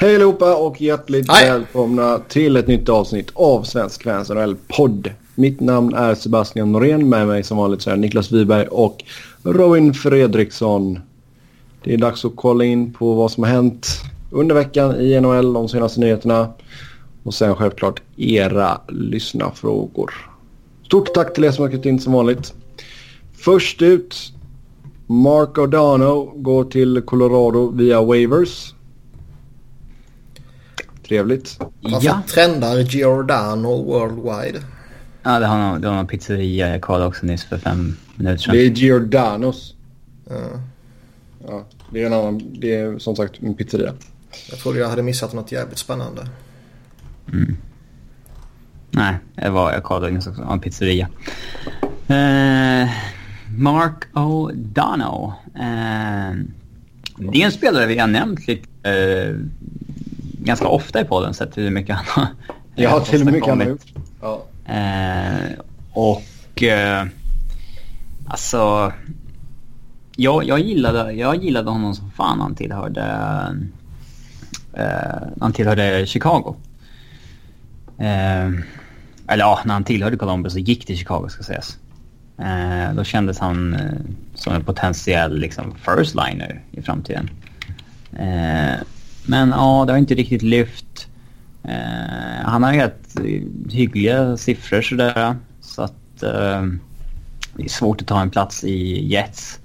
Hej allihopa och hjärtligt Hej. välkomna till ett nytt avsnitt av Svensk Fans NHL-podd. Mitt namn är Sebastian Norén. Med mig som vanligt så är Niklas Wiberg och Robin Fredriksson. Det är dags att kolla in på vad som har hänt under veckan i NHL, de senaste nyheterna. Och sen självklart era lyssnarfrågor. Stort tack till er som har skrivit in som vanligt. Först ut, Mark O'Dano går till Colorado via waivers. Trevligt. Varför ja. trendar Giordano worldwide? Ja, det har någon, det har någon pizzeria jag kollade också nyss för fem minuter sedan. Det är Giordanos. Ja. ja det är en annan, det är som sagt en pizzeria. Jag trodde jag hade missat något jävligt spännande. Mm. Nej, det var, jag kollade också en pizzeria. Uh, Mark O'Donnell. Uh, det är en spelare vi har nämnt lite, uh, ganska ofta i podden sett hur mycket han har Ja, till och mycket han har gjort. Ja. och alltså... Jag, jag, gillade, jag gillade honom som fan han tillhörde... han tillhörde Chicago. Eller ja, när han tillhörde Columbus och gick till Chicago ska sägas. Eh, då kändes han eh, som en potentiell liksom, first liner i framtiden. Eh, men ja, det har inte riktigt lyft. Eh, han har rätt hyggliga siffror sådär. Så att eh, det är svårt att ta en plats i Jets.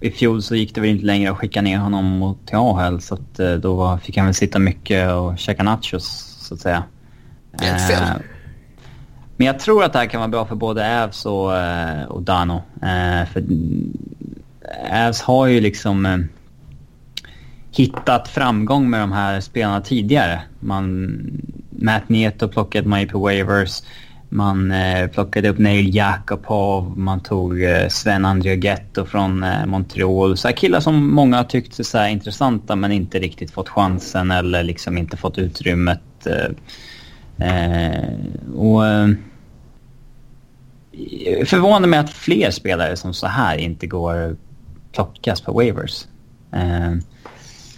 I fjol så gick det väl inte längre att skicka ner honom till AHL så att eh, då fick han väl sitta mycket och käka nachos så att säga. Helt fel. Men jag tror att det här kan vara bra för både Ävs och, eh, och Dano. Eh, för Ävs har ju liksom eh, hittat framgång med de här spelarna tidigare. Man, Matt Nieto plockade man ju på waivers. Man eh, plockade upp Neil Jakobov, man tog eh, Sven Andriagetto från eh, Montreal. Så här killar som många har tyckt så intressanta men inte riktigt fått chansen eller liksom inte fått utrymmet. Eh, eh, och eh, förvånar mig att fler spelare som så här inte går plockas på waivers.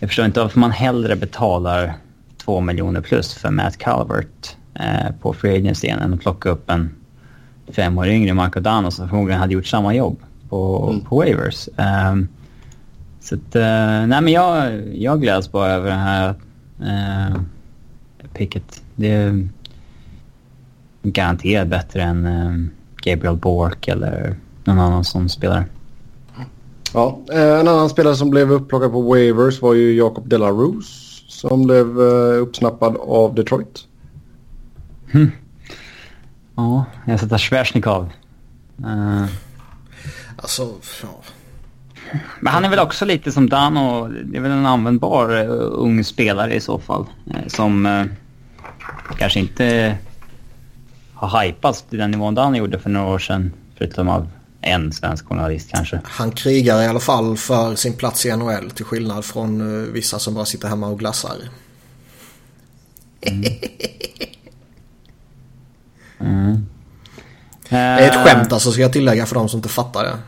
Jag förstår inte varför man hellre betalar två miljoner plus för Matt Calvert eh, på free agency än att plocka upp en fem år yngre Marco Dano som förmodligen hade gjort samma jobb på, mm. på waivers. Eh, så att, eh, nej men jag, jag gläds bara över det här eh, picket. Det är garanterat bättre än eh, Gabriel Bork eller någon annan som spelare. Ja, eh, en annan spelare som blev upplockad på waivers var ju Jacob Delarose som blev eh, uppsnappad av Detroit. Hmm. Ja, jag sätter Svesjnikov. Uh. Alltså, ja. Men han är väl också lite som Dano. Det är väl en användbar uh, ung spelare i så fall. Uh, som uh, kanske inte har hypats till den nivån han gjorde för några år sedan. Förutom av en svensk journalist kanske. Han krigar i alla fall för sin plats i NHL till skillnad från uh, vissa som bara sitter hemma och glassar. Mm. mm. Det är ett skämt alltså ska jag tillägga för de som inte fattar det.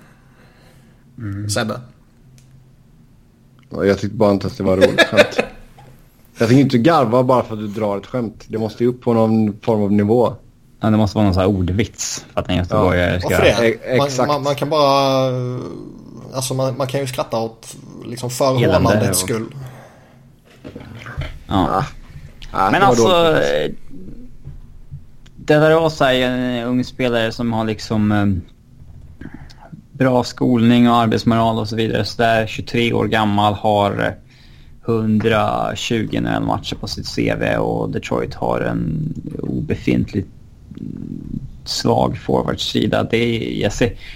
Mm. Sebbe? Jag tyckte bara inte att det var roligt skämt. Jag tänker inte garva bara för att du drar ett skämt. Det måste ju upp på någon form av nivå. Ja, det måste vara någon sån här ordvits för att en göteborgare ska... Varför det? Exakt. Man, man, kan bara... Alltså man, man, kan ju skratta åt liksom förhållandets och... skull. Ja. ja. Men alltså... Det där är en ung spelare som har liksom um, bra skolning och arbetsmoral och så vidare. Så där 23 år gammal har 120 matcher på sitt CV och Detroit har en obefintlig svag forwardsida. Det,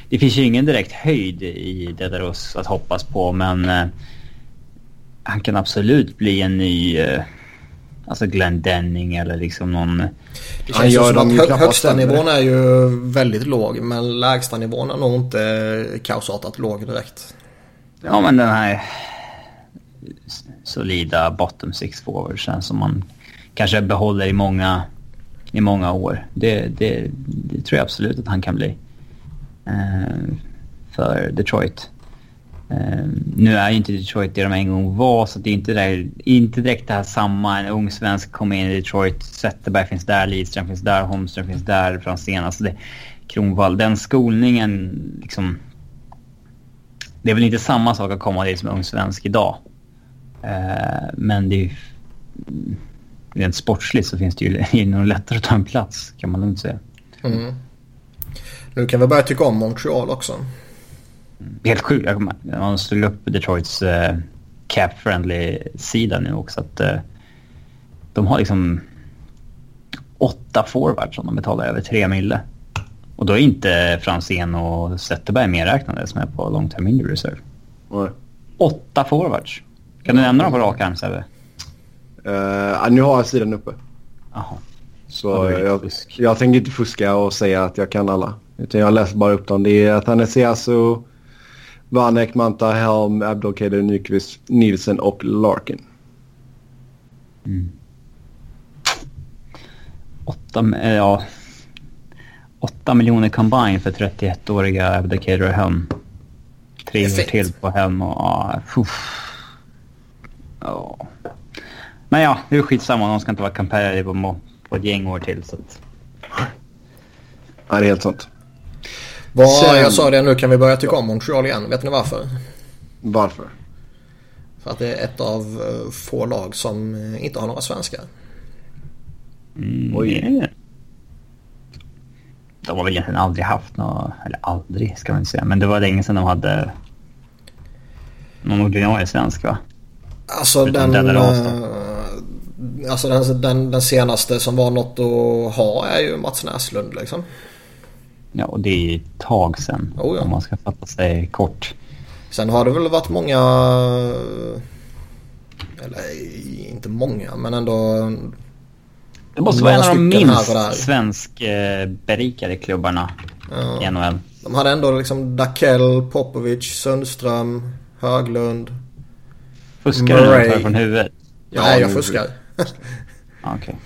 det finns ju ingen direkt höjd i Dedaros att hoppas på men eh, han kan absolut bli en ny eh, alltså Glenn Denning eller liksom någon... Det känns ju som att högsta nivån är ju väldigt låg men lägsta nivån är nog inte kaosartat låg direkt. Ja men den här solida bottom six forwardsen som man kanske behåller i många i många år. Det, det, det tror jag absolut att han kan bli. Eh, för Detroit. Eh, nu är ju inte Detroit det de en gång var, så det är inte, där, inte direkt det här samma. En ung svensk kommer in i Detroit, Zetterberg finns där, Lidström finns där, Holmström finns där, Franzén. Alltså det, Kronvall, den skolningen liksom... Det är väl inte samma sak att komma dit som ung svensk idag. Eh, men det är ju... Rent sportsligt så finns det ju nog lättare att ta en plats, kan man lugnt säga. Mm. Nu kan vi börja tycka om Montreal också. Helt sjukt. Man slog upp Detroits uh, cap-friendly-sida nu också. Att, uh, de har liksom åtta forwards som de betalar över tre mille. Och då är inte Franzén och Zetterberg medräknade som är på long term injury reserve. Nej. Åtta forwards. Kan du nämna dem på rak arm Sebbe? Uh, nu har jag sidan uppe. Aha. Så ja, jag, jag tänker inte fuska och säga att jag kan alla. Utan jag läser bara upp dem. Det är Athanasiasu, Vanek, Manta, Helm, Abdelkader, Nyqvist, Nielsen och Larkin. Mm. Åtta, äh, ja. Åtta miljoner combine för 31-åriga Abdelkader och Helm. Tre år till på Helm och... Ja, ja. Men ja, det är skitsamma. De ska inte vara competitive på, på ett gäng år till. Så att... Ja, det är helt sant. Vad, Sen... Jag sa det nu kan vi börja tycka om Montreal igen. Vet ni varför? Varför? För att det är ett av eh, få lag som eh, inte har några svenskar. Mm, Oj. De har väl egentligen aldrig haft några, eller aldrig ska man inte säga, men det var länge sedan de hade någon ordinarie svensk va? Alltså den, den, alltså den, den, den, senaste som var något att ha är ju Mats Näslund liksom. Ja, och det är ett tag sedan oh, ja. om man ska fatta sig kort. Sen har det väl varit många, eller inte många, men ändå det måste vara en av de minst svenskberikade klubbarna ja. i NHL. De hade ändå liksom Dakell, Popovic, Sundström, Höglund. Fuskar du från huvudet? Ja, Nej, jag fuskar. Okej.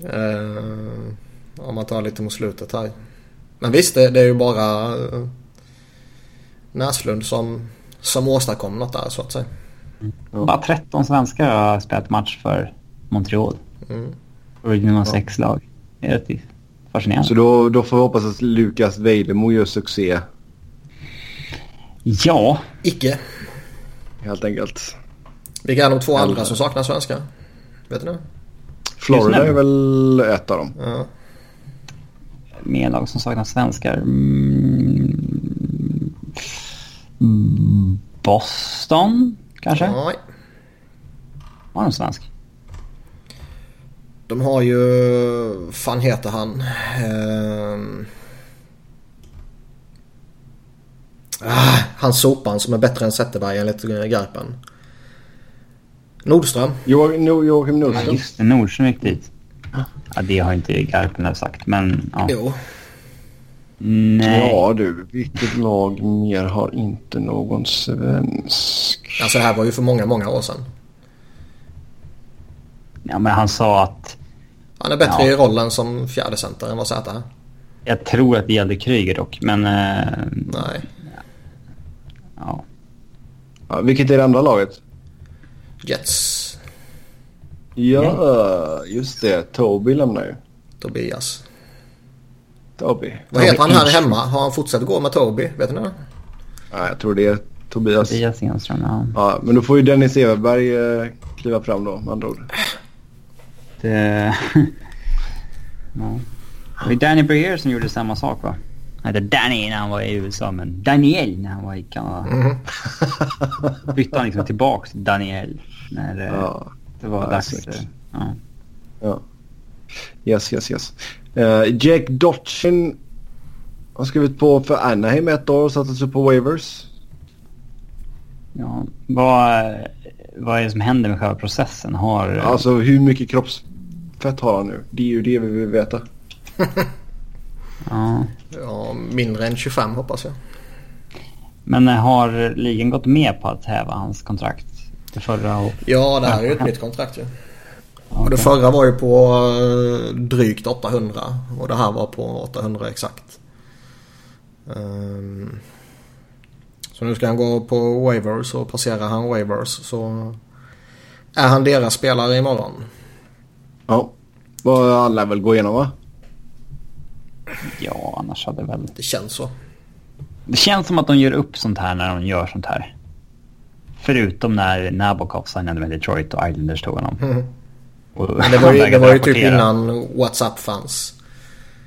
Okay. Uh, om man tar lite mot slutet här. Men visst, det, det är ju bara uh, Näslund som, som åstadkom något där så att säga. Mm. Bara 13 svenskar har spelat match för Montreal. Mm. Original ja. sex-lag. Det är fascinerande. Så då, då får vi hoppas att Lukas Weidemo gör succé. Ja. Icke. Helt enkelt. Vilka är de två andra som saknar svenska? Vet du det? Florida är väl ett av dem. Ja. Mer lag som saknar svenskar. Mm. Boston kanske? Nej. Har de svensk? De har ju, fan heter han? Uh, ah, han sopan som är bättre än Zetterberg enligt Garpen. Nordström. Joakim Nordström. Ja, just det. Nordström gick dit. Ja, det har inte Garpen sagt, men ja. Jo. Nej. Ja du, vilket lag mer har inte någon svensk? Alltså det här var ju för många, många år sedan. Ja, men han sa att... Han är bättre ja. i rollen som fjärde center än vad Zäta är. Jag tror att det gällde Kryger dock, men... Eh, Nej. Ja. ja. Vilket är det andra laget? Jets. Ja, just det. Toby lämnar ju. Tobias. Toby. Vad heter han här hemma? Har han fortsatt gå med Toby? Vet ni det? Ja, jag tror det är Tobias. Tobias Enström, ja. ja. Men då får ju Dennis Everberg eh, kliva fram då, med andra ord. Det... ja. Det var Danny Breer som gjorde samma sak va? Han hette Danny när han var i USA men Daniel när han var i Kanada. Mm. Bytte han liksom tillbaka till Daniel när ja. det var ja, dags. Ja. ja. Yes, yes, yes. Uh, Jake Dotchin har skrivit på för Anaheim ett år och satte sig på waivers. Ja, vad, vad är det som händer med själva processen? Har... Alltså hur mycket kroppsfett har han nu? Det är ju det vi vill veta. ja. ja, mindre än 25 hoppas jag. Men har ligan gått med på att häva hans kontrakt? Det förra och... Ja, det här är ju ett nytt kontrakt ju. Ja. Okay. Och det förra var ju på eh, drygt 800 och det här var på 800 exakt. Um, Så nu ska han gå på waivers och passerar han waivers så är han deras spelare imorgon. Ja. Vad alla väl gå igenom va? Ja, annars hade väl... Det känns så. Det känns som att de gör upp sånt här när de gör sånt här. Förutom när Nabokov signade med Detroit och Islanders tog honom. Mm. Men det var ju, det var ju typ innan WhatsApp fanns.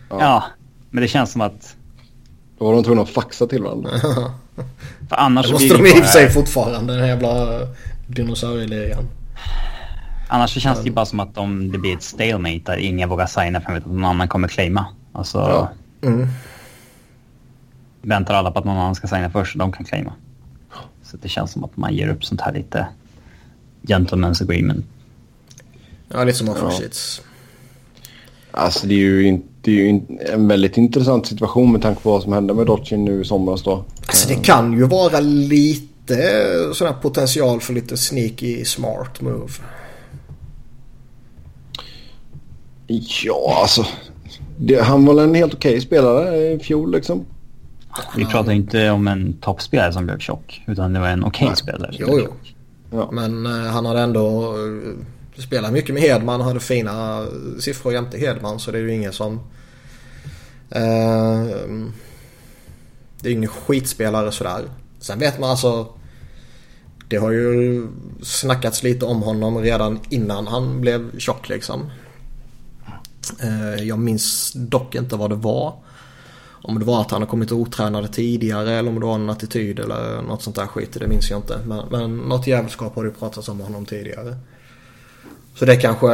Ja. ja. men det känns som att... Då var de tvungna att faxa till varandra. För annars det måste de i och för sig fortfarande, den jävla dinosaurieligan. Annars så känns det ju bara som att om det blir ett stalemate där ingen vågar signa för att någon annan kommer claima. Alltså... Ja. Mm. Väntar alla på att någon annan ska signa först och de kan claima. Så det känns som att man ger upp sånt här lite gentlemen's agreement. Ja, lite som offer sheets. Alltså det är ju, inte, det är ju en väldigt intressant situation med tanke på vad som hände med Dotchin nu i somras då. Alltså det kan ju vara lite sån här potential för lite sneaky smart move. Ja, alltså. Det, han var en helt okej okay spelare i fjol liksom. Vi pratar inte om en toppspelare som blev tjock. Utan det var en okej okay spelare. Jo, jo. Ja. Men uh, han hade ändå uh, spelat mycket med Hedman. Hade fina siffror jämte Hedman. Så det är ju ingen som... Uh, det är ingen skitspelare sådär. Sen vet man alltså... Det har ju snackats lite om honom redan innan han blev tjock liksom. Jag minns dock inte vad det var. Om det var att han har kommit otränade tidigare eller om det var en attityd eller något sånt där skit. Det minns jag inte. Men, men något jävelskap har det pratats om honom tidigare. Så det kanske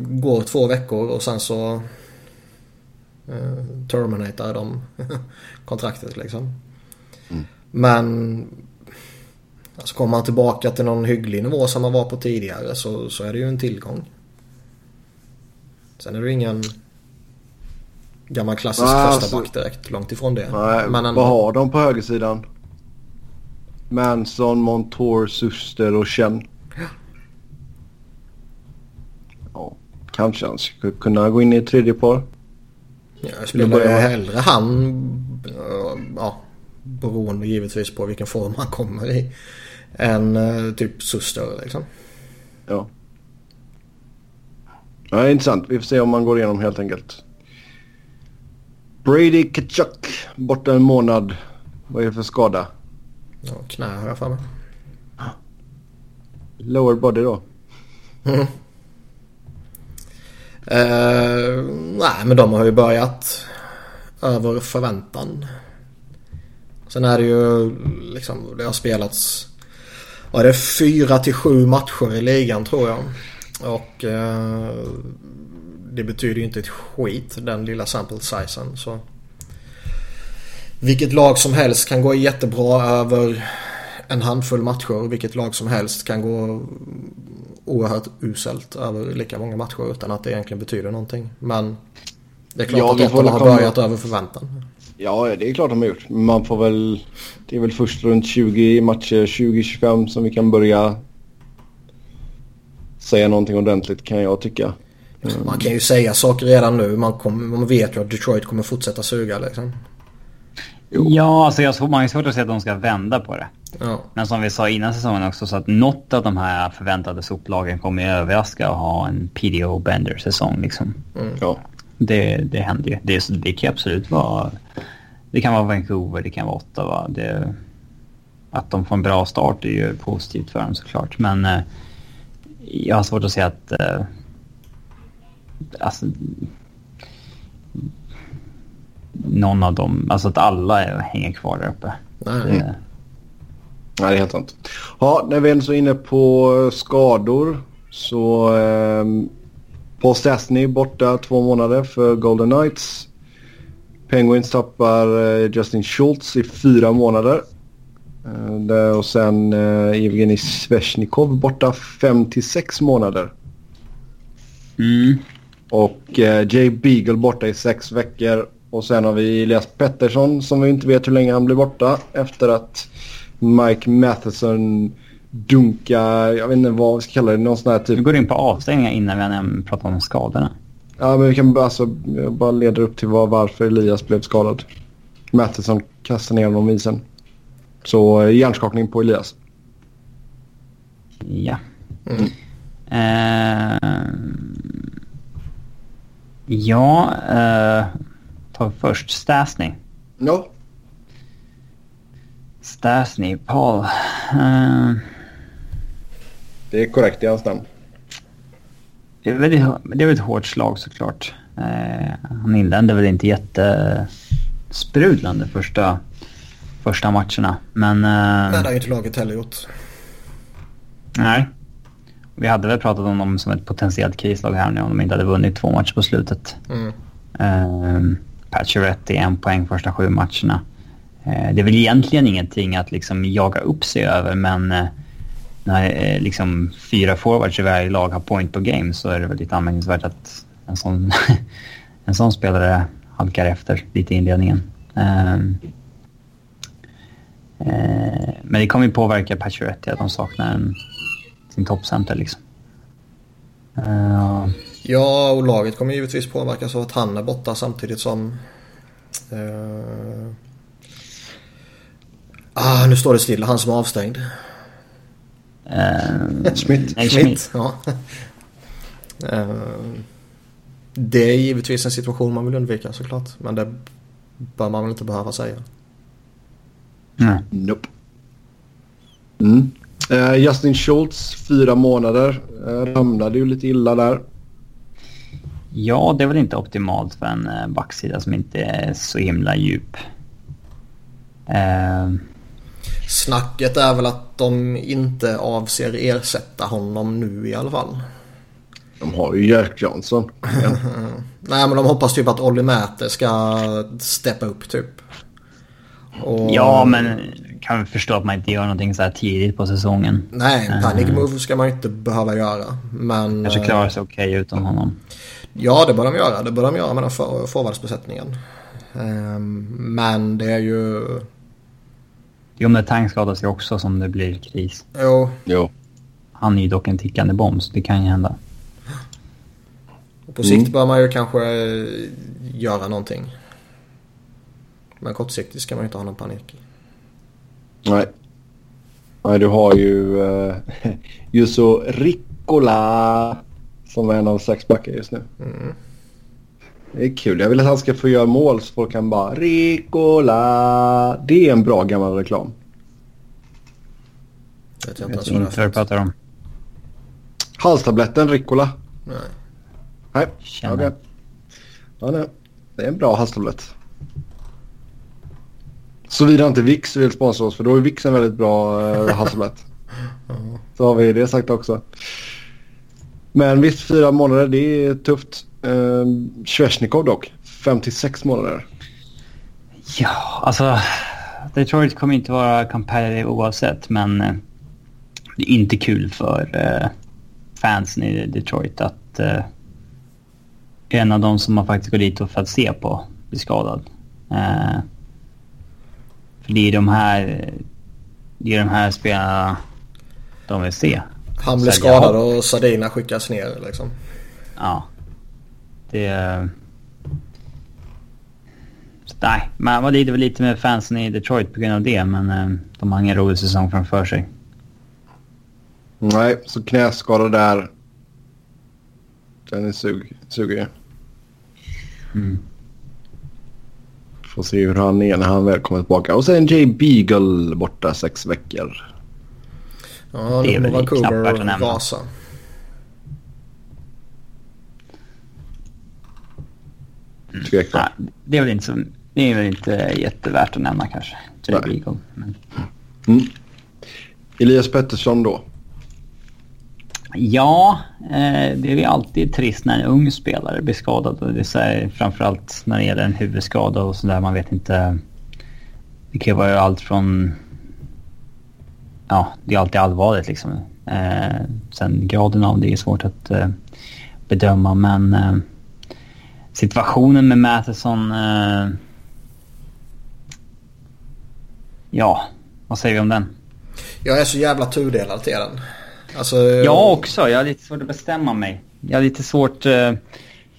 går två veckor och sen så eh, terminatar de kontraktet liksom. Mm. Men alltså kommer man tillbaka till någon hygglig nivå som man var på tidigare så, så är det ju en tillgång. Sen är det ingen Gammal klassisk nej, första alltså, back direkt. Långt ifrån det. Nej, Men ändå. Vad har de på högersidan? Manson, Montour, Suster och Chen. Ja. ja. Kanske han skulle kunna gå in i ett tredje par. Ja, jag spelar ju hellre han. Ja, beroende givetvis på vilken form han kommer i. Än uh, typ Suster liksom. Ja. Ja, intressant. Vi får se om man går igenom helt enkelt. Brady Kachuk borta en månad. Vad är det för skada? Ja, knä har jag för mig. Lower body då? Mm. Uh, nej, men de har ju börjat över förväntan. Sen är det ju liksom, det har spelats, vad är det, fyra till sju matcher i ligan tror jag. Och uh, det betyder ju inte ett skit den lilla sample sizen. Så. Vilket lag som helst kan gå jättebra över en handfull matcher. Vilket lag som helst kan gå oerhört uselt över lika många matcher utan att det egentligen betyder någonting. Men det är klart ja, att Ottawa har börjat över förväntan. Ja, det är klart de har gjort. Man får väl... Det är väl först runt 20 matcher, 20-25 som vi kan börja säga någonting ordentligt kan jag tycka. Man kan ju säga saker redan nu. Man, kom, man vet ju att Detroit kommer fortsätta suga liksom. Jo. Ja, alltså jag har svårt att se att de ska vända på det. Ja. Men som vi sa innan säsongen också så att något av de här förväntade soplagen kommer överraska och ha en PDO Bender-säsong liksom. Mm. Ja. Det, det händer ju. Det, det kan absolut vara... Det kan vara Vancouver, det kan vara Ottawa. Det, att de får en bra start är ju positivt för dem såklart. Men eh, jag har svårt att se att eh, alltså, någon av dem, alltså att alla är, hänger kvar där uppe. Nej. Det, Nej, det är helt sant. Ja, när vi är så inne på skador så eh, Paul Stastny borta två månader för Golden Knights. Penguins tappar eh, Justin Schultz i fyra månader. Eh, och sen eh, Evgenij Sveshnikov borta fem till sex månader. Mm. Och eh, Jay Beagle borta i sex veckor. Och sen har vi Elias Pettersson som vi inte vet hur länge han blir borta efter att Mike Matheson dunkar, jag vet inte vad vi ska kalla det, någon sån här typ... Vi går in på avstängningar innan vi pratar om skadorna. Ja, men vi kan bara, alltså, jag bara leder upp till var, varför Elias blev skadad. Matheson kastade ner honom i isen. Så eh, hjärnskakning på Elias. Ja. Mm. Uh, ja, uh, ta först Stasny. Ja. Stasny, Paul. Uh, det är korrekt i hans namn. Det är, väldigt, det är väl ett hårt slag såklart. Uh, han inledde väl inte jättesprudlande första, första matcherna. Men... Nej, det har ju inte laget heller gjort. Nej. Vi hade väl pratat om dem som ett potentiellt krislag här nu om de inte hade vunnit två matcher på slutet. Mm. Uh, Pacioretty en poäng första sju matcherna. Uh, det är väl egentligen ingenting att liksom jaga upp sig över men uh, när uh, liksom fyra forwards i varje lag har point på game så är det väl lite anmärkningsvärt att en sån, en sån spelare halkar efter lite i inledningen. Ehm, men det kommer ju påverka Pacioretty att de saknar en sin toppcenter liksom. Uh, ja, och laget kommer givetvis påverkas av att han är borta samtidigt som... Uh, ah, nu står det still. Han som är avstängd. Uh, Schmidt. Nej, Schmidt. Ja. Uh, det är givetvis en situation man vill undvika såklart. Men det bör man väl inte behöva säga. Nej. Nope. Mm. Uh, Justin Schultz, fyra månader. Uh, ramlade ju lite illa där. Ja, det är väl inte optimalt för en uh, backsida som inte är så himla djup. Uh... Snacket är väl att de inte avser ersätta honom nu i alla fall. De har ju Jack Johnson. Ja. Nej men de hoppas typ att Olli Mäter ska steppa upp typ. Och... Ja men kan förstå att man inte gör någonting så här tidigt på säsongen. Nej, en panic uh, move ska man inte behöva göra. Men... Kanske klarar sig okej okay utan honom. Ja, det bör de göra. Det bör de göra med den för, forwardsbesättningen. Um, men det är ju... Jo, men Tang skadar sig också som det blir kris. Jo. jo. Han är ju dock en tickande bomb, så det kan ju hända. Och på sikt mm. bör man ju kanske göra någonting. Men kortsiktigt ska man ju inte ha någon panik. Nej. Nej, du har ju uh, Jusso Riccola som är en av sex backar just nu. Mm. Det är kul. Jag vill att han ska få göra mål så folk kan bara Ricola. Det är en bra gammal reklam. Vet jag inte ens vad du pratar om. Halstabletten Ricola. Nej. Nej, okej. Okay. Ja, nej. Det är en bra halstablett. Såvida inte Vix vill sponsra oss för då är Vix en väldigt bra eh, hasselnöt. Så har vi det sagt också. Men visst, fyra månader det är tufft. Eh, Svesjnikov dock, 56 månader. Ja, alltså Detroit kommer inte vara competitive oavsett men eh, det är inte kul för eh, fansen i Detroit att eh, en av de som man faktiskt går dit för att se på blir skadad. Eh, det är de här, det är de här spelarna de vill se. Han blir skadad och Sardina skickas ner liksom. Ja. Det... är... nej, man var lite, lite med fansen i Detroit på grund av det, men eh, de har ingen rolig säsong framför sig. Nej, så knäskada där. Den är sug, suger ju. Mm. Får se hur han är när han väl kommer tillbaka. Och sen Jay Beagle borta sex veckor. Ja, det är väl knappt värt att nämna. Vasa. Mm. Ja, det är väl inte så, det är väl inte jättevärt att nämna kanske. Jay Nej. Beagle. Men... Mm. Elias Pettersson då? Ja, eh, det är ju alltid trist när en ung spelare blir skadad. Det är framförallt när det gäller en huvudskada och sådär. Man vet inte. Det kan ju vara allt från... Ja, det är alltid allvarligt liksom. Eh, sen graden av det är svårt att eh, bedöma men eh, situationen med Matheson... Eh, ja, vad säger vi om den? Jag är så jävla tudelad till den. Alltså, jag också. Jag har lite svårt att bestämma mig. Jag har lite svårt... Uh,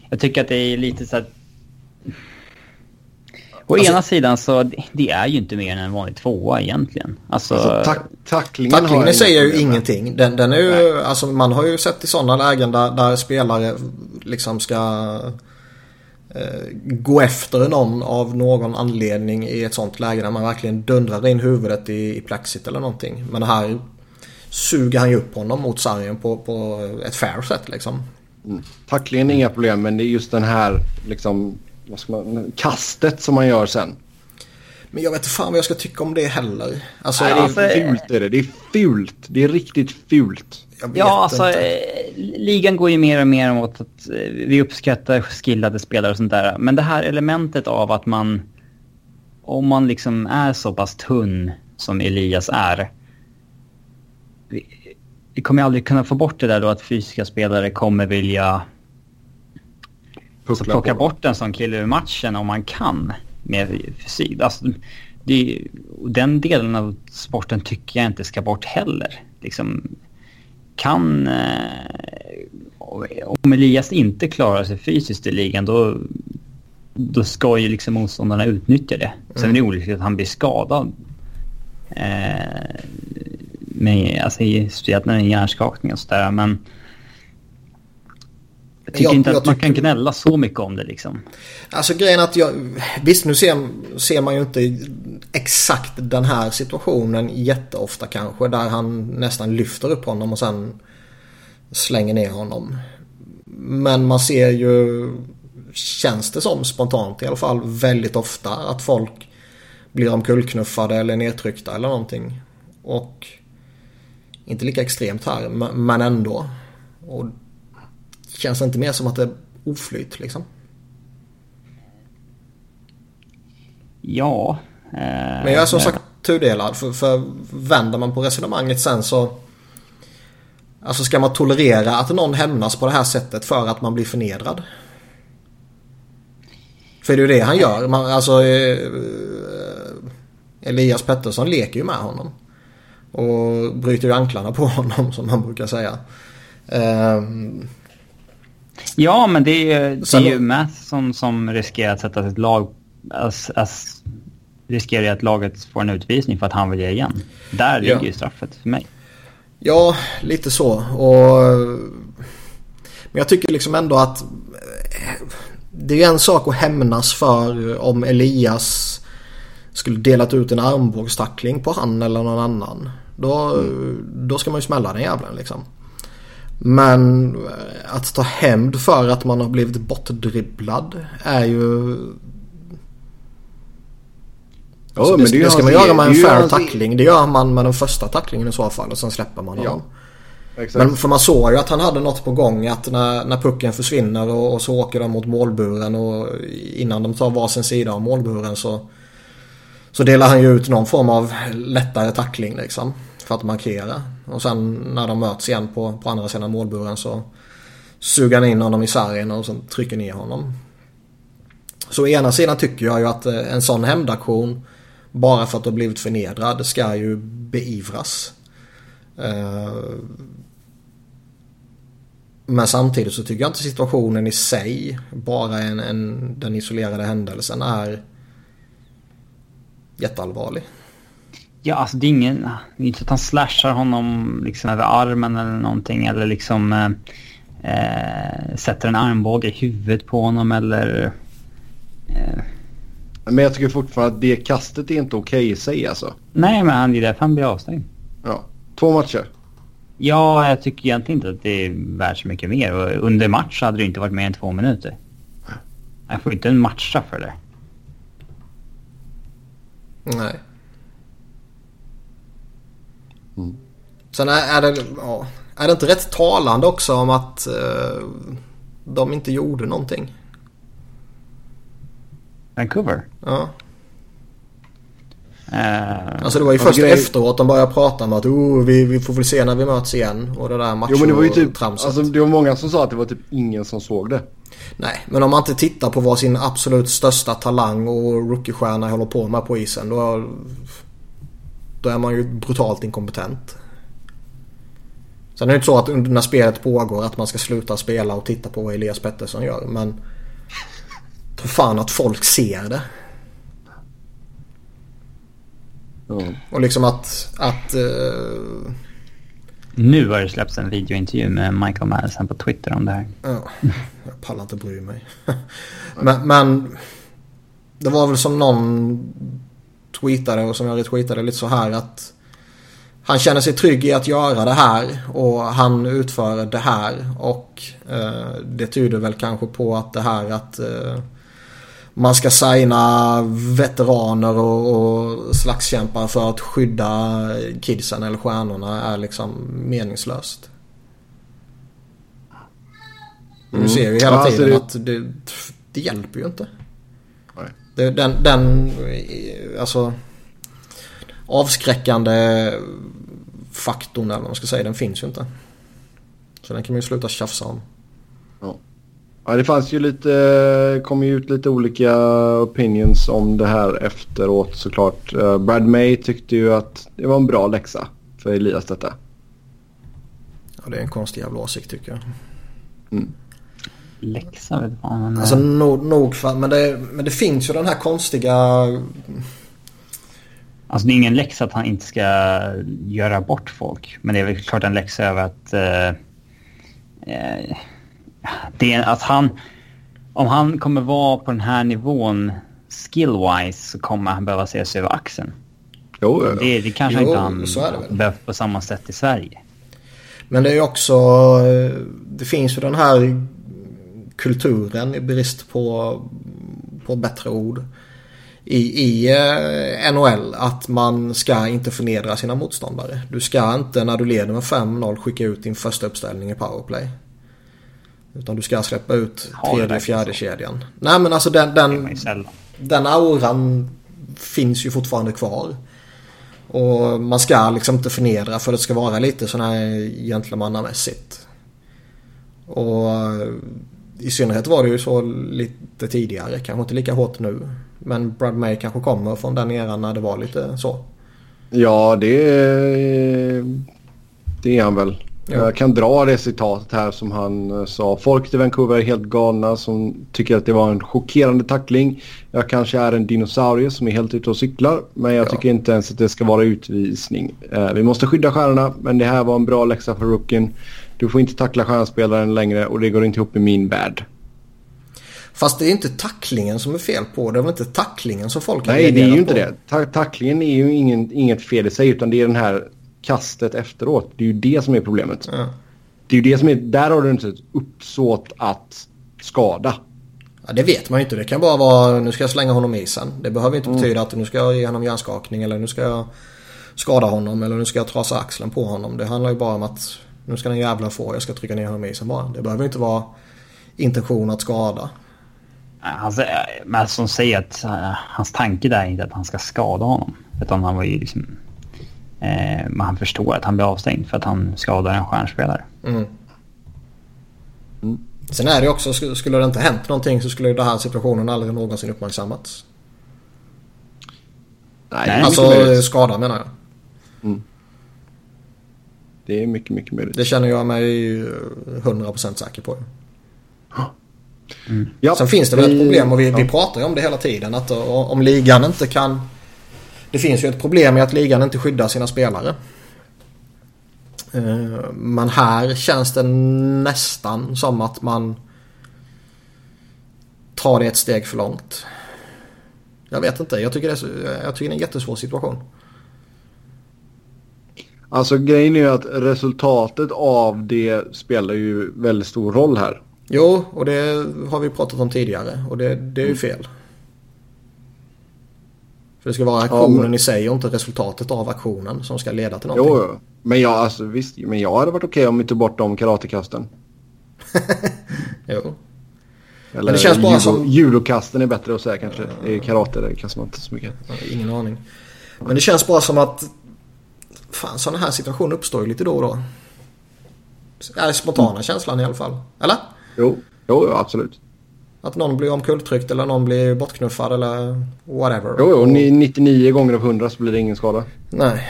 jag tycker att det är lite så att... Å alltså, ena sidan så det är ju inte mer än en vanlig tvåa egentligen. Alltså, alltså tack, tacklingen, tacklingen säger ju ingenting. Den, den är ju, alltså, man har ju sett i sådana lägen där, där spelare liksom ska eh, gå efter någon av någon anledning i ett sånt läge där man verkligen dundrar in huvudet i, i plexit eller någonting. Men här suger han ju upp honom mot sargen på, på ett fair sätt liksom. Mm. Tacklingen är inga problem men det är just den här liksom vad ska man, kastet som man gör sen. Men jag vet inte fan vad jag ska tycka om det heller. Alltså, Nej, det är alltså, fult är det. Det är fult. Det är riktigt fult. Ja, alltså inte. Eh, ligan går ju mer och mer mot att eh, vi uppskattar skillade spelare och sånt där. Men det här elementet av att man, om man liksom är så pass tunn som Elias är. Vi, vi kommer aldrig kunna få bort det där då att fysiska spelare kommer vilja så plocka bort en sån kille ur matchen om man kan med fysik. Alltså, det, den delen av sporten tycker jag inte ska bort heller. Liksom, kan... Eh, om Elias inte klarar sig fysiskt i ligan då, då ska ju liksom motståndarna utnyttja det. Sen är det mm. olyckligt att han blir skadad. Eh, med, alltså, speciellt när det är hjärnskakning och sådär. Men jag tycker jag, inte att man tycker... kan gnälla så mycket om det liksom. Alltså grejen att jag... Visst nu ser, ser man ju inte exakt den här situationen jätteofta kanske. Där han nästan lyfter upp honom och sen slänger ner honom. Men man ser ju, känns det som spontant i alla fall, väldigt ofta att folk blir omkullknuffade eller nedtryckta eller någonting. Och inte lika extremt här, men ändå. Och Känns det inte mer som att det är oflyt liksom? Ja. Eh, Men jag är som sagt tudelad. För, för vänder man på resonemanget sen så... Alltså ska man tolerera att någon hämnas på det här sättet för att man blir förnedrad? För det är ju det han gör. Man, alltså, eh, Elias Pettersson leker ju med honom. Och bryter ju anklarna på honom som man brukar säga. Eh, Ja, men det är, det är ju Matheson som riskerar att sätta sitt lag... As, as, riskerar ju att laget får en utvisning för att han vill ge igen. Där ja. ligger ju straffet för mig. Ja, lite så. Och, men jag tycker liksom ändå att det är en sak att hämnas för om Elias skulle delat ut en armbågstackling på han eller någon annan. Då, mm. då ska man ju smälla den jävlen liksom. Men eh, att ta hämnd för att man har blivit bortdribblad är ju... Oh, alltså, det, det, det ska man göra med en fair tackling. Det gör man med den första tacklingen i så fall och sen släpper man honom. Ja, Men för man såg ju att han hade något på gång. Att när, när pucken försvinner och, och så åker de mot målburen och innan de tar varsin sida av målburen så, så delar han ju ut någon form av lättare tackling liksom för att markera. Och sen när de möts igen på, på andra sidan målburen så suger han in honom i sargen och sen trycker ner honom. Så å ena sidan tycker jag ju att eh, en sån hämndaktion bara för att du blivit förnedrad ska ju beivras. Eh, men samtidigt så tycker jag inte situationen i sig, bara en, en, den isolerade händelsen är jätteallvarlig. Ja, alltså det är ingen... Det är inte att han slashar honom liksom över armen eller någonting eller liksom eh, eh, sätter en armbåge i huvudet på honom eller... Eh. Men jag tycker fortfarande att det kastet är inte okej okay i sig alltså. Nej, men han, det är därför han blir avstängd. Ja, två matcher. Ja, jag tycker egentligen inte att det är värt så mycket mer. Och under match hade det inte varit mer än två minuter. Jag får inte en matcha för det. Nej. Mm. Sen är, det, ja, är det inte rätt talande också om att eh, de inte gjorde någonting? Vancouver? Ja. Uh, alltså det var ju först grej... efteråt de började prata om att oh, vi, vi får väl se när vi möts igen. Och det där matchen Jo men det var ju typ, alltså, det var många som sa att det var typ ingen som såg det. Nej, men om man inte tittar på vad sin absolut största talang och rookiestjärna håller på med på isen. Då, då är man ju brutalt inkompetent. Sen är det inte så att när spelet pågår att man ska sluta spela och titta på vad Elias Pettersson gör. Men för fan att folk ser det. Mm. Och liksom att... att uh... Nu har det släppts en videointervju med Michael Madison på Twitter om det här. Ja, jag pallar inte bry mig. men, men det var väl som någon tweetade och som jag retweetade lite så här att han känner sig trygg i att göra det här och han utför det här och eh, det tyder väl kanske på att det här att eh, man ska signa veteraner och, och slagskämpar för att skydda kidsen eller stjärnorna är liksom meningslöst. Mm. Du ser ju hela ja, tiden alltså det... att det, det hjälper ju inte. Det, den, den, alltså avskräckande faktorn eller vad man ska säga, den finns ju inte. Så den kan man ju sluta tjafsa om. Ja. ja det fanns ju lite, kom ju ut lite olika opinions om det här efteråt såklart. Uh, Brad May tyckte ju att det var en bra läxa för Elias detta. Ja det är en konstig jävla åsikt tycker jag. Mm. Läxa vet fan. Men... Alltså nog, nog för, men det, men det finns ju den här konstiga Alltså det är ingen läxa att han inte ska göra bort folk. Men det är väl klart en läxa över att... Eh, eh, det är att han... Om han kommer vara på den här nivån skill-wise så kommer han behöva se sig över axeln. Jo, ja. det, det kanske jo, inte han behövt på samma sätt i Sverige. Men det är ju också... Eh, det finns ju den här kulturen i brist på, på bättre ord i, i eh, NHL att man ska inte förnedra sina motståndare. Du ska inte när du leder med 5-0 skicka ut din första uppställning i powerplay. Utan du ska släppa ut tredje, fjärde kedjan. Nej men alltså den, den, den auran finns ju fortfarande kvar. Och man ska liksom inte förnedra för det ska vara lite sån här gentlemannamässigt. Och i synnerhet var det ju så lite tidigare. Kanske inte lika hårt nu. Men Brad May kanske kommer från den eran när det var lite så. Ja, det, det är han väl. Ja. Jag kan dra det citatet här som han eh, sa. Folk i Vancouver är helt galna som tycker att det var en chockerande tackling. Jag kanske är en dinosaurie som är helt ute och cyklar. Men jag ja. tycker inte ens att det ska vara utvisning. Eh, vi måste skydda stjärnorna men det här var en bra läxa för rookien. Du får inte tackla stjärnspelaren längre och det går inte ihop i min värld. Fast det är inte tacklingen som är fel på. Det är väl inte tacklingen som folk har Nej, det är ju inte det. Ta tacklingen är ju ingen, inget fel i sig utan det är den här kastet efteråt. Det är ju det som är problemet. Ja. Det är ju det som är, där har du inte ett uppsåt att skada. Ja, det vet man ju inte. Det kan bara vara nu ska jag slänga honom i isen. Det behöver inte mm. betyda att nu ska jag ge honom hjärnskakning eller nu ska jag skada honom eller nu ska jag trasa axeln på honom. Det handlar ju bara om att nu ska den jävla få, jag ska trycka ner honom i isen bara. Det behöver inte vara intention att skada. Han, men som säger att uh, hans tanke där är inte att han ska skada honom. Utan han var ju liksom... Eh, men han förstår att han blir avstängd för att han skadar en stjärnspelare. Mm. Mm. Sen är det också, skulle det inte hänt någonting så skulle den här situationen aldrig någonsin uppmärksammats. Nej, alltså skada menar jag. Mm. Det är mycket, mycket möjligt. Det känner jag mig 100% säker på. Mm. Ja, Sen finns det väl ett problem och vi, ja. vi pratar ju om det hela tiden. Att om ligan inte kan... Det finns ju ett problem i att ligan inte skyddar sina spelare. Eh, men här känns det nästan som att man tar det ett steg för långt. Jag vet inte. Jag tycker det är, jag tycker det är en jättesvår situation. Alltså grejen är ju att resultatet av det spelar ju väldigt stor roll här. Jo, och det har vi pratat om tidigare och det, det är ju mm. fel. För det ska vara aktionen ja, men... i sig och inte resultatet av aktionen som ska leda till någonting. Jo, men jag, alltså, visst, men jag hade varit okej okay om vi tog bort de karatekasten. jo. Eller men det känns bara judo, som... Judokasten är bättre att säga kanske. I karate kastar man inte så mycket. ingen aning. Men det känns bara som att fan sådana här situationer uppstår ju lite då och då. Är spontana mm. känslan i alla fall. Eller? Jo, jo absolut. Att någon blir omkulltryckt eller någon blir bortknuffad eller whatever. Jo, jo 99 gånger av 100 så blir det ingen skada. Nej.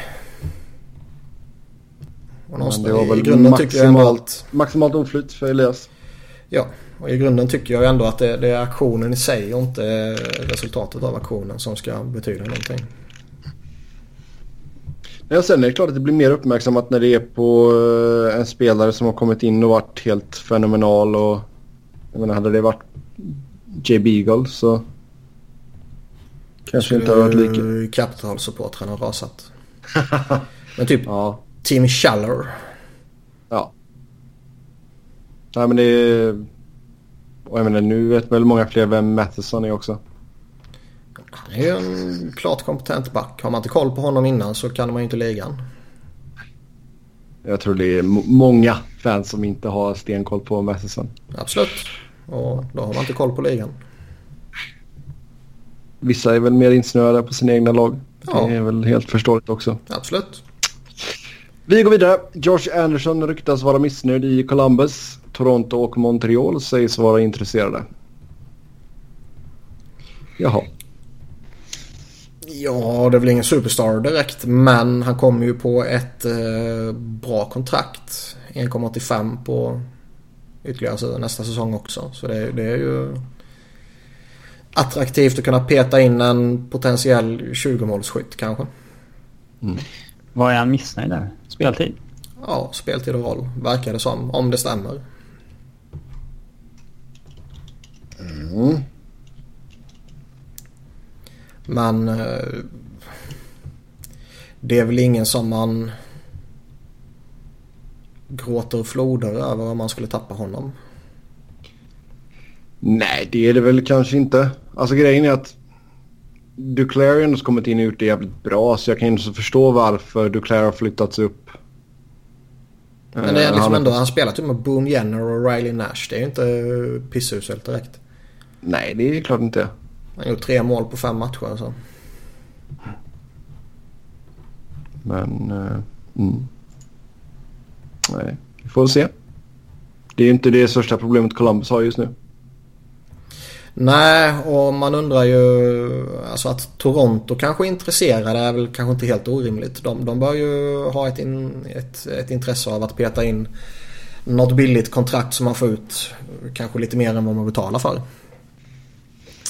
Och någonstans, det var väl i grunden maximalt, tycker jag att... maximalt oflyt för Elias. Ja, och i grunden tycker jag ändå att det, det, är aktionen i sig och inte resultatet av aktionen som ska betyda någonting. Ja, sen är det klart att det blir mer uppmärksammat när det är på eh, en spelare som har kommit in och varit helt fenomenal. Och, jag menar, hade det varit J. Beagle så kanske inte hade varit lika. Capital-supportrarna rasat. Men typ Ja, Tim Schaller. ja. Nej men det är... Och jag menar nu vet väl många fler vem Matheson är också. Han är ju en klart kompetent back. Har man inte koll på honom innan så kan man ju inte ligan. Jag tror det är många fans som inte har stenkoll på Matheson. Absolut. Och då har man inte koll på ligan. Vissa är väl mer insnöade på sina egna lag. Ja. Det är väl helt förståeligt också. Absolut. Vi går vidare. Josh Anderson ryktas vara missnöjd i Columbus. Toronto och Montreal sägs vara intresserade. Jaha. Ja, det är väl ingen superstar direkt. Men han kommer ju på ett eh, bra kontrakt. 1,85 på ytterligare så- nästa säsong också. Så det, det är ju attraktivt att kunna peta in en potentiell 20-målsskytt kanske. Vad är han missnöjd där? Speltid? Ja, speltid och roll verkar det som. Om det stämmer. Men eh, det är väl ingen som man gråter floder över om man skulle tappa honom. Nej, det är det väl kanske inte. Alltså grejen är att Duclair har ändå kommit in och gjort det jävligt bra. Så jag kan inte förstå varför Duclair har flyttats upp. Men det är Eh, liksom han- ändå, han spelar typ med Boone Jenner och Riley Nash. Det är ju inte pissuselt direkt. Nej, det är klart inte. Han gjort tre mål på fem matcher alltså. Men... eh, mm. Nej, vi får se. Det är inte det största problemet Columbus har just nu. Nej, och man undrar ju alltså att Toronto kanske är intresserade är väl kanske inte helt orimligt. De, de bör ju ha ett, in, ett, ett intresse av att peta in något billigt kontrakt som man får ut kanske lite mer än vad man betalar för.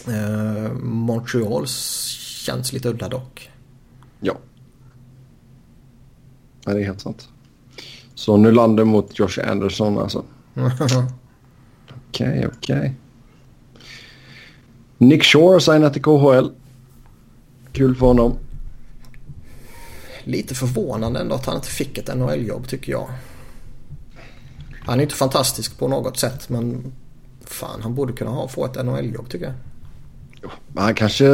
Eh, Montreal känns lite udda dock. Ja. Nej, det är helt sant. Så Nylander mot Josh Anderson alltså. Okej, okej. Nick Shore signat till KHL. Kul för honom. Lite förvånande ändå att han inte fick ett NHL-jobb tycker jag. Han är inte fantastisk på något sätt men fan han borde kunna ha, få ett NHL-jobb tycker jag. Han kanske...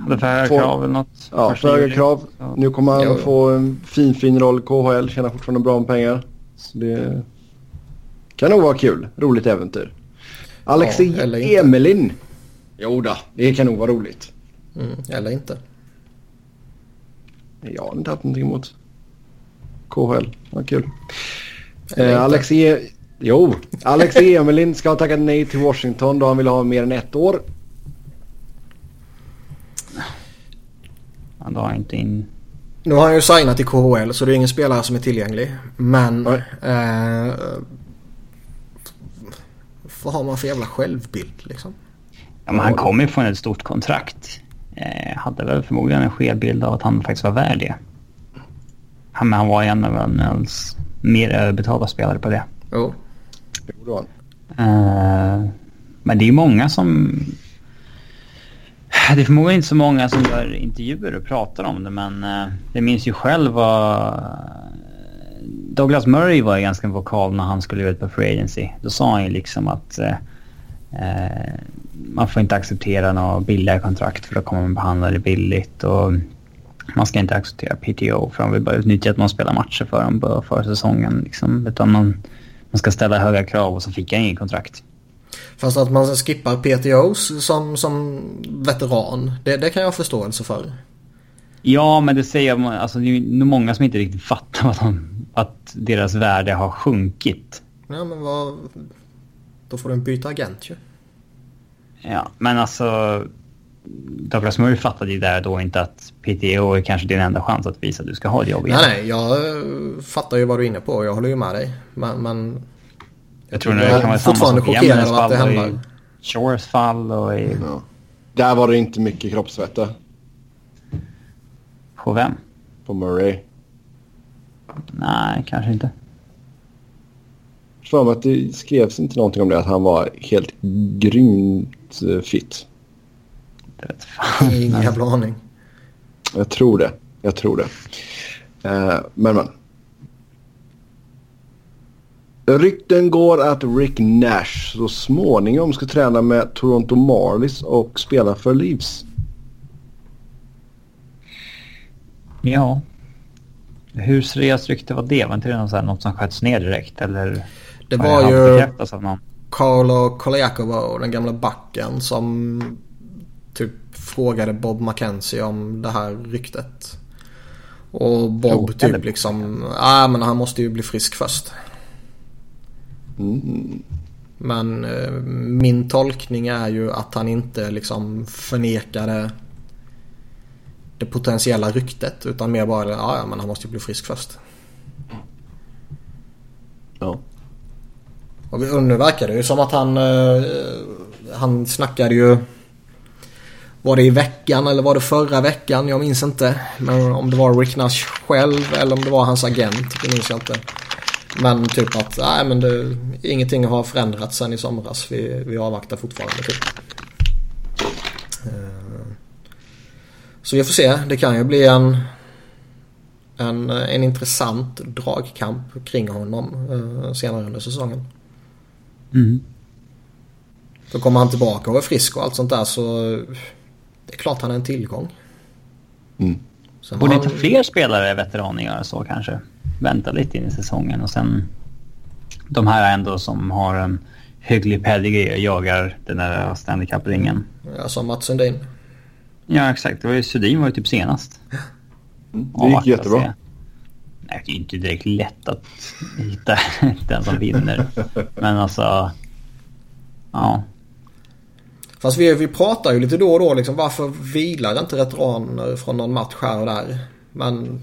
Hade för höga Får- krav eller något? Ja, för höga krav. Ja. Nu kommer han Jo. få en fin, fin roll i KHL. Tjänar fortfarande bra med pengar. Så det kan nog vara kul. Roligt äventyr. Alexej Ja, inte. Emelin. Jo då, det kan nog vara roligt. Mm, eller inte. Jag har inte haft någonting emot KHL. Vad kul. Eh, inte. Alexej... Jo, Alexej Emelin ska ha tackat nej till Washington då han ville ha mer än ett år. Han drar inte in... Nu har han ju signat i KHL så det är ingen spelare som är tillgänglig. Men... Eh, vad har man för jävla självbild liksom? Ja, men han kommer ju från ett stort kontrakt. Eh, hade väl förmodligen en skev bild av att han faktiskt var värd det. Han, men han var ju en av NHLs mer överbetalda spelare på det. Jo. Det var han. Eh, men det är ju många som... Det är förmodligen inte så många som gör intervjuer och pratar om det men eh, jag minns ju själv vad... Eh, Douglas Murray var ju ganska vokal när han skulle ut på Free Agency. Då sa han ju liksom att eh, eh, man får inte acceptera några billiga kontrakt för då kommer man behandla det billigt. Och man ska inte acceptera PTO för de vill bara utnyttja att man spelar matcher för dem på försäsongen. Liksom. Utan man, man ska ställa höga krav och så fick jag inget kontrakt. Fast att man skippar PTOs som, som veteran. Det, det kan jag ha förståelse för. Ja, men det säger man, alltså det är nog många som inte riktigt fattar vad de, att deras värde har sjunkit. Ja men vad... Då får du en byta agent ju. Ja, men alltså Douglas Murray fattade ju där då inte att PTO är kanske din enda chans att visa att du ska ha ett jobb igen. Nej nej, jag eh, fattar ju vad du är inne på. Jag håller ju med dig. Men... men jag tror det kan vara samma fortfarande chockerad av att det fall och i händer. Shores fall och i... Ja. Där var det inte mycket kroppsvett där På vem? på Murray. Nej, kanske inte. För mig att det skrevs inte någonting om det, att han var helt grymt eh, fit. Det vet fan. Ingen jävla aning. Jag tror det. Jag tror det. Eh, men men. Rykten går att Rick Nash så småningom ska träna med Toronto Marlies och spela för Leafs. Ja. Hur seriöst rykte var det? Var inte det något, så här, något som sköts ner direkt? Eller Det var ju? Carlo Koliakovo, den gamla backen som typ frågade Bob McKenzie om det här ryktet. Och Bob Frågade typ liksom, ja men han måste ju bli frisk först. Mm. Men eh, min tolkning är ju att han inte liksom förnekade det potentiella ryktet. Utan mer bara, ja men han måste ju bli frisk först. Ja. Och nu verkar det ju som att han, eh, han snackade ju var det i veckan eller var det förra veckan? Jag minns inte. Men om det var Rick Nash själv eller om det var hans agent. Det minns jag inte. Men typ att nej, men det, ingenting har förändrats sen i somras. Vi, vi avvaktar fortfarande typ. Eh, Så vi får se. Det kan ju bli en, en, en intressant dragkamp kring honom eh, senare under säsongen. Mm. Då kommer han tillbaka och är frisk och allt sånt där så det är klart han är en tillgång. Mm. Borde inte fler spelare veteraner göra så kanske? Vänta lite in i säsongen och sen de här ändå som har en hygglig pedigree och jagar den där Stanley Cup-ringen. Ja, som Mats Sundin. Ja exakt, det var ju Sudin var ju typ senast. Det gick jättebra. se. Nej, det är ju inte direkt lätt att hitta den som vinner. Men alltså... Ja. Fast vi, vi pratar ju lite då och då liksom varför vilar inte veteraner från någon match här och där. Men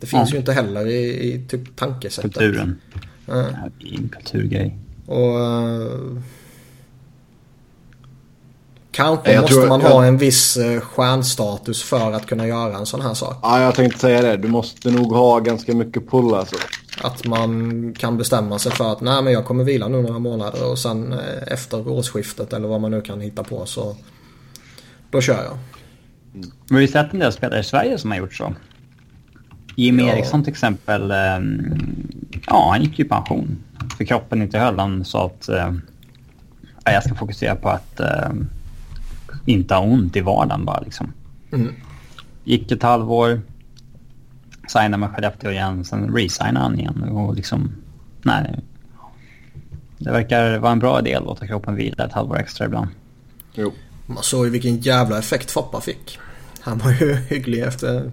det finns Ja. ju inte heller i, i typ tankesättet. Kulturen. Ja. Det är en kulturgrej. Och... eh, kanske jag måste tror- man jag- ha en viss eh, stjärnstatus för att kunna göra en sån här sak. Ja, jag tänkte säga det. Du måste nog ha ganska mycket pull alltså. Att man kan bestämma sig för att nej men jag kommer vila nu några månader och sen eh, efter årsskiftet eller vad man nu kan hitta på så då kör jag. Men vi har sett en del spelare i Sverige som har gjort så. Jimmy Ja. Eriksson till exempel. ehm, ja, han gick ju i pension. För kroppen inte höll. Han sa att eh, ja, jag ska fokusera på att eh, inte ha ont i vardagen bara liksom. Mm. Gick ett halvår. Signade med Skellefteå igen. Sen resignade han igen. Och liksom, nej. Det verkar vara en bra idé att låta kroppen vila ett halvår extra ibland. Jo. Man såg ju vilken jävla effekt Foppa fick. Han var ju hygglig efter.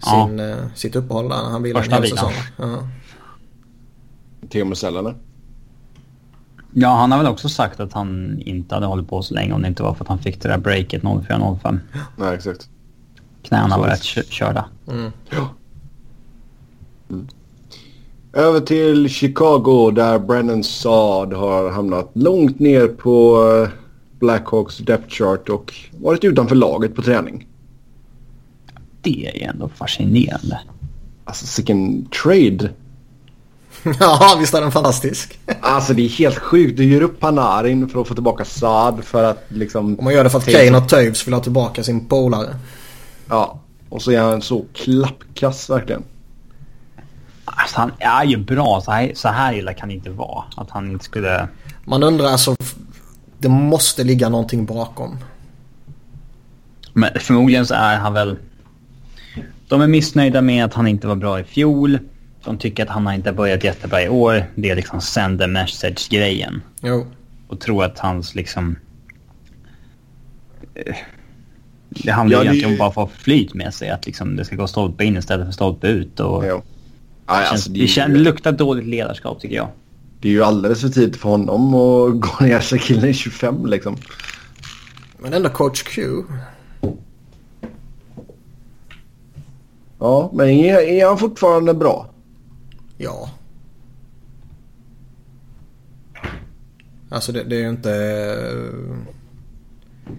Sin, eh, sitt uppehåll där han vilade en hel säsong. Ja. Teemu Selänne. Ja, han har väl också sagt att han inte hade hållit på så länge om det inte var för att han fick det där breaket 04-05. Nej, exakt. Knäna var rätt kö- körda. Mm. Över till Chicago där Brennan Saad har hamnat långt ner på eh, Blackhawks depth chart och varit utanför laget på träning. Det är ju ändå fascinerande. Alltså sicken trade. ja, visst är den fantastisk. Alltså det är helt sjukt. Du ger upp Panarin för att få tillbaka Saad för att liksom... Om man gör det för att Kane och Toews vill ha tillbaka sin polare. Ja. Och så är han så klappkass verkligen. Alltså han är ju bra. Så här, så här illa kan det inte vara. Att han inte skulle... Man undrar alltså, det måste ligga någonting bakom. Men förmodligen så är han väl... De är missnöjda med att han inte var bra i fjol. De tycker att han har inte börjat jättebra i år. Det är liksom send a message-grejen. Jo. Och tror att hans liksom... eh, Det handlar Ja, egentligen om bara att få flyt med sig. Att liksom det ska gå stolpe in istället för stolpe ut. Och Ja. Nej, känns, alltså, det, känns, ju, luktar dåligt ledarskap tycker jag. det är ju alldeles för tidigt för honom att gå ner sig. Killen är 25 liksom. Men ändå coach Q. Ja, men är, är han fortfarande bra? Ja. Alltså det, det är ju inte...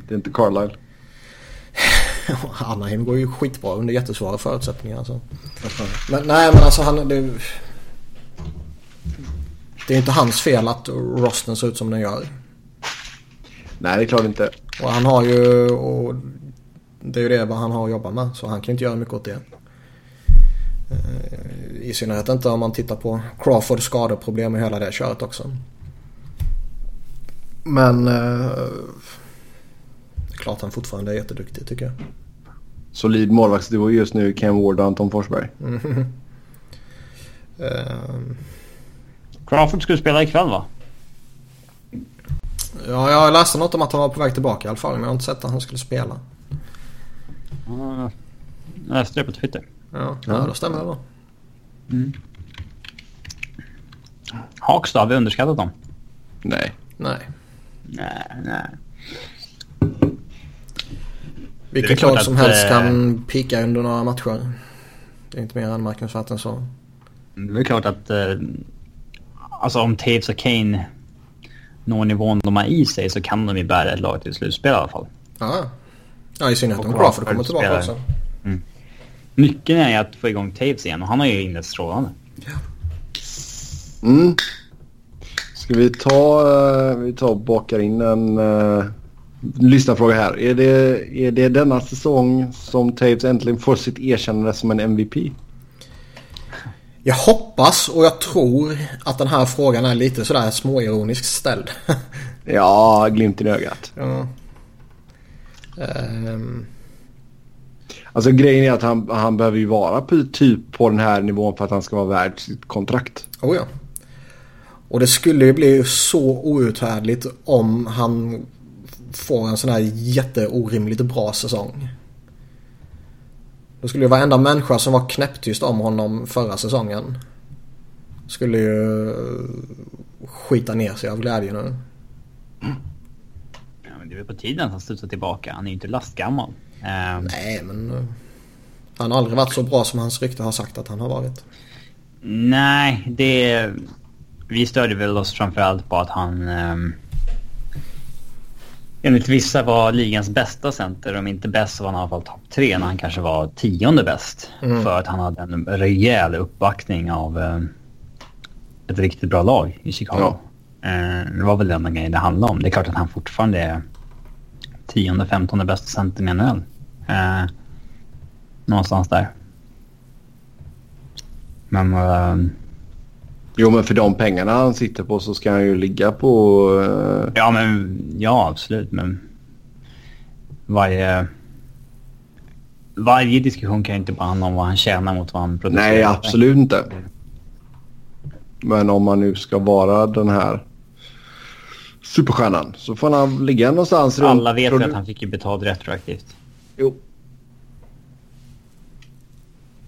Det är inte Carlisle. Anaheim går ju skitbra under jättesvåra förutsättningar. Alltså. Men nej men alltså han... Det, det är inte hans fel att rosten ser ut som den gör. Nej, det är klart inte. Och han har ju... Och det är ju det han har att jobba med. Så han kan inte göra mycket åt det. Eh, I synnerhet inte om man tittar på Crawfords skadeproblem och hela det köret också. Men... Eh, det är klart han fortfarande är jätteduktig tycker jag. Solid målvaktsduo just nu, Ken Ward och Anton Forsberg. Mm. Uh, Crawford skulle spela ikväll va? Ja, jag läste något om att han var på väg tillbaka i alla fall. Men jag har inte sett att han skulle spela. jag läste det på Twitter. Ja, ja då stämmer det då. Mm. Hawks då? Har vi underskattat dem? Nej. Nej. Nej, nej. Vilket lag som helst kan pika under några matcher. Det är inte mer anmärkningsvärt än så. Det är klart att... Äh, alltså om Taves och Kane når nivån de har i sig så kan de ju bära ett lag till slutspel i alla fall. Ja, ja i synnerhet om Crawford kommer tillbaka också. Nyckeln är att få igång Taves igen och han har ju inlett strålande. Mm. Ska vi ta, uh, vi tar och bakar in en uh, lyssnarfråga här. Är det, är det denna säsong som Taves äntligen får sitt erkännande som en MVP? Jag hoppas och jag tror att den här frågan är lite sådär småironiskt ställd. ja, glimt i ögat. Ja. Um... Alltså grejen är att han, han behöver ju vara på, typ på den här nivån för att han ska vara värd sitt kontrakt. Oh ja. Och det skulle ju bli så outhärdligt om han får en sån här jätteorimligt bra säsong. Då skulle ju varenda människa som var knäpptyst om honom förra säsongen skulle ju skita ner sig av glädje nu. Ja, men det är väl på tiden att han studsar tillbaka. Han är ju inte lastgammal. Um... Nej, men uh, han har aldrig varit så bra som hans rykte har sagt att han har varit. Nej, det... Vi störde väl oss framförallt på att han... Um enligt vissa var ligans bästa center. Om inte bäst så var han i alla fall topp tre när han kanske var tionde bäst. Mm. För att han hade en rejäl uppbackning av eh, ett riktigt bra lag i Chicago. Ja. Eh, det var väl den grejen det handlade om. Det är klart att han fortfarande är tionde, femtonde bästa center i NHL. Eh, någonstans där. Men... Eh, Jo men för de pengarna han sitter på så ska han ju ligga på... Uh... Ja men ja absolut men varje... Varje diskussion kan ju inte bara handla om vad han tjänar mot vad han producerar. Nej absolut inte. Men om man nu ska vara den här superstjärnan så får han ligga någonstans runt... Alla vet ju att han fick ju betalt retroaktivt. Jo.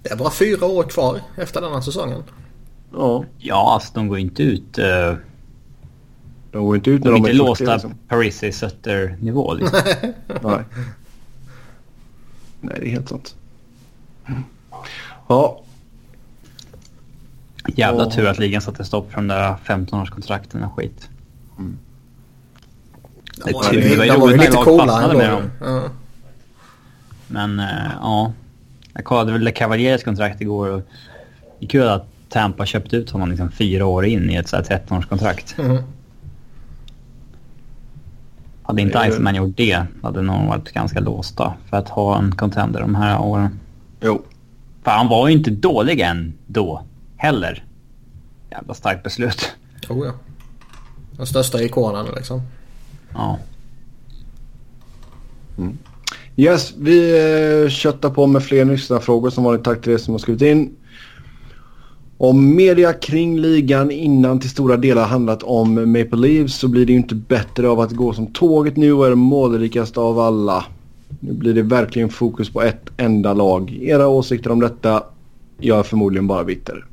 Det är bara fyra år kvar efter denna säsongen. Ja. Ja, alltså de går inte ut... Uh, de går inte ut när de, de är inte låsta liksom. Parisi Sutter-nivå liksom. Nej. Nej, det är helt sant. Ja. Jävla tur att ligan satte stopp för de där 15-årskontrakten och skit. Mm. Det, var, det, var, det var ju lite coola ändå. Med dem. Ja. Men uh, ja. Jag kollade väl Cavalieres kontrakt igår och det är kul att Tampa köpt ut honom liksom fyra år in i ett 13-årskontrakt. Mm. Hade inte Iceman gjort det hade de nog varit ganska låsta för att ha en contender de här åren. Jo. För han var ju inte dålig än då heller. Jävla starkt beslut. Oh ja. Den största ikonen liksom. Ja. Mm. Yes, vi eh, köttar på med fler lyssnarfrågor som vanligt. Tack till er som har skrivit in. Om media kring ligan innan till stora delar handlat om Maple Leafs så blir det ju inte bättre av att gå som tåget nu och är målrikast av alla. Nu blir det verkligen fokus på ett enda lag. Era åsikter om detta? Jag är förmodligen bara bitter.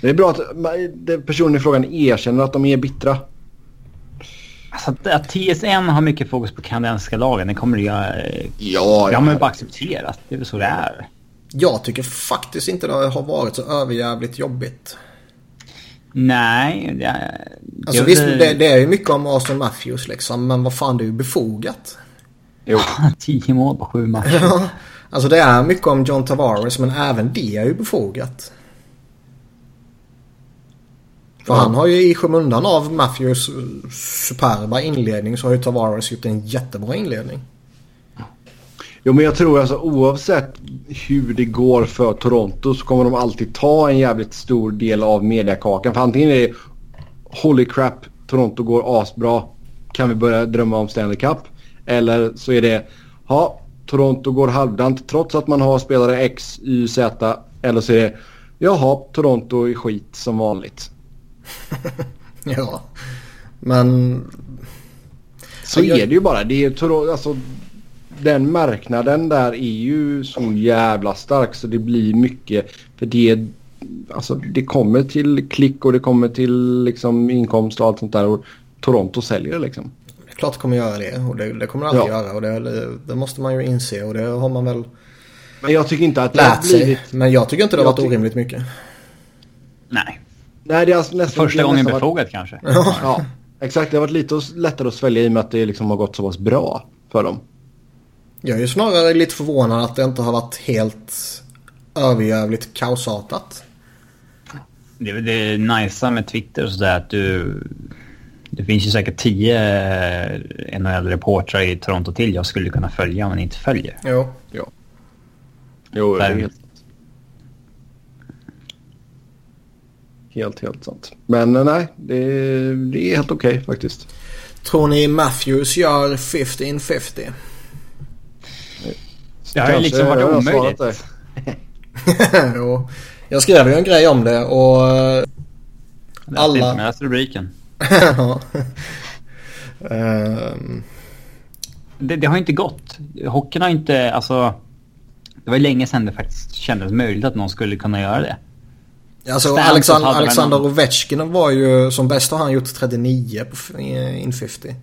Det är bra att personen i frågan erkänner att de är bittra. Alltså att TSN har mycket fokus på kanadensiska lagen, det kommer jag... Ja, ja. har man ju bara accepterat. Det är väl så det är. Jag tycker faktiskt inte det har varit så överjävligt jobbigt. Nej. Det, alltså visst, det, det är ju mycket om Austin Matthews liksom. Men vad fan, det är ju befogat. Jo. Tio mål på sju matcher. Ja, alltså det är mycket om John Tavares men även det är ju befogat. För han har ju i skymundan av Matthews superba inledning så har ju Tavares gjort en jättebra inledning. Jo men jag tror alltså oavsett hur det går för Toronto så kommer de alltid ta en jävligt stor del av mediakakan. För antingen är det holy crap, Toronto går asbra. Kan vi börja drömma om Stanley Cup? Eller så är det ja, Toronto går halvdant trots att man har spelare X, Y, Z. Eller så är det jaha, Toronto är skit som vanligt. Ja. Men Så Ja, jag- är det ju bara. Det är alltså, den marknaden där är ju så jävla stark så det blir mycket. För det, alltså, det kommer till klick och det kommer till liksom, inkomst och allt sånt där. Och Toronto säljer liksom. det är klart det kommer göra det och det, det kommer det alltid Ja. göra och det, det måste man ju inse och det har man väl Men jag tycker inte att det lärt sig. blivit... Men jag tycker inte det har varit orimligt mycket. Nej. Nej, det är alltså nästan... Första gången nästan varit- befogat kanske. Ja, exakt. Det har varit lite lättare att svälja i och med att det liksom har gått så pass bra för dem. Jag är ju snarare lite förvånad att det inte har varit helt överjävligt kaosartat. Det är väl det nice med Twitter och sådär att du... Det finns ju säkert tio NHL-reportrar i Toronto till jag skulle kunna följa men inte följer. Jo. Ja. Jo, det är Där. helt... Helt, helt sant. Men eh, nej, det, det är helt okej faktiskt. Tror ni Matthews gör 15-50? Det har ju liksom varit jag omöjligt. jo. Jag skrev ju en grej om det och... eh, Alla- inte, men läs rubriken. Ja. Ehm, Det, det har ju inte gått. Hockeyn har inte, alltså... Det var ju länge sedan det faktiskt kändes möjligt att någon skulle kunna göra det. Alltså Alexander, Alexander Ovechkin var ju som bäst har han gjort 39 på in 50.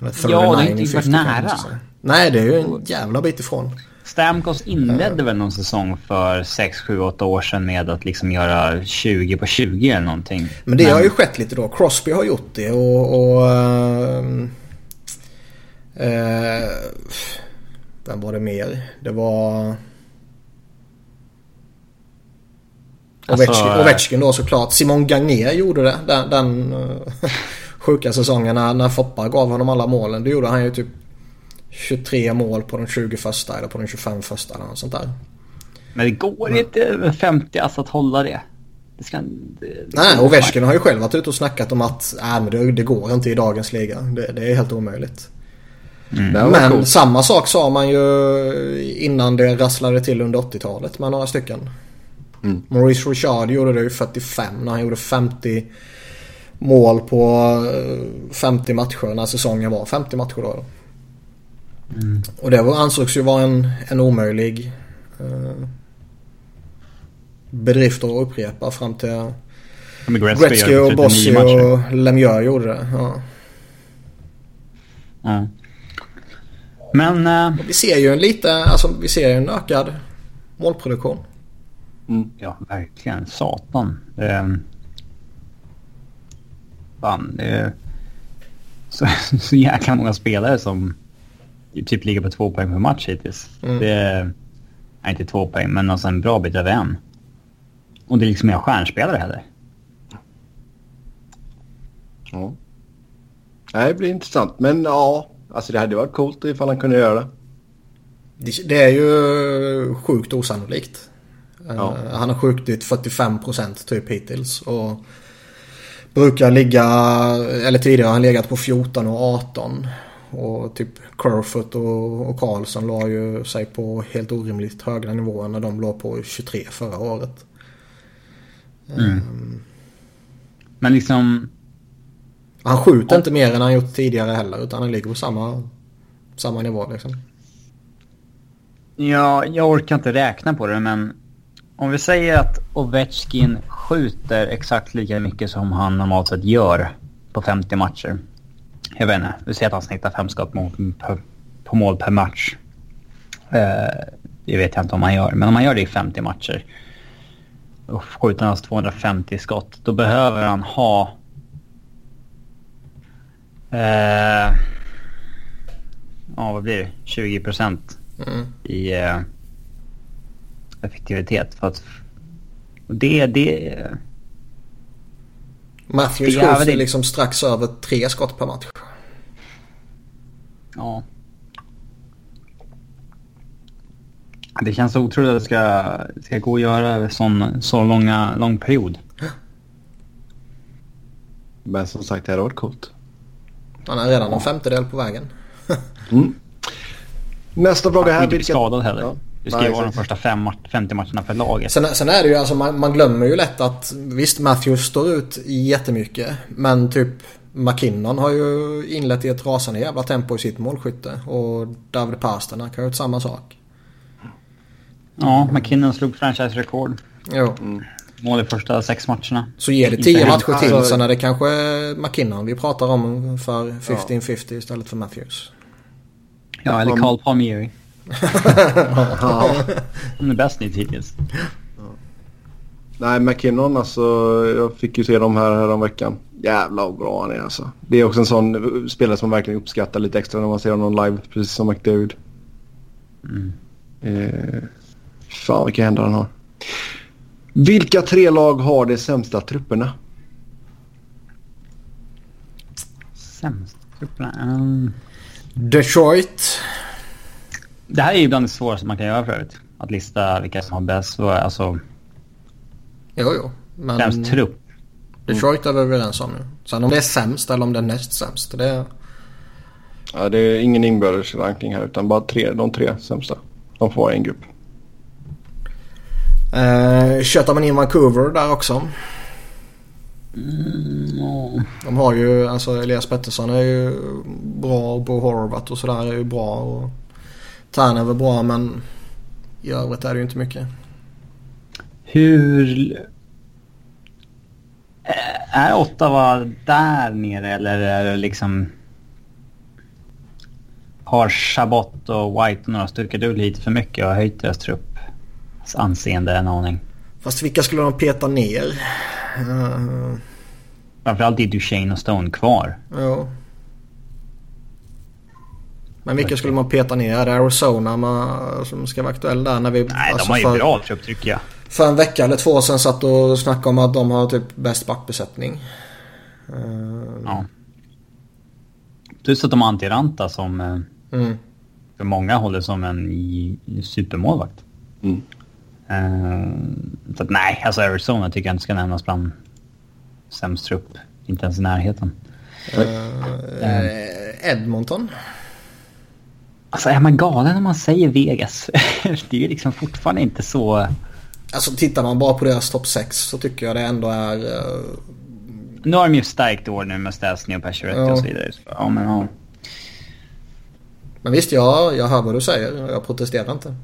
Eller Ja, det har 39 inte in varit 50 kan man nära. Nej, det är ju en jävla bit ifrån. Stamkos inledde väl någon säsong för 6, 7, 8 år sedan med att liksom göra 20 på 20 eller någonting. Men det har ju skett lite då. Crosby har gjort det och... och eh, vem var det mer? Det var... Alltså, Ovechkin, eh, Ovechkin då såklart. Simon Gagné gjorde det. Den, den eh, sjuka säsongen när, när Foppa gav honom alla målen. Då gjorde han ju typ 23 mål på de 20 första eller på de 25 första eller något sånt där. Men det går inte med 50 alltså att hålla det. Det ska... Det, det Nej, går Ovechkin har ju själv varit ute och snackat om att äh, men det, det går inte i dagens liga. Det, det är helt omöjligt. Mm. Det Men coolt. samma sak sa man ju innan det rasslade till under 80-talet med några stycken. Mm. Maurice Richard gjorde det ju 45 när han gjorde 50 mål på eh, 50 matcher när säsongen var 50 matcher då. Mm. Och det var, ansågs ju vara en, en omöjlig eh, bedrift att upprepa fram till Gretzky, Gretzky och 39 Bossy matcher. och Lemieux gjorde det. Ja. Ja. Men... eh, Och vi ser ju en lite, alltså vi ser ju en ökad målproduktion. Mm. Ja, verkligen. Satan. Det, fan, det är så, så jäkla många spelare som typ ligger på två poäng per match hittills. Mm. Det är nej, inte två poäng, men alltså en bra bit över en. Och det är liksom inga stjärnspelare heller. Ja. Nej, det blir intressant. Men ja, alltså det hade varit coolt ifall han kunde göra det. Det, det är ju sjukt osannolikt. Eh, Ja. Han har skjutit 45% typ hittills. Och brukar ligga, eller tidigare har han legat på 14 och 18. Och typ Kerfoot och, och Karlsson la ju sig på helt orimligt höga nivåer när de låg på 23 förra året. Men liksom... Han skjuter inte mer än han gjort tidigare heller utan han ligger på samma, samma nivå liksom. Ja, jag orkar inte räkna på det, men om vi säger att Ovechkin skjuter exakt lika mycket som han normalt sett gör på 50 matcher. Jag vet inte, vi säger att han snittar fem skott mot, på, mål per match. Eh, det vet jag inte om han gör, men om han gör det i 50 matcher och skjuter han alltså 250 skott, då behöver han ha... Eh, ja, vad blir det? 20 procent Mm. i eh, effektivitet. För att, och det, det, Matthews Det är skjuter väl- liksom strax över tre skott per match. ja. Det känns otroligt att det ska, ska gå att göra över sån, så långa, lång period. Men som sagt, det hade varit coolt. Han är redan en femtedel på vägen. Mm. Nästa fråga Han här. får inte bli skadad heller. Ja. Det ska ju vara de första fem, mat- 50 matcherna för laget. Sen, sen är det ju alltså man, man glömmer ju lätt att visst Matthews står ut jättemycket. Men typ McKinnon har ju inlett i ett rasande jävla tempo i sitt målskytte. Och David Pasternak har gjort samma sak. Ja, McKinnon slog franchise-rekord. Jo. Mål i första sex matcherna. Så ger det Inte 10 hänt. matcher till Alltså- sen är det kanske McKinnon vi pratar om för 15-50 istället för Matthews. Ja, eller Carl Palmieri. Ja. Han är bäst nytt hittills. Nej, McKinnon alltså. Jag fick ju se dem här, här om veckan. Jävlar vad bra han är alltså. Det är också en sån spelare som man verkligen uppskattar lite extra när man ser honom live. Precis som McDavid. Mm. Eh, fan vilka händer han har. Vilka tre lag har de sämsta trupperna? Sämst trupperna? Um, Detroit. Det här är ju bland det svåraste man kan göra förut. Att lista vilka som har bäst. Så, Alltså, Jo, jo. Men främst trupp. Detroit är vi överens om nu. Sen om det är sämst eller om det är näst sämst. Det är... Ja, det är ingen inbördes ranking här utan bara tre, de tre sämsta. De får vara i en grupp. Eh, köttar man in Vancouver där också. Mm, De har ju, alltså Elias Pettersson är ju bra och Bo Horvath och sådär är ju bra. Och Tanev är bra men i övrigt är det ju inte mycket. Hur... Är Ottawa där nere eller är det liksom... Har Chabot och White några stukat ut lite för mycket och höjt deras trupp anseende en aning? Fast vilka skulle de peta ner? Uh, Framförallt är Duchene och Stone kvar. jo. Men vilka skulle man peta ner? Är det Arizona man, som ska vara aktuell där? När vi, Nej, alltså de har ju för, bra trupp tycker jag. för en vecka eller två sedan satt och snackade om att de har typ bäst backbesättning. Eh, Ja. Plus att de har Antiranta som eh, mm. för många håller som en supermålvakt. Mm. Eh, så att nej, alltså Arizona tycker jag inte ska nämnas bland sämst trupp. Inte ens i närheten. Eh, Edmonton. Alltså är man galen när man säger Vegas? det är ju liksom fortfarande inte så... Alltså tittar man bara på deras topp 6 så tycker jag det ändå är... eh, Nu har de ju stärkt i år nu med Stasny och Pacioretty Ja. och så vidare. Ja, men ja. Men visst, jag, jag hör vad du säger jag protesterar inte.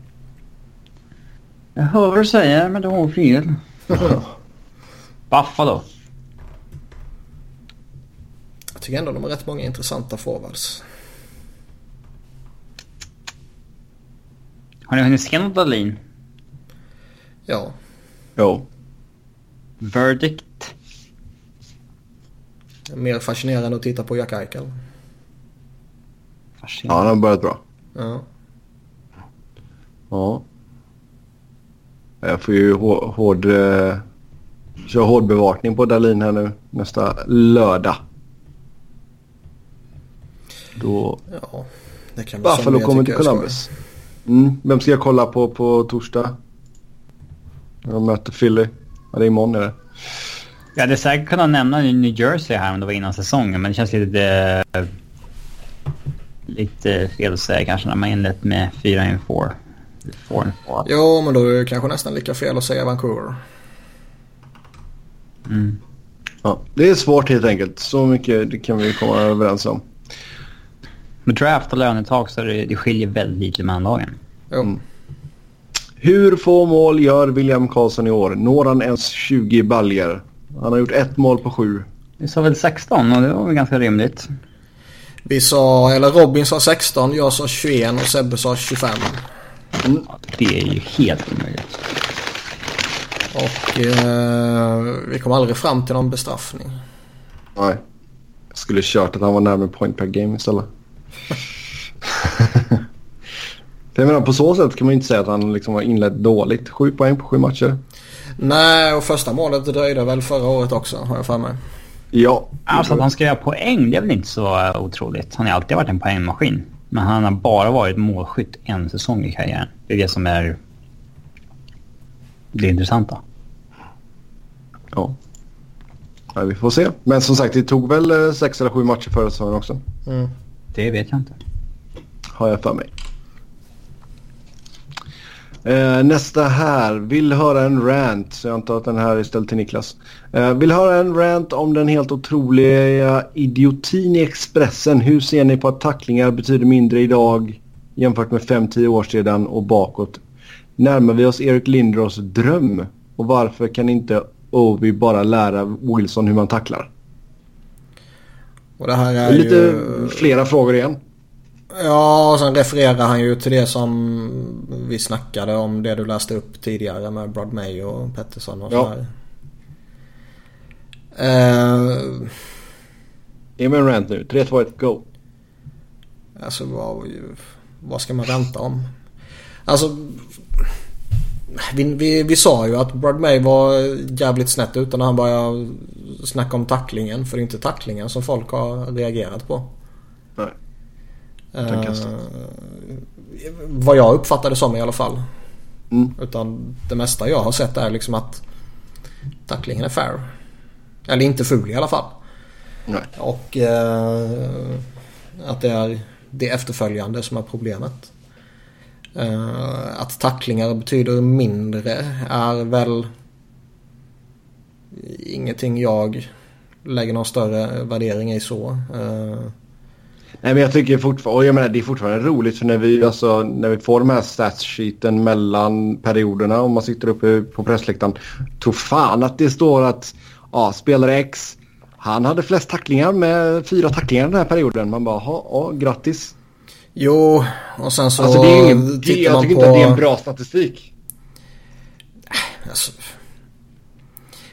Jag hör vad du säger, men du har fel. Buffalo. Jag tycker ändå de har rätt många intressanta forwards. Har ni hunnit se något Dahlin? Ja. Jo. Verdict? Mer fascinerande att titta på Jack Eichel. Ja, Fascinerande. han har börjat bra. Ja. Ja. Jag får ju hå- hård... Eh, köra hård bevakning på Dalin här nu nästa lördag. Då ja. Det kan bli Buffalo kommer till Columbus. Mm. Vem ska jag kolla på på torsdag? Jag möter Philly. Ja, det är imorgon är det. Jag hade säkert kunnat nämna New Jersey här om det var innan säsongen, men det känns lite... lite fel att säga kanske när man inlett med 4 in 4. 4 in 4. Jo, men då är det kanske nästan lika fel att säga Vancouver. Mm. Ja, det är svårt helt enkelt. Så mycket det kan vi komma överens om. Med draft och lönetak så det, det skiljer väldigt lite mellan lagen. Mm. Hur få mål gör William Karlsson i år? Når han ens 20 baljer? Han har gjort ett mål på sju. Vi sa väl 16 och det var väl ganska rimligt. Vi sa, eller Robin sa 16, jag sa 21 och Sebbe sa 25. Ja, det är ju helt omöjligt. Och eh, vi kom aldrig fram till någon bestraffning. Nej. Jag skulle kört att han var närmare point per game istället. jag menar, på så sätt kan man inte säga att han liksom har inlett dåligt. Sju poäng på sju matcher. Nej, och första målet dröjde väl förra året också har jag för mig. Ja. Alltså att han ska göra poäng, det är väl inte så otroligt. Han har alltid varit en poängmaskin. Men han har bara varit målskytt en säsong i karriären. Det är det som är det intressanta. Ja. ja. Vi får se. Men som sagt, det tog väl eh, sex eller sju matcher förra säsongen också. Mm. Det vet jag inte. Har jag för mig. Eh, nästa här. Vill höra en rant. Så jag antar att den här är ställd till Niklas. Eh, vill höra en rant om den helt otroliga idiotin i Expressen. Hur ser ni på att tacklingar betyder mindre idag jämfört med 5-10 år sedan och bakåt? Närmar vi oss Erik Lindros dröm? Och varför kan inte Ovi bara lära Wilson hur man tacklar? Och det här är Lite ju... flera frågor igen. Ja, och sen refererar han ju till det som vi snackade om. Det du läste upp tidigare med Brad May och Pettersson och Ja. sådär. Eh, Ge mig en rant nu. 3, 2, 1, go. alltså vad, vad ska man vänta om? Alltså... Vi, vi, vi sa ju att Brad May var jävligt snett ute när han började snacka om tacklingen. För det är inte tacklingen som folk har reagerat på. Nej. Eh, vad jag uppfattade som i alla fall. Mm. Utan det mesta jag har sett är liksom att tacklingen är fair. Eller inte ful i alla fall. Nej. Och eh, att det är det efterföljande som är problemet. Eh, att tacklingar betyder mindre är väl ingenting jag lägger någon större värdering i så. Eh, Nej men jag tycker fortfarande, och jag menar det är fortfarande roligt för när vi, alltså, när vi får de här statssheeten mellan perioderna om man sitter uppe på pressläktaren. Tror fan att det står att ja, spelare X, han hade flest tacklingar med fyra tacklingar den här perioden. Man bara, ja grattis jo, och sen så Alltså det är ingen, det, tittar jag man tycker på... inte att det är en bra statistik. Alltså,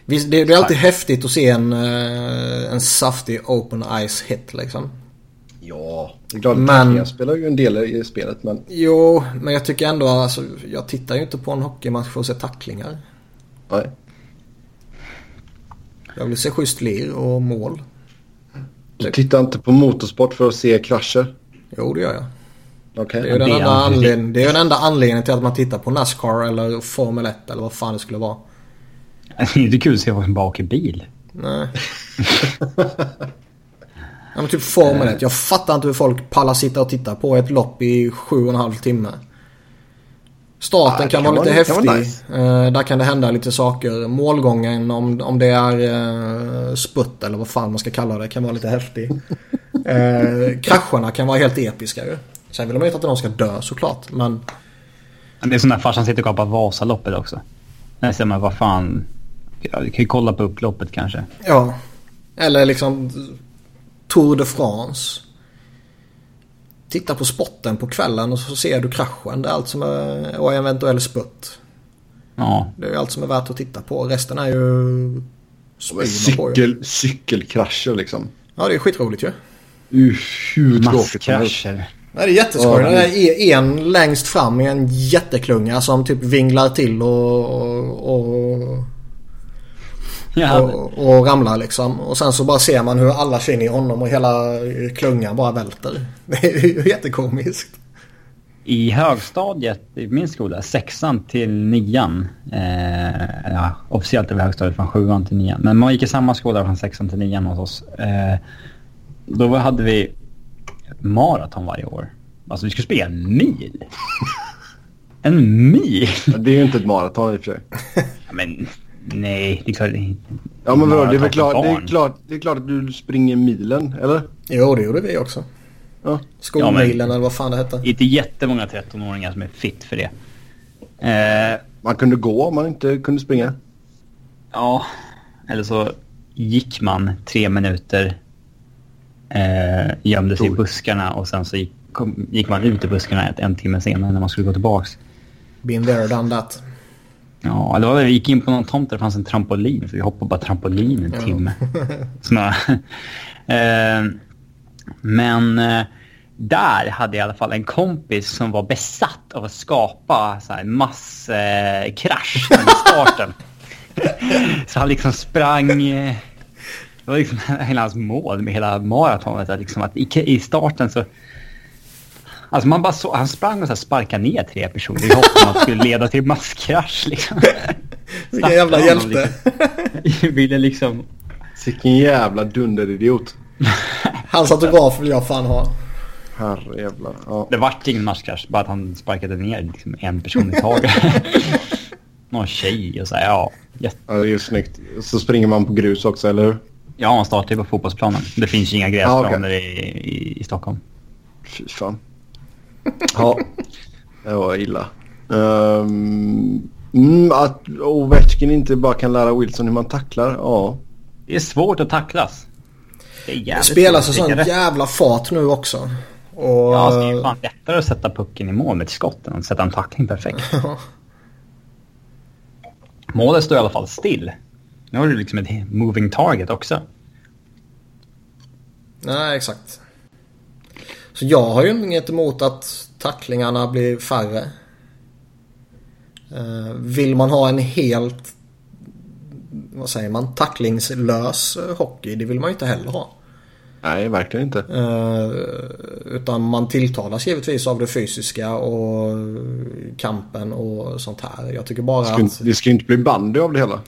visst, det, det är alltid häftigt att se en, eh, en saftig open ice hit liksom. Ja, det är klart Men- tacklingar spelar ju en del i spelet men Jo, men jag tycker ändå alltså, jag tittar ju inte på en hockeymatch för att se tacklingar. nej. Jag vill se schysst lir och mål. Du tittar inte på motorsport för att se krascher? Jo, det gör jag. Okej. Det är den, enda anledningen, det är den enda anledningen till att man tittar på Nascar eller Formel 1 eller vad fan det skulle vara. Det är inte kul att se folk som bara åker bil. Nej. ja, men typ Formel 1. Jag fattar inte hur folk pallar sitta och titta på ett lopp i sju och en halv timme. Starten Ja, kan, kan vara lite vara- kan häftig. vara nice. Eh, där kan det hända lite saker. Målgången om, om det är uh, sputt eller vad fan man ska kalla det kan vara lite häftig. uh, krascherna kan vara helt episka ju. Sen vill de ju inte att någon ska dö såklart. Men Men Det är som när farsan sitter och kollar på Vasaloppet också. Ser man vad fan... Ja, du kan ju kolla på upploppet kanske. Ja. Eller liksom Tour de France. Titta på spotten på kvällen och så ser du kraschen. Det är allt som är, och eventuell sputt. Ja, Det är ju allt som är värt att titta på. Resten är ju man på ju. Cykel, cykelkrascher liksom. Ja det är skitroligt ju. Uh, hur tråkigt masskrascher. Nej, det är jätteskoj. Det är en längst fram i en jätteklunga som typ vinglar till och, och, och, Ja, och, och ramlar liksom. Och sen så bara ser man hur alla känner i honom och hela klungan bara välter. Det är ju jättekomiskt. I högstadiet i min skola, sexan till nian. Eh, ja, officiellt är det högstadiet från sjuan till nian. Men man gick i samma skola från sexan till nian hos oss. Eh, då hade vi maraton varje år. Alltså vi skulle springa en mil. En mil? Det är ju inte ett maraton i och för sig. Ja, men nej, det är klart. Ja men vadå, det är väl klart, det är klart, det är klart att du springer milen, eller? Jo det gjorde vi också. Ja. Skolmilen eller vad fan det hette. Inte jättemånga 13-åringar som är fit för det. Eh, Man kunde gå om man inte kunde springa. Ja, eller så gick man tre minuter, eh, gömde sig i buskarna och sen så gick, kom, gick man ut i buskarna ett, en timme senare när man skulle gå tillbaks. Been there done that. Ja, det var, vi gick in på någon tomt där det fanns en trampolin så vi hoppade bara trampolin en Ja. timme. Såna, eh, men eh, där hade jag i alla fall en kompis som var besatt av att skapa masskrasch eh, i starten. så han liksom sprang... Det var liksom hela hans mål med hela maratonet. Att, liksom att i, i starten så... Alltså man bara så, han sprang och så sparkade ner tre personer i hopp om att det skulle leda till masskrasch. Liksom. Vilken jävla hjälte. Liksom, ville liksom... Vilken jävla dunderidiot. Hans autograf vill jag fan ha. Herrejävlar. Ja. Det vart ingen matchkrasch, bara att han sparkade ner liksom en person i taget. Någon tjej och så här, ja. Jätte... Ja, det är ju snyggt. Så springer man på grus också, eller hur? Ja, man startar ju på fotbollsplanen. Det finns ju inga gräsplaner ah, okay. i, i, i, Stockholm. Fy fan. ja, det var illa. Um, att Ovechkin inte bara kan lära Wilson hur man tacklar, ja. Det är svårt att tacklas. Det, det spelas i sån jävla fart nu också. Och... Ja, det är ju fan lättare att sätta pucken i mål med ett skott än att sätta en tackling perfekt. Målet står i alla fall still. Nu har du liksom ett moving target också. Nej, exakt. Så jag har ju inget emot att tacklingarna blir färre. Eh, vill man ha en helt, vad säger man, tacklingslös hockey, det vill man ju inte heller ha. Nej, verkligen inte. Uh, utan man tilltalas givetvis av det fysiska och kampen och sånt här. Jag tycker bara det ska, att... Det ska inte bli bandy av det hela.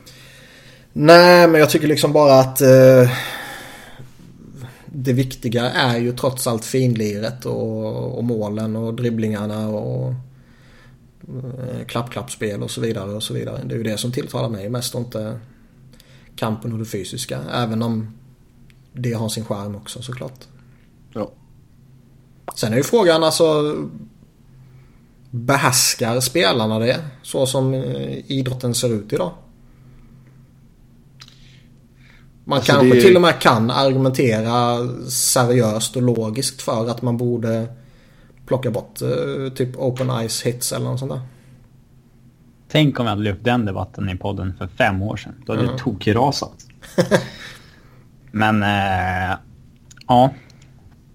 Nej, men jag tycker liksom bara att uh, det viktiga är ju trots allt finliret och, och målen och dribblingarna och uh, klapp-klappspel och så vidare och så vidare. Det är ju det som tilltalar mig mest och inte kampen och det fysiska. Även om det har sin charm också såklart. Ja. Sen är ju frågan alltså behärskar spelarna det så som eh, idrotten ser ut idag? Man alltså kanske det... till och med kan argumentera seriöst och logiskt för att man borde plocka bort uh, typ open ice hits eller något sånt där. Tänk om vi hade lyft den debatten i podden för fem år sedan. Då hade mm. det tokrasat. Men eh, ja,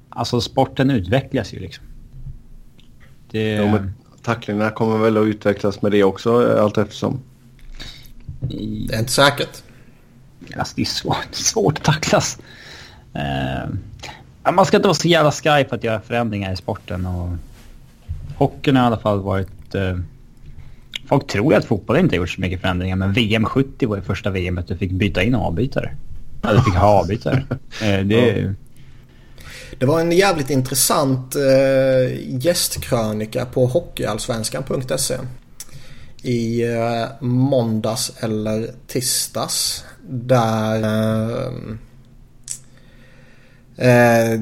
alltså sporten utvecklas ju liksom. Det... Ja, men tacklingarna kommer väl att utvecklas med det också allt eftersom. Det är inte säkert. Alltså, det är svårt, svårt att tacklas. Eh, man ska inte vara så jävla skraj på att göra förändringar i sporten. Och hockeyn har i alla fall varit... Eh, folk tror att fotboll inte har gjort så mycket förändringar men VM 70 var det första VM att du fick byta in avbytare. Eller fick ha avbytare. Eh, det... Det var en jävligt intressant eh, gästkrönika på hockeyallsvenskan.se. I eh, måndags eller tisdags. Där eh, eh,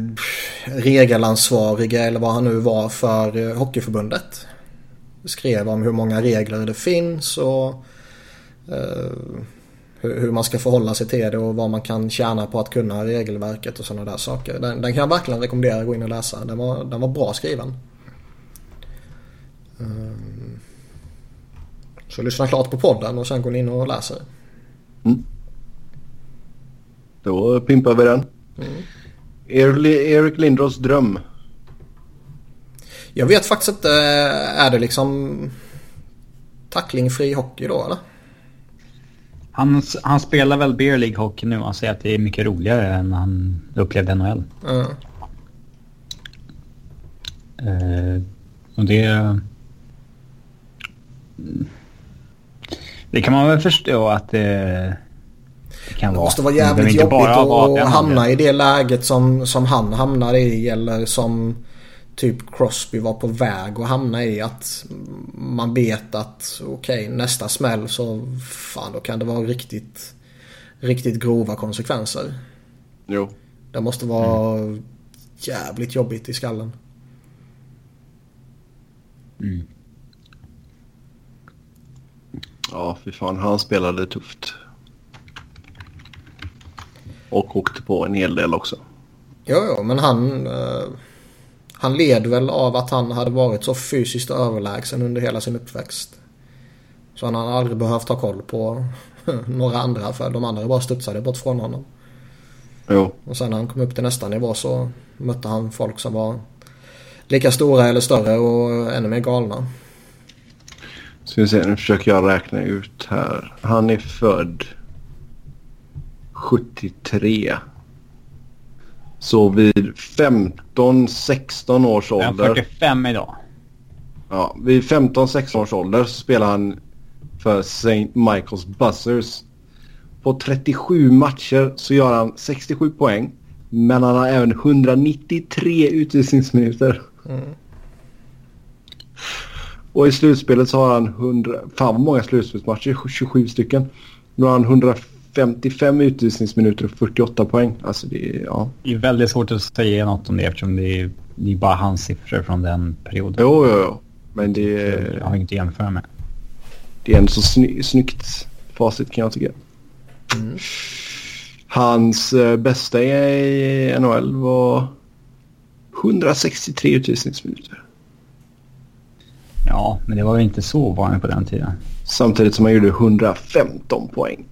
regelansvariga eller vad han nu var för eh, Hockeyförbundet. Skrev om hur många regler det finns och eh, hur man ska förhålla sig till det och vad man kan tjäna på att kunna regelverket och sådana där saker. Den, den kan jag verkligen rekommendera att gå in och läsa. Den var, den var bra skriven. Eh, så lyssna klart på podden och sen går ni in och läser. Mm. Då pimpar vi den. Mm. Erik Lindros dröm. Jag vet faktiskt inte. Är det liksom tacklingfri hockey då eller? Han, han spelar väl Beer League Hockey nu. Han säger att det är mycket roligare än han upplevde NHL. Mm. Uh, och det... Det kan man väl förstå att det, det kan vara. Det måste vara jävligt jobbigt att hamna i det läget som, som han hamnade i. Eller som typ Crosby var på väg att hamna i. Att man vet att okej okay, nästa smäll så fan då kan det vara riktigt, riktigt grova konsekvenser. Jo. Det måste vara mm. jävligt jobbigt i skallen. Mm. Ja, fy fan. Han spelade tufft. Och åkte på en hel del också. Jo, jo, men han... Uh han led väl av att han hade varit så fysiskt överlägsen under hela sin uppväxt. Så han hade aldrig behövt ha koll på några andra för de andra bara studsade bort från honom. Jo. Och sen när han kom upp till nästa nivå så mötte han folk som var lika stora eller större och ännu mer galna. Ska vi se, nu försöker jag räkna ut här. Han är född 73. Så vid 15-16 års Jag är ålder. 45 idag. Ja, vid 15-16 års ålder så spelar han för St. Michael's Buzzers. På 37 matcher så gör han 67 poäng. Men han har även 193 utvisningsminuter. Och i slutspelet så har han 100... Fan vad många slutspelsmatcher. 27 stycken. Nu har han 155 utvisningsminuter och 48 poäng. Alltså det är... Ja. Det är väldigt svårt att säga något om det eftersom det är, det är bara hans siffror från den perioden. Jo, jo, jo. Men det är... Jag har inget att jämföra med. Det är ändå så sny snyggt facit kan jag tycka. Hans eh, bästa i NHL var 163 utvisningsminuter. Ja, men det var ju inte så vanligt på den tiden. Samtidigt som han gjorde 115 poäng.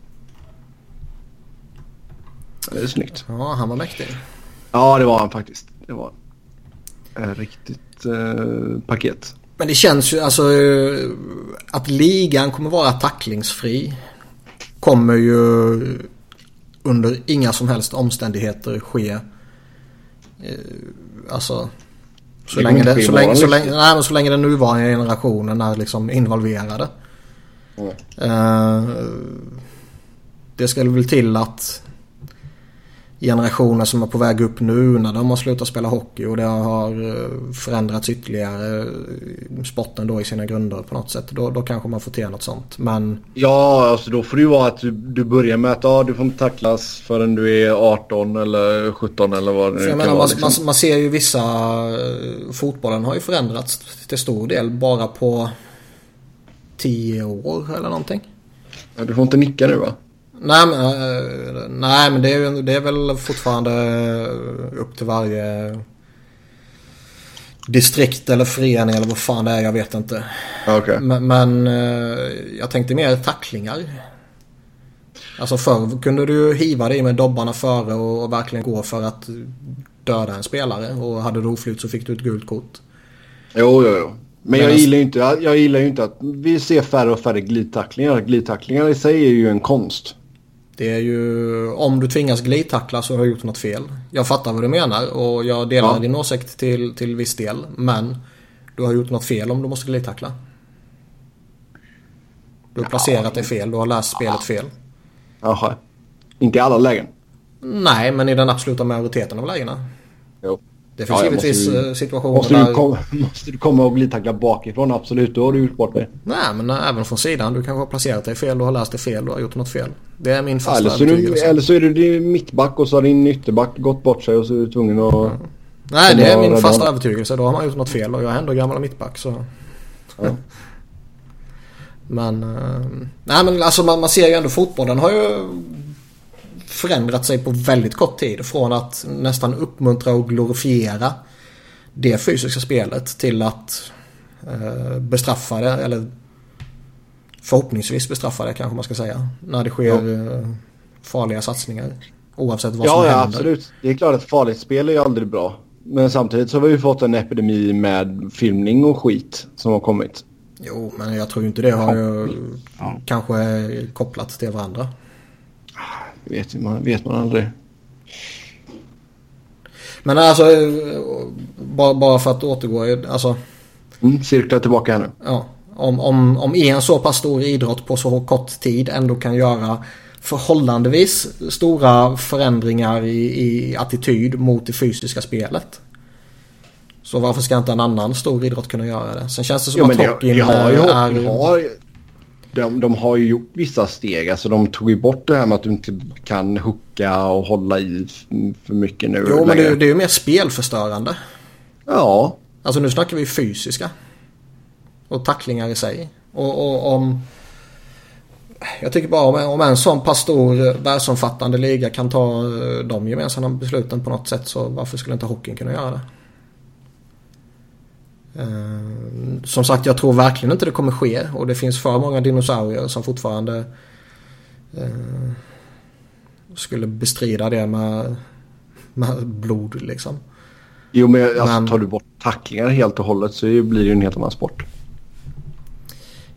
Det är snyggt. Ja, han var mäktig. Ja, det var han faktiskt. Det var. Ett riktigt eh, paket. Men det känns ju alltså eh, att ligan kommer vara tacklingsfri. Kommer ju under inga som helst omständigheter ske. Eh, alltså. Så länge, det, så, länge, så, länge, liksom. nej, men så länge den nuvarande generationen är liksom involverade. Mm. Eh, det ska väl till att generationer som är på väg upp nu när de har slutat spela hockey och det har eh, förändrats ytterligare eh, sporten då i sina grunder på något sätt. Då, då kanske man får till något sånt. Men Ja, alltså då får det ju vara att du, du börjar med att ja, du får inte tacklas förrän du är 18 eller 17 eller vad det nu kan menar, vara. man, Liksom. man, man ser ju vissa... eh, Fotbollen har ju förändrats till stor del bara på 10 år eller någonting. Ja, Du får inte nicka nu va? Nej men, eh, nej, men det, är, det är väl fortfarande eh, upp till varje distrikt eller förening eller vad fan det är. Jag vet inte. Okej. Men, men eh, jag tänkte mer tacklingar. Alltså förr kunde du hiva dig med dobbarna före och, och verkligen gå för att döda en spelare. Och hade du oflyt så fick du ett gult kort. Jo, jo, jo. Men jag gillar, ju inte, jag, gillar ju inte att vi ser färre och färre glidtacklingar. Glidtacklingar i sig är ju en konst. Det är ju om du tvingas glidtackla så har du gjort något fel. Jag fattar vad du menar och jag delar Ja. din åsikt till, till viss del. Men du har gjort något fel om du måste glidtackla. Du har placerat dig fel, du har läst spelet fel. Jaha. Inte i alla lägen. Nej, men i den absoluta majoriteten av lägena. Jo. Det finns Ja, givetvis måste ju- eh, situationer Måste där... du, komma, måste du komma och glidtackla bakifrån? Absolut, då har du gjort bort dig. Nej, men eh, även från sidan. Du kanske har placerat dig fel, du har läst det fel, du har gjort något fel. Det är min fasta Eller så, du, eller så är du din mittback och så har din ytterback gått bort sig och så är du tvungen att... Nej, det är min fasta övertygelse. Då har man gjort något fel och jag är ändå gammal mittback så... Ja. Men... eh, nej men alltså man, man ser ju ändå fotbollen har ju förändrat sig på väldigt kort tid. Från att nästan uppmuntra och glorifiera det fysiska spelet till att eh, bestraffa det. Eller förhoppningsvis bestraffa det kanske man ska säga. När det sker eh, farliga satsningar. Oavsett vad som Ja, ja händer. absolut. Det är klart att farligt spel är ju aldrig bra. Men samtidigt så har vi ju fått en epidemi med filmning och skit som har kommit. Jo, men jag tror ju inte det har ju Ja. kanske kopplat till varandra. Det vet man, vet man aldrig. Men alltså, eh, bara, bara för att återgå, alltså, Mm, cirkla tillbaka här nu. ja, om, om, om en så pass stor idrott på så kort tid ändå kan göra förhållandevis stora förändringar i, i attityd mot det fysiska spelet. Så varför ska inte en annan stor idrott kunna göra det? Sen känns det som Jo, att hockeyn har ju, är... har, de, de har ju gjort vissa steg. Alltså de tog ju bort det här med att du inte kan hooka och hålla i för mycket nu. Jo, men det, det är ju mer spelförstörande. Ja, Alltså nu snackar vi fysiska. Och tacklingar i sig. Och, och om... Jag tycker bara om, om en sån pass stor eh, världsomfattande liga kan ta eh, de gemensamma besluten på något sätt så varför skulle inte hockeyn kunna göra det? Eh, som sagt jag tror verkligen inte det kommer ske och det finns för många dinosaurier som fortfarande eh, skulle bestrida det med, med blod liksom. Jo, men alltså, men... tar du bort tacklingar helt och hållet så blir det ju en helt annan sport.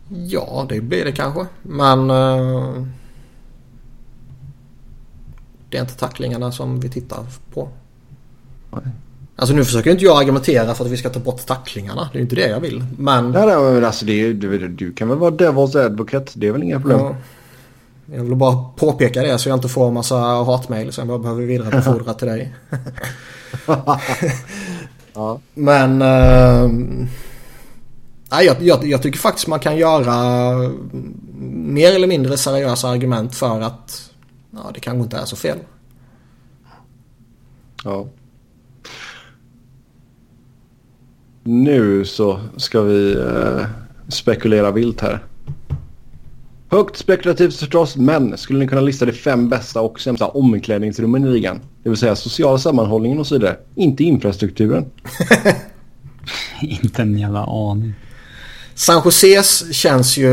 Ja, det blir det kanske. Men... Uh... Det är inte tacklingarna som vi tittar på. Nej. Alltså nu försöker inte jag argumentera för att vi ska ta bort tacklingarna. Det är inte det jag vill. Men... Nej, nej men alltså det är, du, du kan väl vara Devil's Advocate. Det är väl inga problem. Ja. Jag vill bara påpeka det så jag inte får en massa hatmejl som jag behöver vidarebefordra till dig. ja. Men... Uh, nej, jag, jag, jag, tycker faktiskt man kan göra mer eller mindre seriösa argument för att ja, det kanske inte är så fel. Ja. Nu så ska vi eh, spekulera vilt här. Högt spekulativt förstås, men skulle ni kunna lista de fem bästa och sämsta omklädningsrummen i ligan? Det vill säga social sammanhållningen och så vidare. Inte infrastrukturen. inte en jävla aning. San Joses känns ju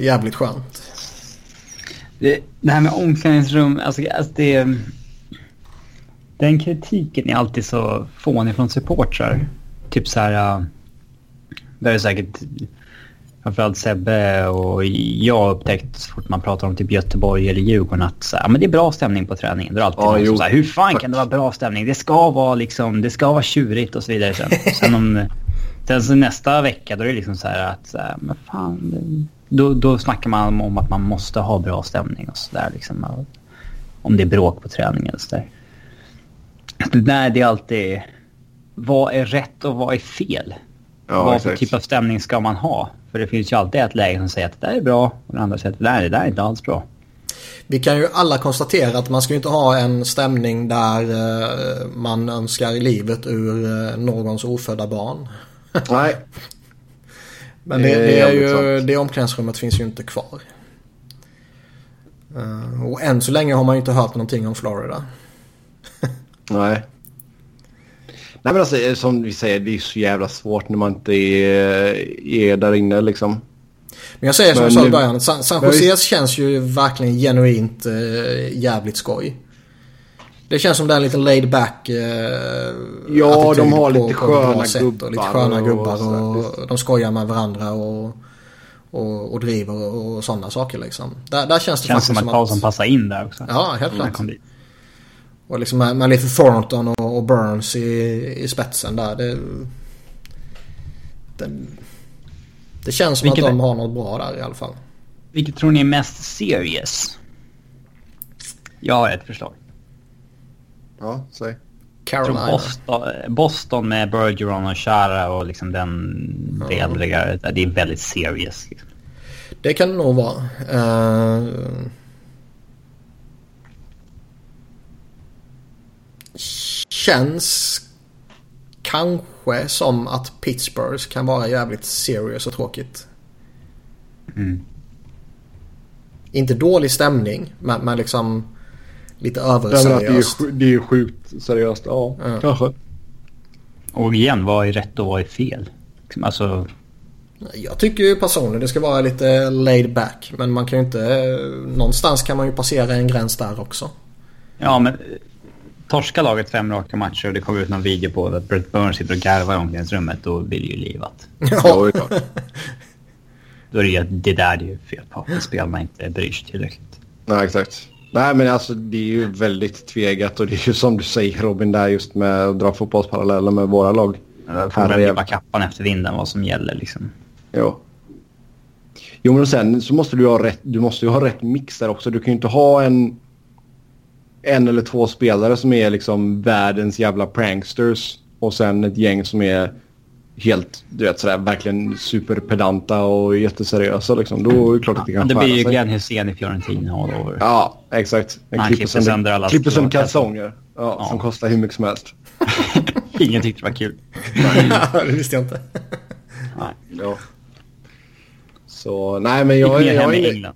jävligt skönt. Det, det här med omklädningsrum, alltså, alltså det... Den kritiken är alltid så fånig från supportrar. Typ så här... Det är säkert framförallt Sebbe och jag har upptäckt så fort man pratar om typ Göteborg eller Djurgården att så här, men det är bra stämning på träningen. Det är alltid ja, någon som säger hur fan kan det vara bra stämning? Det ska vara liksom, det ska vara tjurigt och så vidare sen. sen, om, sen så nästa vecka då är det liksom så här att, så här, men fan, då, då snackar man om att man måste ha bra stämning och så där liksom. Om det är bråk på träningen och så där. Nej, det är alltid, vad är rätt och vad är fel? Ja, vad för typ av stämning ska man ha? För det finns ju alltid ett läge som säger att det där är bra och det andra säger att det där, det där är inte alls bra. Vi kan ju alla konstatera att man ska inte ha en stämning där eh, man önskar livet ur eh, någons ofödda barn. Nej. Men det, det, är ju, det omklädningsrummet finns ju inte kvar. Eh, och än så länge har man ju inte hört någonting om Florida. Nej. Nej men alltså som vi säger det är så jävla svårt när man inte är, är där inne liksom. Men jag säger som men, jag sa i början. San, San Jose känns ju verkligen genuint äh, jävligt skoj. Det känns som det är en liten laid back äh, Ja, de har lite sköna gubbar. Och lite sköna gubbar och, och de skojar med varandra och, och, och driver och, sådana saker liksom. Där, där känns det känns som att Karlsson passar in där också. Ja, helt klart. Och liksom med, med lite Thornton Burns i, i spetsen där. Det, det, det känns som Vilket att de har något bra där i alla fall. Vilket tror ni är mest serious? Jag har ett förslag. Ja, säg. Carolina. Boston, Boston med Bergeron och Chara och liksom den, det äldre Det är väldigt serious. Liksom. Det kan det nog vara. Uh, känns kanske som att Pittsburghs kan vara jävligt serious och tråkigt. Mm. Inte dålig stämning, men, men liksom lite överseriöst. Det är, det är sjukt seriöst, ja, ja. kanske. Och igen, vad är rätt och vad är fel? Liksom, alltså... Jag tycker ju personligen det ska vara lite laid back. Men man kan ju inte... Någonstans kan man ju passera en gräns där också. Ja, men torska laget fem raka matcher och det kommer ut någon video på att Brett Burns sitter och garvar i omklädningsrummet, då blir det ju livat. Ja, Då är det ju det där det är fel på. Spelarna inte bryr sig tillräckligt. Nej, exakt. Nej, men alltså det är ju väldigt tvegat och det är ju som du säger Robin där just med att dra fotbollsparalleller med våra lag. Får man veva kappan efter vinden vad som gäller liksom. Jo. Jo, men sen så måste du ha rätt, du måste ju ha rätt mix där också. Du kan ju inte ha en en eller två spelare som är liksom världens jävla pranksters och sen ett gäng som är helt, du vet sådär verkligen superpedanta och jätteseriösa liksom. Då är det klart att det kan ja, Det blir ju Glenn Hysén i Fiorentina all over. Ja, exakt. En klipper sönder, alla klipper sönder kalsonger. Ja, ja, som kostar hur mycket som helst. Ingen tyckte det var kul. det visste jag inte. nej. Ja. Så nej men jag, jag, jag, jag,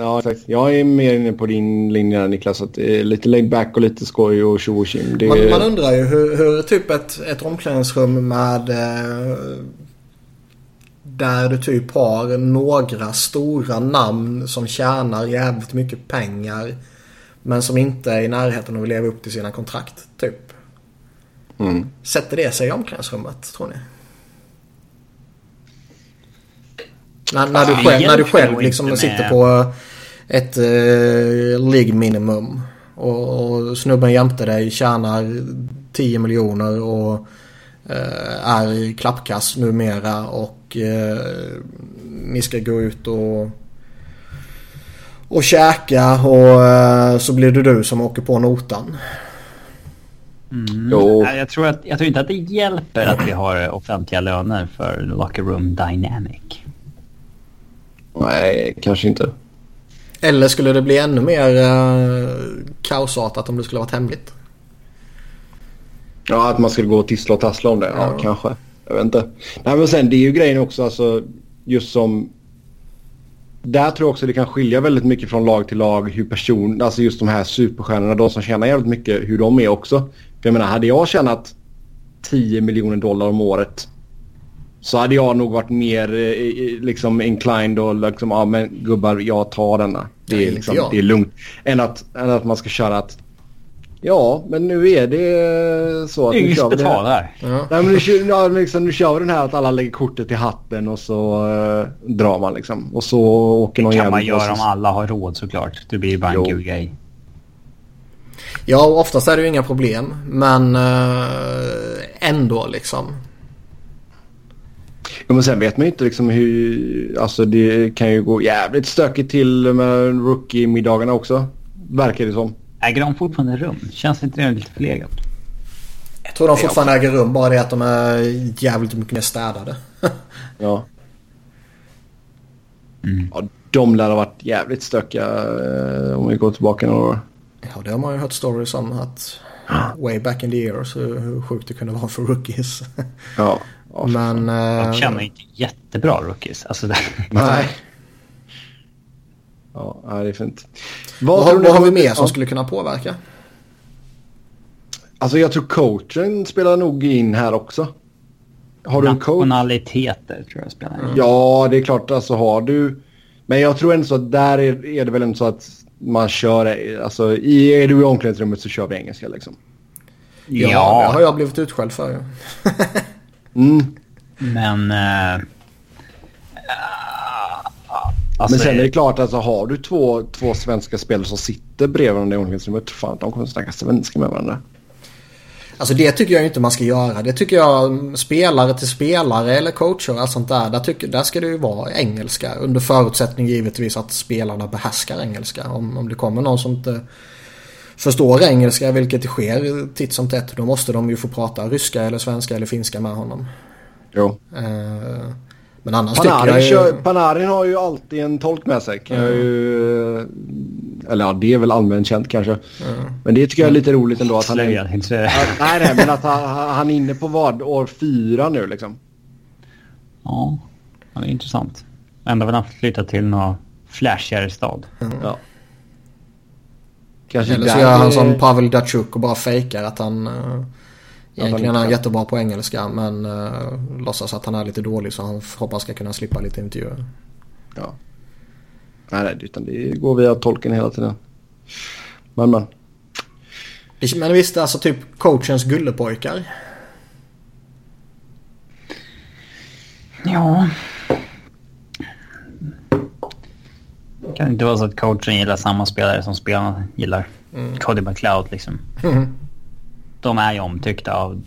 Ja, exakt. Jag är mer inne på din linje Niklas. Att är lite laid back och lite skoj och tjo och det... man, man undrar ju hur, hur typ ett, ett omklädningsrum med... Eh, där du typ har några stora namn som tjänar jävligt mycket pengar. Men som inte är i närheten av att leva upp till sina kontrakt. Typ. Mm. Sätter det sig i omklädningsrummet tror ni? När, när du själv, när du själv liksom sitter på ett uh, League minimum. Och, och snubben jämte dig tjänar 10 miljoner och eh, är i klappkass numera. Och eh, ni ska gå ut och och käka och eh, så blir det du som åker på notan. Mm. Jo. Jag, tror att, jag tror inte att det hjälper att vi har offentliga löner för locker room dynamic. Nej, kanske inte. Eller skulle det bli ännu mer eh, kaosartat om det skulle varit hemligt? Ja, att man skulle gå och tissla och tassla om det. Ja, Ja. kanske. Jag vet inte. Nej, men sen det är ju grejen också alltså just som... Där tror jag också det kan skilja väldigt mycket från lag till lag hur person, alltså just de här superstjärnorna, de som tjänar jävligt mycket, hur de är också. För jag menar, hade jag tjänat 10 miljoner dollar om året så hade jag nog varit mer eh, liksom inclined och liksom, ja men gubbar, jag tar denna. Det Nej, är, inte liksom, det är lugnt. Än att, än att man ska köra att Ja, men nu är det så att nu Yngst kör vi det här. betalar. Ja. Nej, men nu, kör- ja, liksom, nu kör vi den här att alla lägger kortet i hatten och så eh, drar man liksom. Och så åker någon Det kan man göra sig. om alla har råd såklart. Det blir bara en Jo. kul grej. Ja, oftast är det ju inga problem. Men eh, ändå liksom. Ja, men sen vet man ju inte liksom hur... Alltså det kan ju gå jävligt stökigt till med rookie-middagarna också. Verkar det som. Äger de fortfarande rum? Känns inte det lite förlegat? Jag tror de fortfarande äger rum. Bara det att de är jävligt mycket mer städade. Ja. Mm. ja de lär ha varit jävligt stökiga eh, om vi går tillbaka några år. Ja, det har man ju hört stories om att way back in the years hur, hur sjukt det kunde vara för rookies. Ja. ja Men... De eh, känner inte jättebra rookies. Alltså det... Nej. Ja, det är fint. vad, ni vad har vi mer som skulle kunna påverka? Alltså jag tror coachen spelar nog in här också. Har du en coach? Nationaliteter tror jag spelar in. Ja, det är klart. Alltså har du... Men jag tror ändå så att där är, är det väl ändå så att man kör... Alltså i, är du i omklädningsrummet så kör vi engelska liksom. Ja, det Ja, har jag blivit utskälld för. Mm. men... eh, alltså, Men sen är det klart, alltså har du två, två svenska spelare som sitter bredvid varandra i omklädningsrummet, fan de kommer snacka svenska med varandra. Alltså det tycker jag inte man ska göra. Det tycker jag mm, spelare till spelare eller coacher och allt sånt där. Där, tycker, där ska det ju vara engelska. Under förutsättning givetvis att spelarna behärskar engelska. Om, om det kommer någon som inte förstår engelska, vilket det sker titt som tätt. Då måste de ju få prata ryska eller svenska eller finska med honom. Jo. Eh, men annars tycker Panarin, jag ju... kör, Panarin har ju alltid en tolk med sig. Kan jag ju, eller ja, det är väl allmänt känt kanske. Men det tycker jag är lite roligt ändå att han är... inte Ja, Nej, nej, men att han, han är inne på vad? År fyra nu liksom. Ja, det är intressant. Ändå vill han flytta till någon flashigare stad. Ja. Kanske Eller så gör han som Pavel Datsjuk och bara fejkar att han... Uh, egentligen är han jättebra på engelska men uh, låtsas att han är lite dålig så han hoppas ska kunna slippa lite intervjuer. Ja. Nej, nej, utan det går via tolken hela tiden. Men, men. Men visst, alltså typ coachens gullepojkar. Ja. Det kan inte vara så att coachen gillar samma spelare som spelarna gillar. Cody McLeod liksom. Mm. De är ju omtyckta av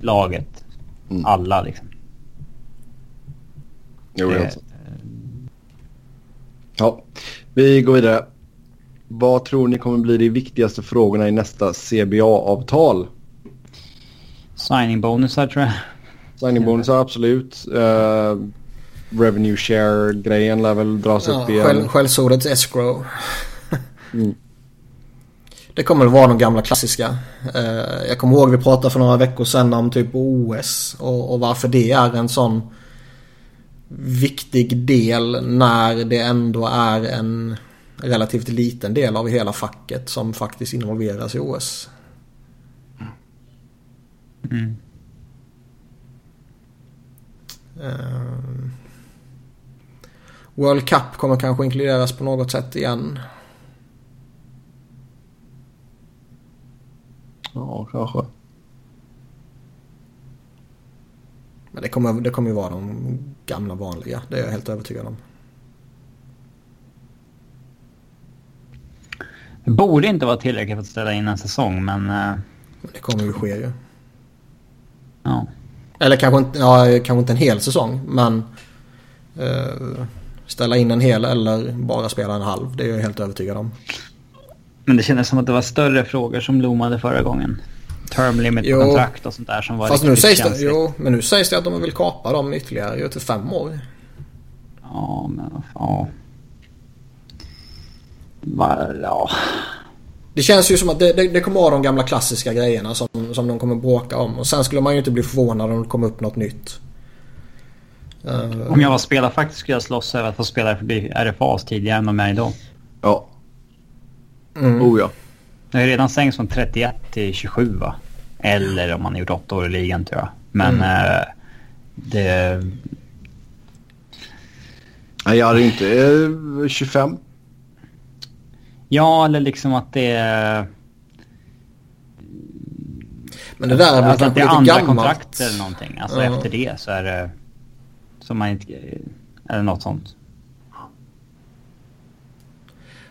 laget. Mm. Alla liksom. Jo, det är alltså. Ja, vi går vidare. Vad tror ni kommer bli de viktigaste frågorna i nästa CBA-avtal? Signing bonusar tror jag. Signing bonusar, absolut. Uh, revenue share-grejen lär väl dras Ja, upp igen. skäll, skällsordets escrow. Mm. Det kommer att vara de gamla klassiska. Eh, jag kommer ihåg vi pratade för några veckor sedan om typ OS och, och varför det är en sån viktig del när det ändå är en relativt liten del av hela facket som faktiskt involveras i OS. Mm. Eh, World Cup kommer kanske inkluderas på något sätt igen. Ja, kanske. Men det kommer, det kommer ju vara de gamla vanliga. Det är jag helt övertygad om. Det borde inte vara tillräckligt för att ställa in en säsong, men... Uh... Men det kommer ju ske ju. Ja. Eller kanske inte, ja, kanske inte en hel säsong, men... Uh, ställa in en hel eller bara spela en halv. Det är jag helt övertygad om. Men det kändes som att det var större frågor som loomade förra gången. Term limit på kontrakt och sånt där som var Fast nu sägs det, jo, men nu sägs det att de vill kapa dem ytterligare till fem år. Ja, men ja. Va, ja. Det känns ju som att det, det, det kommer vara de gamla klassiska grejerna som, som de kommer bråka om. Och sen skulle man ju inte bli förvånad om det kom upp något nytt. Uh, om jag var spelare faktiskt skulle jag slåss över att få spela förbi RFAs tidigare än de är idag. Ja. Mm. Oh ja. Det har ju redan sänkts från 31 till 27 va? Eller om man har gjort 8 år i ligan tror jag. Men mm. eh, det... Nej, jag hade inte eh, 25. Ja, eller liksom att det är... Men det där är väl alltså kanske lite andra gammalt. kontrakt eller någonting. Alltså ja. efter det så är det... Som man inte... Eller något sånt.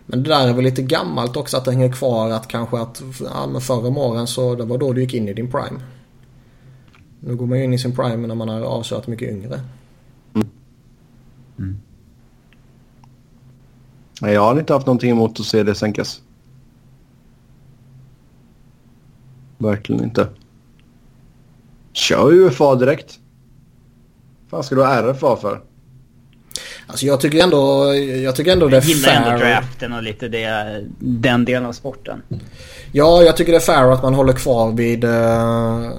Men det där är väl lite gammalt också att det hänger kvar att kanske att ja, men förr om åren så det var då du gick in i din prime. Nu går man ju in i sin prime när man är avsevärt mycket yngre. Mm. Mm. Jag har inte haft någonting emot att se det sänkas. Verkligen inte. Kör UFA direkt. Vad ska du ha RFA för? Alltså jag tycker ändå, jag tycker ändå det är fair. Jag gillar ändå draften och lite det, den delen av sporten. Ja, jag tycker det är fair att man håller kvar vid uh,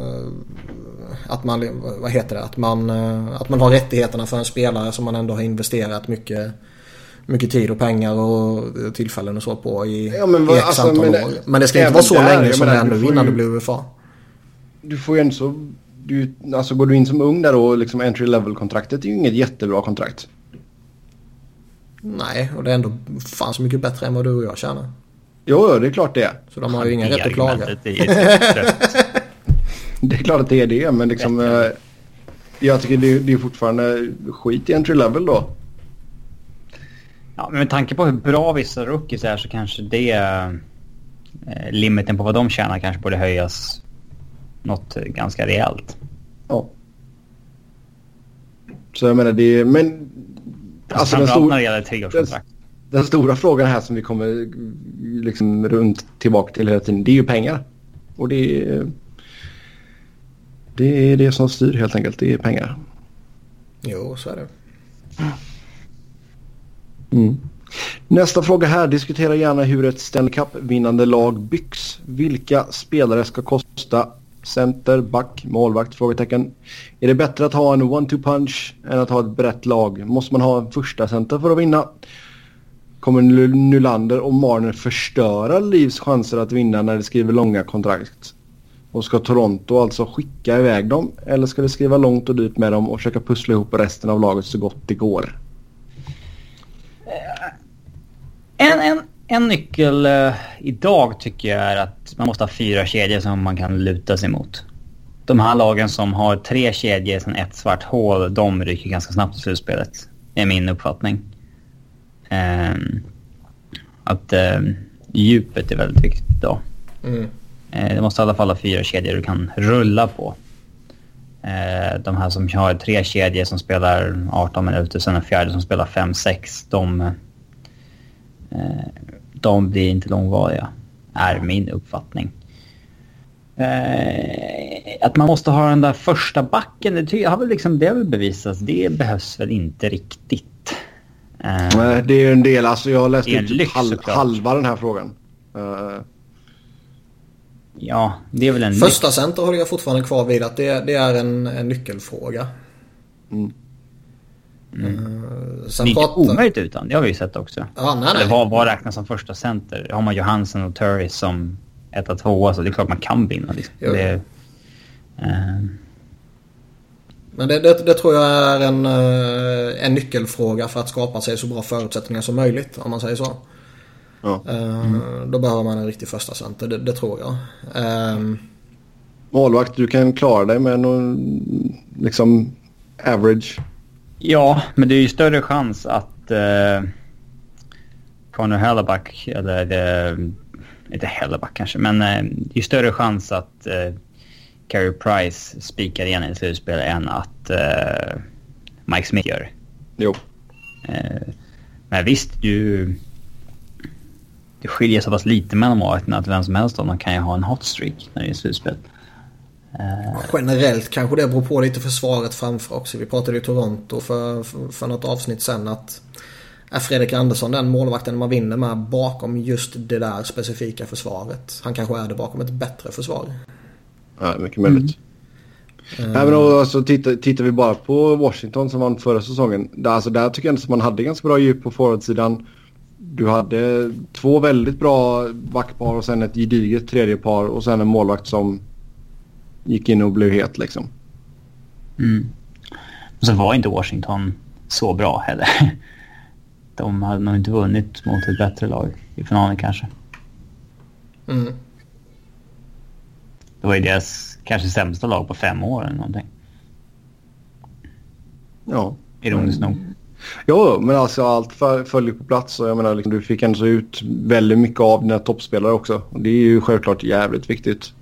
att man, vad heter det, att man, uh, att man har rättigheterna för en spelare som man ändå har investerat mycket mycket tid och pengar och tillfällen och så på i, ja, men, i x alltså, antal men, år. Men det ska inte vara så där, länge som det är nu innan det blir UFA. Du får ju ändå så... Du, alltså går du in som ung där och liksom entry level kontraktet är ju inget jättebra kontrakt. Nej, och det är ändå fan så mycket bättre än vad du och jag tjänar. Jo, det är klart det är. Så de har ju ingen rätt att klaga. det är klart att det är det, men liksom... Eh, jag tycker det, det är fortfarande skit i entry level då. Ja, men med tanke på hur bra vissa rookies är så kanske det... Eh, limiten på vad de tjänar kanske borde höjas något ganska rejält. Ja. Så jag menar det... Men Alltså, alltså den, stor, när det gäller treårskontrakt. Den, den stora frågan här som vi kommer liksom runt tillbaka till hela tiden, det är ju pengar. Och det är, det är det som styr helt enkelt, det är pengar. Jo, så är det. Mm. Nästa fråga här. Diskutera gärna hur ett Stanley Cup-vinnande lag byggs. Vilka spelare ska kosta center, back, målvakt? Frågetecken. Är det bättre att ha en one-two punch än att ha ett brett lag? Måste man ha en första center för att vinna? Kommer Nylander och Marner förstöra Livs chanser att vinna när de skriver långa kontrakt? Och ska Toronto alltså skicka iväg dem? Eller ska de skriva långt och dyrt med dem och försöka pussla ihop resten av laget så gott det går? En, en, en nyckel uh, idag tycker jag är att man måste ha fyra kedjor som man kan luta sig mot. De här lagen som har tre kedjor sen ett svart hål, de rycker ganska snabbt i slutspelet. är min uppfattning. Um, att um, djupet är väldigt viktigt idag. Mm. Uh, du måste i alla fall ha fyra kedjor du kan rulla på. Uh, de här som har tre kedjor som spelar 18 minuter, sen en fjärde som spelar 5-6, de de blir inte långvariga, är min uppfattning. Eh, att man måste ha den där första backen, det har väl liksom, det har väl bevisats, det behövs väl inte riktigt. Eh, Nej, det är en del, alltså jag har läst ut lyx, halv, halva den här frågan. Uh. Ja, det är väl en Första center håller jag fortfarande kvar vid att det, det är en, en nyckelfråga. Mm. Mm. Uh, det är inte omöjligt utan, det har vi ju sett också. Ja, nej, Eller vad, vad räknas som första center? Har man Johansen och Turris som etta, tvåa så det är klart man kan vinna. Liksom. Det, uh... Men det, det, det, tror jag är en, uh, en nyckelfråga för att skapa sig så bra förutsättningar som möjligt om man säger så. Ja. Mm. Då behöver man en riktig första center, det, det tror jag. Um, Målvakt, du kan klara dig med någon, liksom average. Ja, men det är ju större chans att uh, Connor Helleback, eller uh, inte Helleback kanske, men uh, det är ju större chans att uh, Carey Price spikar igen i slutspel än att uh, Mike Smith gör. Jo. Uh, men visst, du... Det skiljer så pass lite mellan målvakterna att vem som helst av dem kan ju ha en hot streak när det är slutspel. Generellt kanske det beror på lite försvaret framför också. Vi pratade ju Toronto för, för, för något avsnitt sen att är Fredrik Andersson den målvakten man vinner med bakom just det där specifika försvaret? Han kanske är det bakom ett bättre försvar. Ja, mycket möjligt. Mm. Även om, alltså, tittar, tittar vi bara på Washington som vann förra säsongen. Där, alltså, där tycker jag att man hade ganska bra djup på forwardsidan. Du hade två väldigt bra backpar och sen ett gediget tredje par och sen en målvakt som gick in och blev het liksom. Mm. Och så var inte Washington så bra heller. De hade nog inte vunnit mot ett bättre lag i finalen kanske. Mm. Det var ju deras kanske sämsta lag på fem år eller någonting. Ja. Ironiskt nog. Jo, men alltså allt följer på plats och jag menar liksom, du fick ändå ut väldigt mycket av dina toppspelare också. Det är ju självklart jävligt viktigt.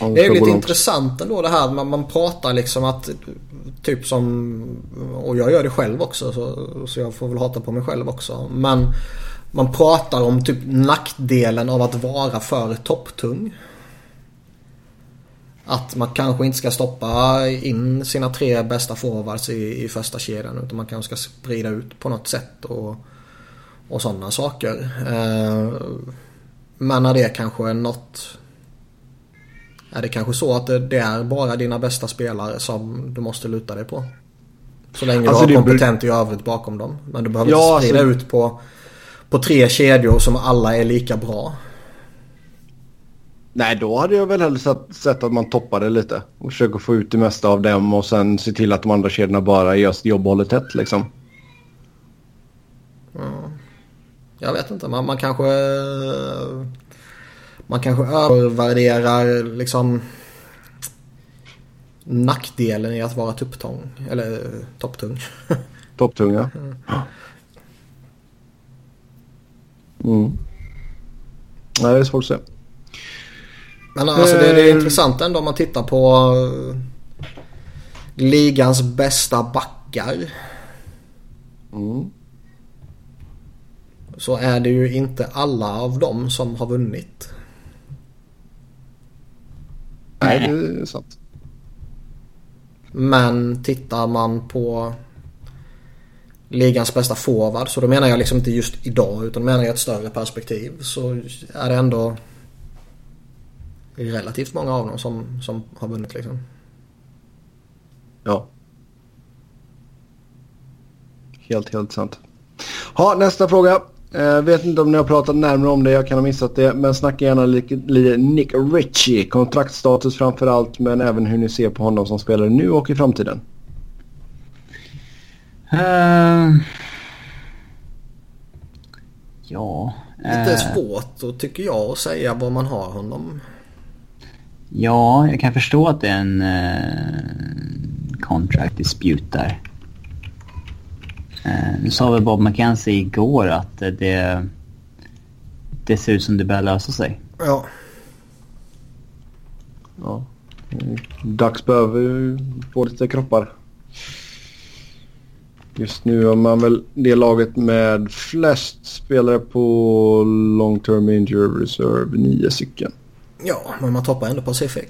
Det är ju lite intressant ändå det här man, man pratar liksom att typ som och jag gör det själv också så, så jag får väl hata på mig själv också. Men man pratar om typ nackdelen av att vara för topptung. Att man kanske inte ska stoppa in sina tre bästa forwards i, i första kedjan utan man kanske ska sprida ut på något sätt och, och sådana saker. Eh, men är det kanske något är det kanske så att det är bara dina bästa spelare som du måste luta dig på? Så länge alltså, du har kompetent i övrigt bakom dem. Men du behöver ja, inte sprida alltså... ut på, på tre kedjor som alla är lika bra. Nej, då hade jag väl hellre sett, sett att man toppade lite. Och försöker få ut det mesta av dem och sen se till att de andra kedjorna bara gör sitt jobb och håller tätt liksom. Mm. Jag vet inte, man, man kanske... Man kanske övervärderar liksom nackdelen i att vara tupptång. Eller topptung. Topptung ja. Mm. Mm. Nej, det är svårt att säga. Men alltså det, det är eh. intressant ändå om man tittar på eh, ligans bästa backar. Mm. Så är det ju inte alla av dem som har vunnit. Nej, det är sant. Men tittar man på ligans bästa forward så då menar jag liksom inte just idag utan menar jag ett större perspektiv så är det ändå relativt många av dem som, som har vunnit liksom. Ja. Helt, helt sant. Ha, nästa fråga. Eh, vet inte om ni har pratat närmare om det, jag kan ha missat det. Men snacka gärna lite, Nick Ritchie. Kontraktstatus framför allt, men även hur ni ser på honom som spelare nu och i framtiden. Uh, ja. Lite uh, svårt då tycker jag att säga var man har honom. Ja, jag kan förstå att det är en uh, contract dispute där. Uh, nu sa väl Bob McKenzie igår att det, det ser ut som det börjar lösa sig. Ja. Ja. Dags behöver ju få lite kroppar. Just nu har man väl det laget med flest spelare på long term injury reserve, nio stycken. Ja, men man toppar ändå Pacific.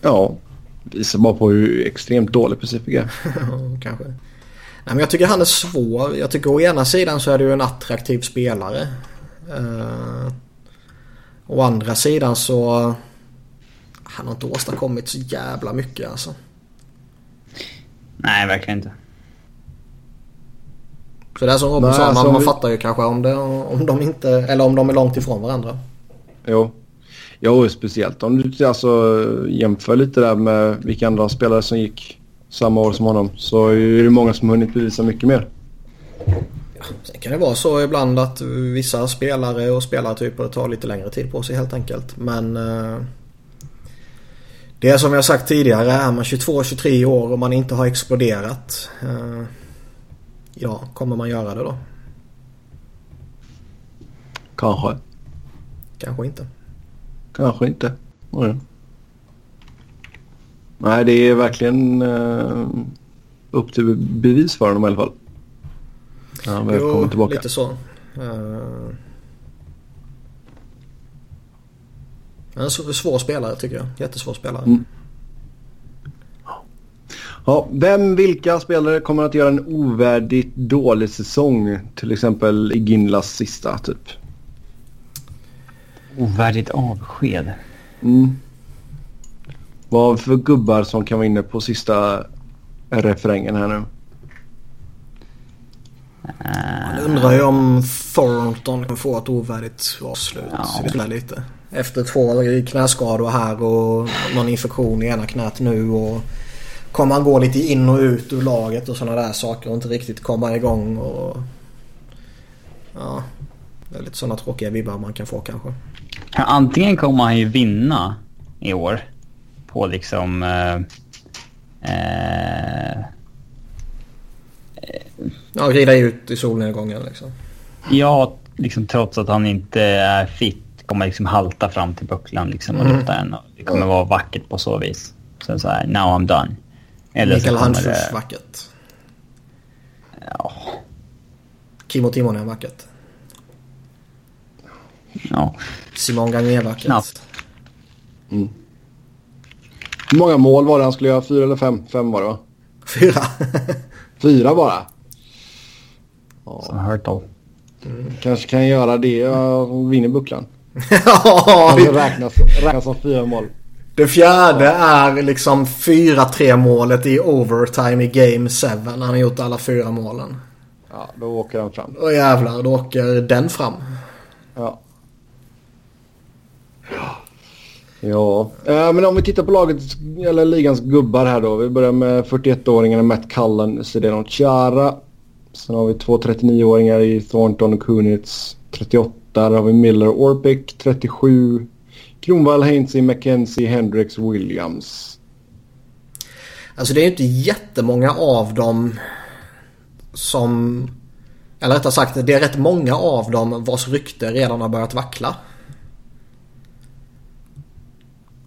Ja, visar bara på hur extremt dålig Pacific är. Kanske. Nej, men jag tycker han är svår. Jag tycker å ena sidan så är det ju en attraktiv spelare. Uh, å andra sidan så... Han har inte åstadkommit så jävla mycket alltså. Nej, verkligen inte. Så det är som Robin sa, man, man vi... fattar ju kanske om, det, om de inte... Eller om de är långt ifrån varandra. Jo. Jo, speciellt om du alltså, jämför lite där med vilka andra spelare som gick samma år som honom. Så är det många som hunnit bevisa mycket mer. Ja, sen kan det vara så ibland att vissa spelare och spelartyper tar lite längre tid på sig helt enkelt. Men... Uh, Det är som jag sagt tidigare, är man 22-23 år och man inte har exploderat. Eh, ja, kommer man göra det då? Kanske. Kanske inte. Kanske inte. Mm. Nej, det är verkligen uh, upp till bevis för honom i alla fall. Ja, välkommen tillbaka. lite så. Uh, en svår spelare tycker jag. Jättesvår spelare. Mm. Ja, vem, vilka spelare kommer att göra en ovärdigt dålig säsong? Till exempel i Ginlas sista typ. Ovärdigt avsked. Mm. Vad för gubbar som kan vara inne på sista refrängen här nu? Man undrar ju om Thornton kan få ett ovärdigt avslut. Ja. lite. Efter två knäskador här och någon infektion i ena knät nu. Och kommer han gå lite in och ut ur laget och sådana där saker och inte riktigt komma igång. Och, ja, det är lite sådana tråkiga vibbar man kan få kanske. Antingen kommer han ju vinna i år på liksom... Eh, eh, ja, rida ut i solnedgången liksom. Ja, liksom trots att han inte är fit kommer liksom halta fram till bucklan liksom och mm. lyfta den. Det kommer vara vackert på så vis. Sen så här, now I'm done. Eller Mikael Hanfors vackert. Ja. Kimmo Timonen vackert. Ja. Simon Gagné vackert. Knappt. Mm. Hur många mål var det han skulle göra? Fyra eller fem? Fem var det va? Fyra. Fyra bara? Ja. Som. Mm. Kanske kan göra det och vinner bucklan. ja, det räknas, räknas som fyra mål. Det fjärde är liksom 4-3 målet i overtime i game 7. Han har gjort alla fyra målen. Ja, då åker han fram. Och jävlar, då åker den fram. Ja. Ja, Ja, eh, men om vi tittar på laget, eller ligans gubbar här då. Vi börjar med 41-åringarna Matt Cullen, Sedeno Chara. Sen har vi två 39-åringar i Thornton och Kunitz, 38. Där har vi Miller Orpik, 37. Kronwall, Hainsey, McKenzie, Hendrix, Williams. Alltså det är ju inte jättemånga av dem som... Eller rättare sagt, det är rätt många av dem vars rykte redan har börjat vackla.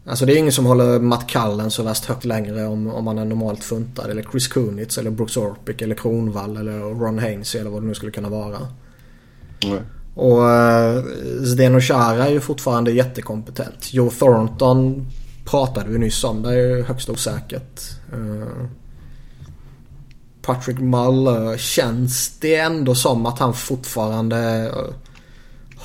Alltså det är ingen som håller Matt Cullen så värst högt längre om, om man är normalt funtad. Eller Chris Kunitz eller Brooks Orpik eller Kronwall eller Ron Hainsey eller vad det nu skulle kunna vara. Mm. Och uh, Zdeno Chara är ju fortfarande jättekompetent. Joe Thornton pratade vi nyss om. Det är ju högst osäkert. Uh, Patrick Muller känns det ändå som att han fortfarande uh,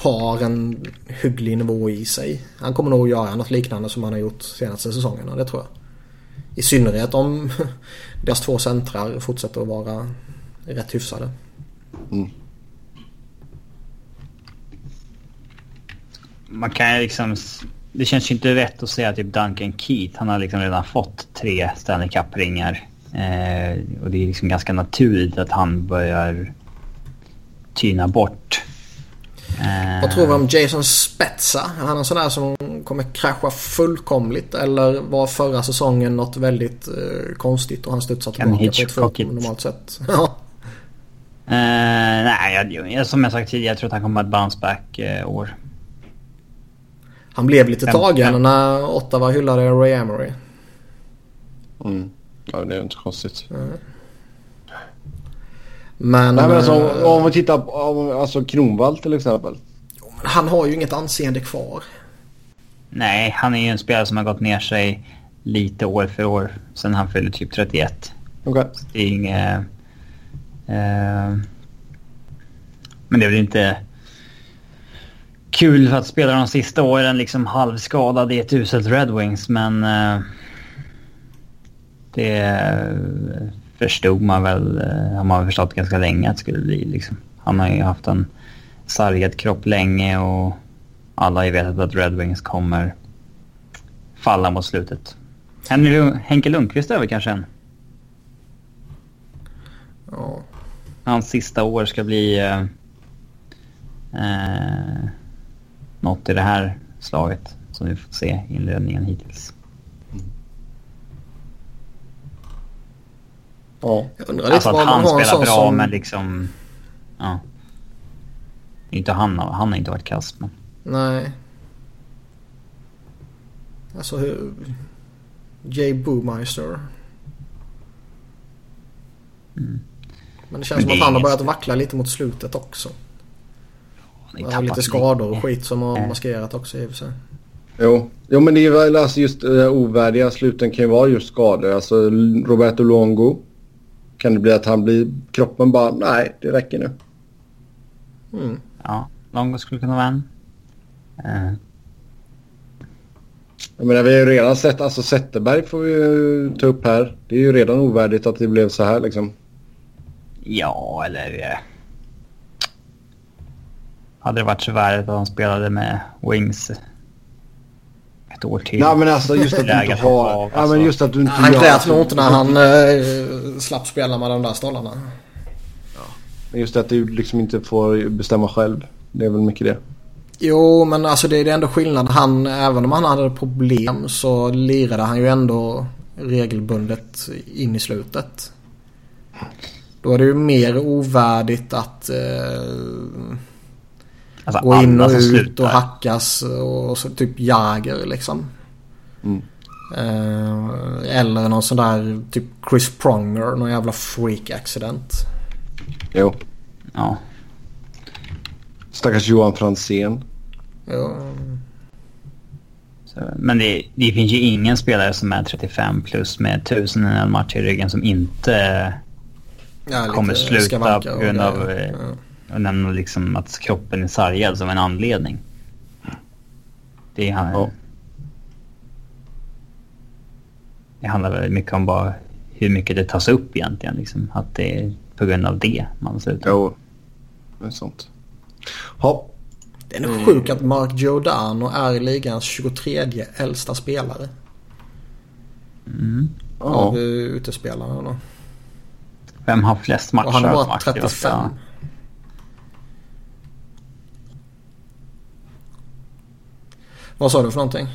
har en hygglig nivå i sig. Han kommer nog göra något liknande som han har gjort senaste säsongerna, det tror jag. I synnerhet om deras två centrar fortsätter att vara rätt hyfsade. Mm. man kan ju liksom... Det känns ju inte rätt att säga typ Duncan Keith. Han har liksom redan fått tre Stanley Cup-ringar. Eh, och det är liksom ganska naturligt att han börjar tyna bort. Eh, Vad tror du om Jason Spetsa? Är han en sån där som kommer krascha fullkomligt? Eller var förra säsongen något väldigt eh, konstigt och han studsar tillbaka på ett fullt normalt sätt? Ja. Uh, nej, jag, som jag sagt tidigare, jag tror att han kommer att bounce back uh, år. Han blev lite fem, tagen fem. när Ottawa hyllade Ray Emery. Mm. Ja, det är ju inte konstigt. Mm. Men... Nej, men alltså, äh, om vi tittar på alltså Kronwall till exempel. Han har ju inget anseende kvar. Nej, han är ju en spelare som har gått ner sig lite år för år sen han fyllde typ 31. Okej. Okay. Det är inget... Uh, men det är väl inte kul för att spela de sista åren liksom halvskadad i ett uselt Red Wings men uh, det förstod man väl, uh, har man förstått ganska länge att det skulle bli liksom. Han har ju haft en sargad kropp länge och alla har ju vetat att Red Wings kommer falla mot slutet. Henke Lundqvist över kanske än? Ja. Hans sista år ska bli eh, eh, något i det här slaget som vi får se i inledningen hittills. Ja. Jag undrar alltså att han spelar bra, som... men liksom... Ja. Inte han, han har inte varit kass men... Nej. Alltså hur... Jay Boomeister. Mm. Men det känns Men som det att är han har börjat vackla lite mot slutet också. Han var lite skador och skit som har Eh. maskerat också i och för sig. Jo. jo, men det är väl alltså just uh, ovärdiga sluten kan ju vara just skador. Alltså Roberto Longo. Kan det bli att han blir... Kroppen bara, nej det räcker nu. Mm. Ja, Longo skulle kunna vara en. Eh, Jag menar vi har ju redan sett, alltså Zetterberg får vi ju ta upp här. Det är ju redan ovärdigt att det blev så här liksom. ja, eller... Eh, hade det varit så värdigt att han spelade med Wings ett år till. Nej men alltså just att du inte har... av, Ja men alltså. just att du inte Han gör- grät nog inte när han eh, slapp spela med de där stollarna. Men Just att du liksom inte får bestämma själv. Det är väl mycket det. Jo, men alltså det är det ändå skillnad. Han, även om han hade problem så lirade han ju ändå regelbundet in i slutet. Då är det ju mer ovärdigt att eh, Alltså, gå in och ut slutar. och hackas och så typ Jagger liksom. Mm. Eh, eller någon sån där typ Chris Pronger, någon jävla freak accident. Jo. Ja. Stackars Johan Franzén. Jo, Så, men det, det finns ju ingen spelare som är 35 plus med 1000 matcher i ryggen som inte ja, kommer sluta på grund av grejer. eh, Ja. och nämna liksom att kroppen är sargad som en anledning. Det, han, Ja. det handlar väldigt mycket om bara hur mycket det tas upp egentligen. Liksom. Att det är på grund av det man slutar. Jo. Det är sånt. Ja. Det är nog sjukt att Mark Giordano är ligans 23 äldsta spelare. Mm. Ja. Av utespelarna då. Vem har flest matcher Och han är bara aktiva 35. spelare? Vad sa du för någonting?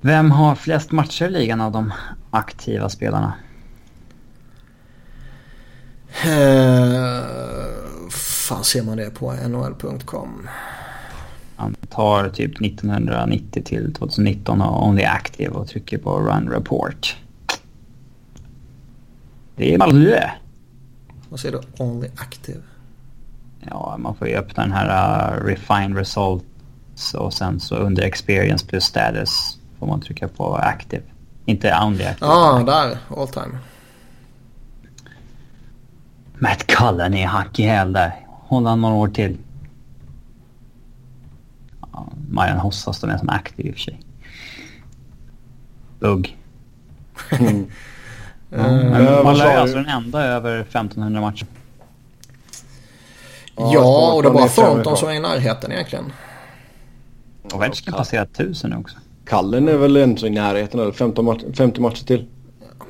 Vem har flest matcher i ligan av de aktiva spelarna? Eh, fan ser man det på nhl.com? Han tar typ 1990 till 2019 och Only Active och trycker på Run Report. Det är Malmö. Vad säger du? Only active. Ja, man får ju öppna den här uh, Refine Results och sen så under Experience plus Status får man trycka på Active. Inte Only Active. Ja, ah, där. All time. Matt Cullen är hack i häl där. Håller han några år till. Ja, Marian Hossa står med som aktiv i och för sig. Bugg. Mm. Men vad Malmö sa är alltså den enda över 1500 matcher. Ja, och det var är sämre Thornton som var i närheten egentligen. Ovechkin passerar 1000 nu också. Kallen är väl ändå i närheten eller 15 match, 50 matcher till.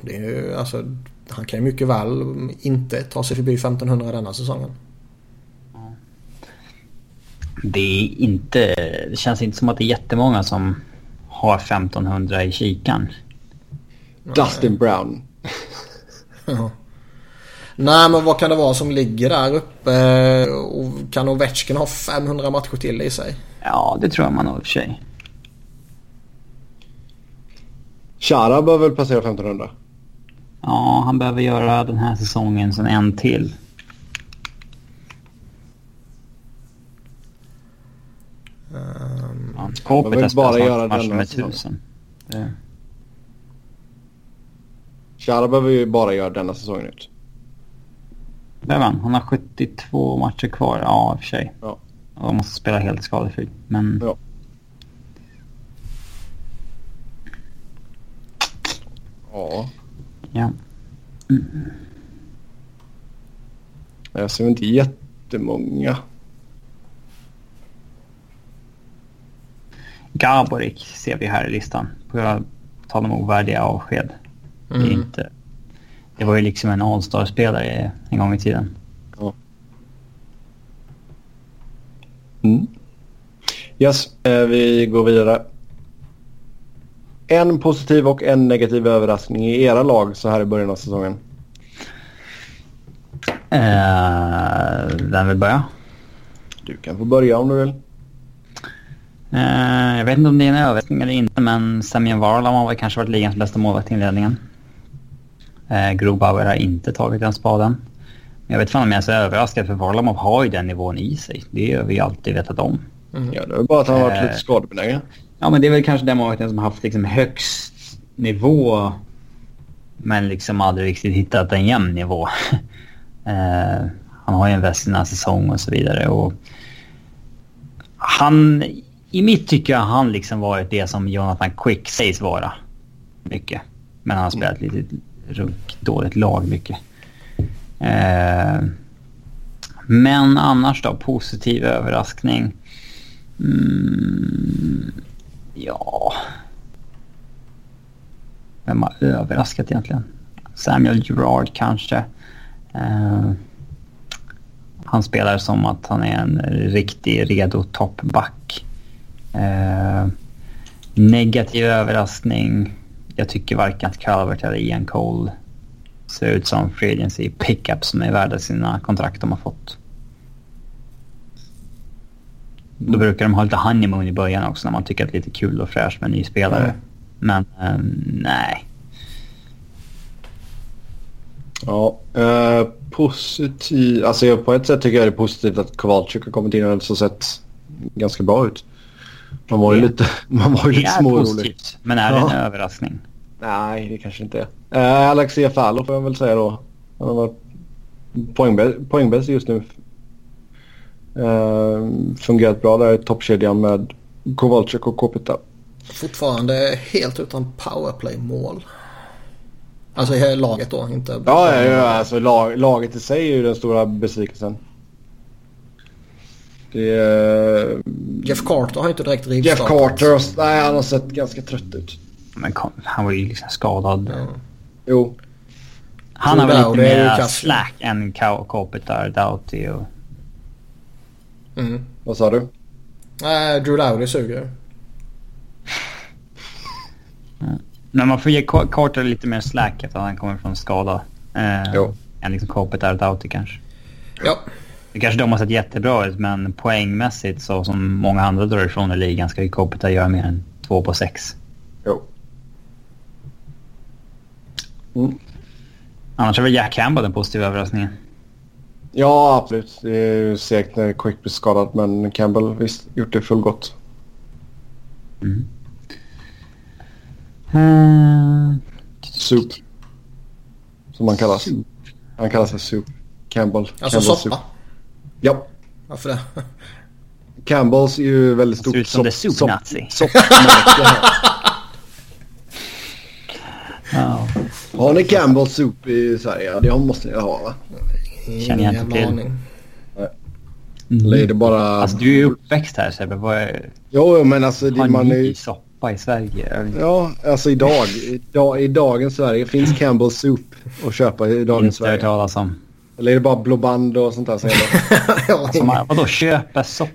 Det är ju, alltså, han kan ju mycket väl inte ta sig förbi 1500 denna säsongen. Det är inte... Det känns inte som att det är jättemånga som har 1500 i kikan. Dustin Brown. Ja. Nej, men vad kan det vara som ligger där uppe? Och kan Ovechkin ha 500 matcher till i sig? Ja, det tror jag man har i och för sig. Chara bör väl passera 1500. Ja, han behöver göra den här säsongen sen en till. Um, Ja, har bara göra matcher denna med säsong. 1000. Det- Chara behöver ju bara göra denna säsongen ut. Behöver han? Han har 72 matcher kvar. Ja, i och för sig. Ja. Och måste spela helt skadefri. Men Ja. Ja. Ja. Jag ser inte jättemånga. Gaborik ser vi här i listan. På tal om ovärdiga avsked. Det, är Mm. inte, det var ju liksom en All-star-spelare en gång i tiden. Mm. Yes, eh, vi går vidare. En positiv och en negativ överraskning i era lag så här i början av säsongen? Uh, vem vill börja? Du kan få börja om du vill. Uh, jag vet inte om det är en överraskning eller inte, men Semyon Varlam har kanske varit ligans bästa målvakt i inledningen. Uh, Grobauer har inte tagit den spaden. Men jag vet fan om jag är så överraskad, för Varlamov har ju den nivån i sig. Det har vi alltid vetat om. Mm. Ja, det är bara att han har varit lite skadebenägen. Ja, men det är väl kanske den målvakten som har haft liksom högst nivå men liksom aldrig riktigt hittat en jämn nivå. eh, han har ju en väst säsong och så vidare. Och han, I mitt tycke har han liksom varit det som Jonathan Quick sägs vara. Mycket. Men han har spelat lite runk, dåligt lag mycket. Eh, men annars då, positiv överraskning. Mm, ja... Vem har överraskat egentligen? Samuel Gerard kanske. Uh, han spelar som att han är en riktig redo toppback. Uh, negativ överraskning. Jag tycker varken att Calvert eller Ian Cole ser ut som free agency pickup som är värda sina kontrakt de har fått. Då brukar de ha lite honeymoon i början också när man tycker att det är lite kul och fräscht med en ny spelare. Mm. Men um, nej. Ja, eh, positiv. Alltså på ett sätt tycker jag det är positivt att Kowalczyk har kommit in och så sett ganska bra ut. Man var ju lite, man var ju lite småorolig. Men är det ja. en överraskning? Nej, det kanske inte är. Eh, Alexia Fallo får jag väl säga då. Han har varit poängbäst just nu. Eh, fungerat bra där i toppkedjan med Kowalczyk och Kopita. Fortfarande helt utan powerplay-mål. Alltså i laget då, inte... Ja, ja, ja alltså lag, laget i sig är ju den stora besvikelsen. Det är... Jeff Carter har inte direkt rivstartat. Jeff Carter, nej han har sett ganska trött ut. Men han var ju liksom skadad. Ja. Jo. Han har väl lite mer slack än Kopitar, Doughty och... Mm. Vad sa du? Nej, Drew Lowry suger. Men man får ge Carter lite mer slack att han kommer från skada. Eh, jo. Än liksom Kopitar, Doughty kanske. Ja. Det kanske de har sett jättebra ut, men poängmässigt så som många andra drar ifrån i ligan ska ju Kopitar göra mer än två på sex. Jo. Mm. Annars är väl Jack Campbell den positiva överraskningen. Ja, absolut. Det är ju segt när Quick blir skadad, men Campbell visst gjort det fullgott. Mm. Soup. Som han kallas. Soup. Han kallas för Soup. Campbell. Alltså Campbell soppa? Soup. Ja. Varför det? Campbells är ju väldigt stort. Ser ut som det Soup-Nazi. Sopp, ja. Har ni Campbells Soup i Sverige? Det måste ni ha va? Känner jag inte till. Aning. Mm. Eller är det bara... Alltså du är ju uppväxt här Sebbe. Vad är... Jo, men alltså... Har man ni är... soppa? i Sverige. Ja, alltså idag. I, i dagens Sverige finns Campbell's Soup att köpa i dagens Inte Sverige. Inte talas om. Eller är det bara Blåband och sånt där som alltså, vadå köpa soppa?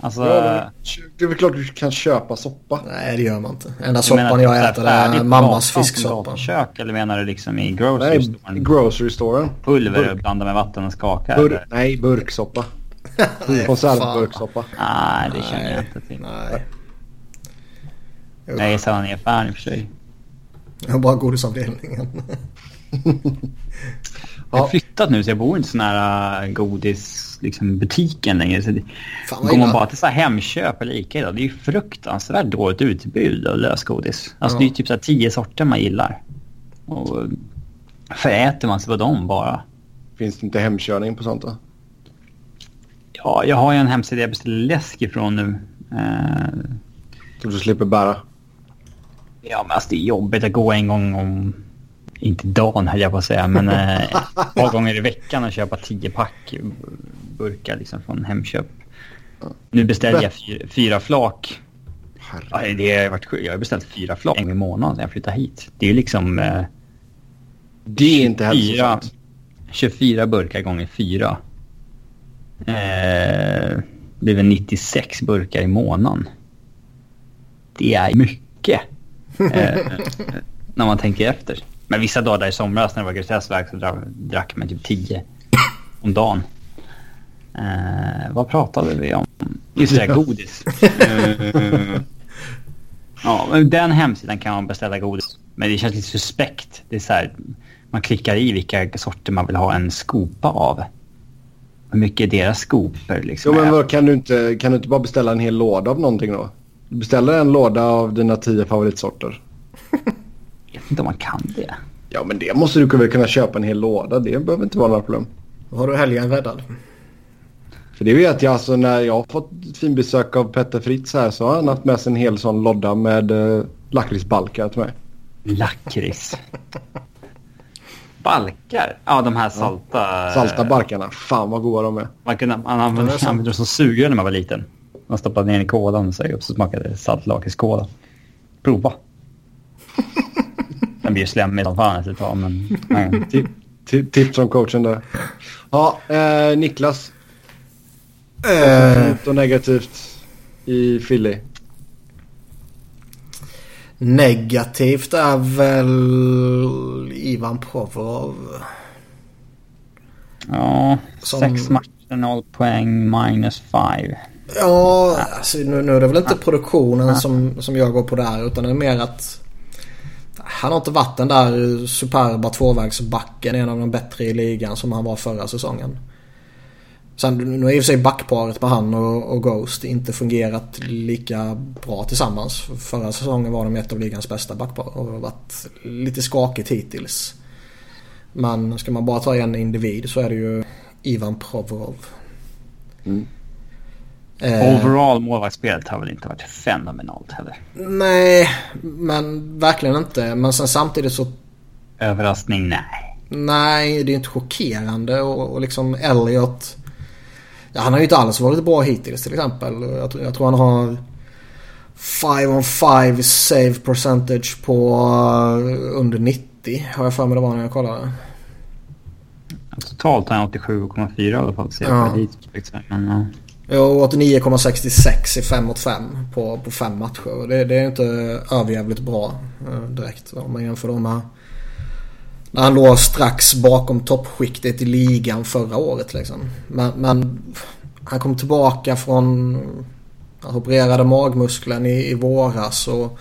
Alltså... Ja, det är väl klart du kan köpa soppa. Nej, det gör man inte. Enda soppan jag äter är mammas fisksoppa. kök eller menar du liksom i grocery nej, storen? Nej, grocery storen. Pulver Burk. blanda med vatten och skaka? Bur nej, burksoppa. Konservburksoppa. Nej, det känner jag inte till. Nej. Jag gissar han är fan i och för sig. Jag bara godisavdelningen. Jag har flyttat nu så jag bor inte så nära godis, liksom butiken längre. Så det, går man bara till så här Hemköp eller Ica idag, det är ju fruktansvärt dåligt utbud av lösgodis. Alltså ja. det är typ så här tio sorter man gillar. Och föräter man sig på dem bara. Finns det inte hemkörning på sånt då? Ja, jag har ju en hemsida jag beställer läsk ifrån nu. Eh... Så du slipper bära? Ja, men alltså det är jobbigt att gå en gång om... Inte dagen höll jag på att säga, men eh, ett par gånger i veckan och köpa tio pack burkar liksom från Hemköp. Nu beställde jag fyra, fyra flak. Ja, det har varit, jag har beställt fyra flak en i månaden sedan jag flyttade hit. Det är liksom... Eh, det är 24, inte hälsosamt. 24 burkar gånger fyra. Eh, blir väl 96 burkar i månaden. Det är mycket. eh, när man tänker efter. Men vissa dagar i somras när det var gräsverk så drack man typ 10 om dagen. Eh, vad pratade vi om? Just det, godis. uh, ja, den hemsidan kan man beställa godis. Men det känns lite suspekt. Det är så här, man klickar i vilka sorter man vill ha en skopa av. Hur mycket är deras skopor liksom? Jo, men vad, kan, du inte, kan du inte bara beställa en hel låda av någonting då? Du beställer en låda av dina tio favoritsorter. Inte om man kan det. Ja, men det måste du väl kunna köpa en hel låda. Det behöver inte vara några problem. Då har du helgen räddad. För det vet jag alltså när jag har fått fin besök av Petter Fritz här så har han haft med sig en hel sån lodda med uh, lakritsbalkar till mig. Lakrits? Balkar? Ja, de här salta... Ja. Salta barkarna. Fan vad goda de är. Man, kunde, man använde, ja, använde dem som sugrör när man var liten. Man stoppade ner i kolan och så, och så smakade det saltlakritskola. Prova. Den blir ju slemmig som fan efter ett tag, men... Tips från coachen där. Ja, eh, Niklas. Positivt och negativt i Philly. Negativt är väl Ivan Provorov. Ja, Som... sex matcher, noll poäng, minus five. Ja, alltså, nu, nu är det väl inte produktionen som, som jag går på där utan det är mer att han har inte varit den där superba tvåvägsbacken, en av de bättre i ligan som han var förra säsongen. Sen nu har i och för sig backparet med han och, och, Ghost inte fungerat lika bra tillsammans. Förra säsongen var de ett av ligans bästa backpar och har varit lite skakigt hittills. Men ska man bara ta en individ så är det ju Ivan Provorov. Mm. Eh, Overall målvaktsspelet har väl inte varit fenomenalt heller. Nej, men verkligen inte. Men sen samtidigt så... Överraskning? Nej. Nej, det är inte chockerande och, och liksom Elliot Ja, han har ju inte alls varit bra hittills till exempel. Jag, jag tror han har 5 on 5 save percentage på uh, under 90. Har jag för mig det var när jag kollade. Totalt har han 87,4 i alla fall. Ja. Men, ja. Och 89,66 i 5 mot 5 på, på fem matcher. Det, det är inte överjävligt bra eh, direkt om man jämför dem med när han låg strax bakom toppskiktet i ligan förra året liksom. Men, men han kom tillbaka från... Han opererade magmuskeln i, i våras och,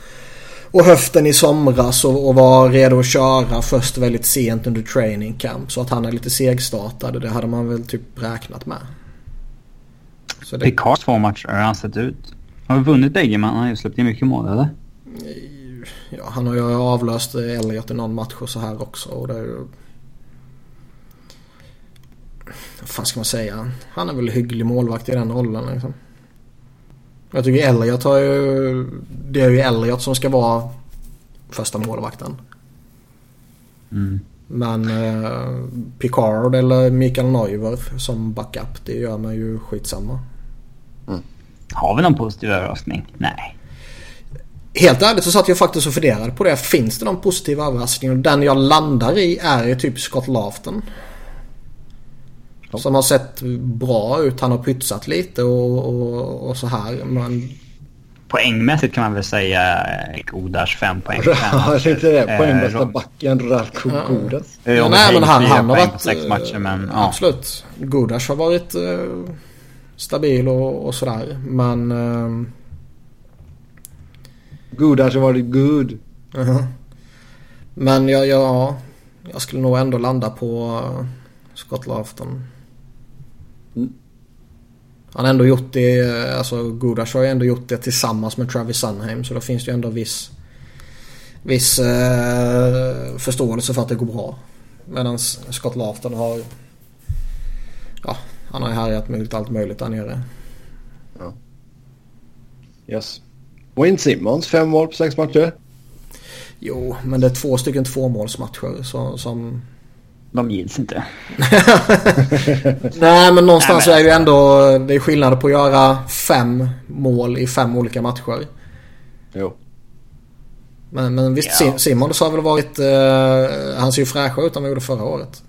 och höften i somras och, och, var redo att köra först väldigt sent under training camp. Så att han är lite segstartad det hade man väl typ räknat med. Så det... Picards två matcher, har han sett ut? Har vi vunnit bägge men han har ju släppt in mycket mål eller? ja, han har ju avlöst Elliot i någon match och så här också. Och det är ju... Vad fan ska man säga? Han är väl hygglig målvakt i den rollen liksom. Jag tycker Elliot har ju... Det är ju Elliot som ska vara första målvakten. Mm. Men eh, Picard eller Mikael Neuwer som backup det gör mig ju skitsamma. Har vi någon positiv överraskning? Nej. Helt ärligt så satt jag faktiskt och funderade på det. Finns det någon positiv överraskning? Och den jag landar i är ju typ Scott Lafton. Som har sett bra ut. Han har pytsat lite och, och, och så här. Men... Poängmässigt kan man väl säga Godas fem poäng. Ja, det inte det. Poängbästa eh, backen Radko ja. Godas. Ja, nej, men han, han har varit... Matcher, men, ja. Absolut. Godas har varit uh, stabil och, och sådär. Men... Uh, Good har varit good. Uh -huh. Men jag, jag, jag skulle nog ändå landa på uh, Scott Lafton. Mm. Han har ändå gjort det, uh, alltså Gudas har ju ändå gjort det tillsammans med Travis Sunheim. Så då finns det ju ändå viss, viss uh, förståelse för att det går bra. Medan Scott Lafton har, ja, han har härjat med allt möjligt där nere. Ja. Yes. Wayne Simmons, fem mål på sex matcher. Jo, men det är två stycken tvåmålsmatcher som... som... De gills inte. Nej, men någonstans Nej, men... är det ju ändå... Det är skillnad på att göra fem mål i fem olika matcher. Jo. Men, men visst, ja. Simmons har väl varit... Uh, han ser ju fräschare ut än vad han gjorde förra året.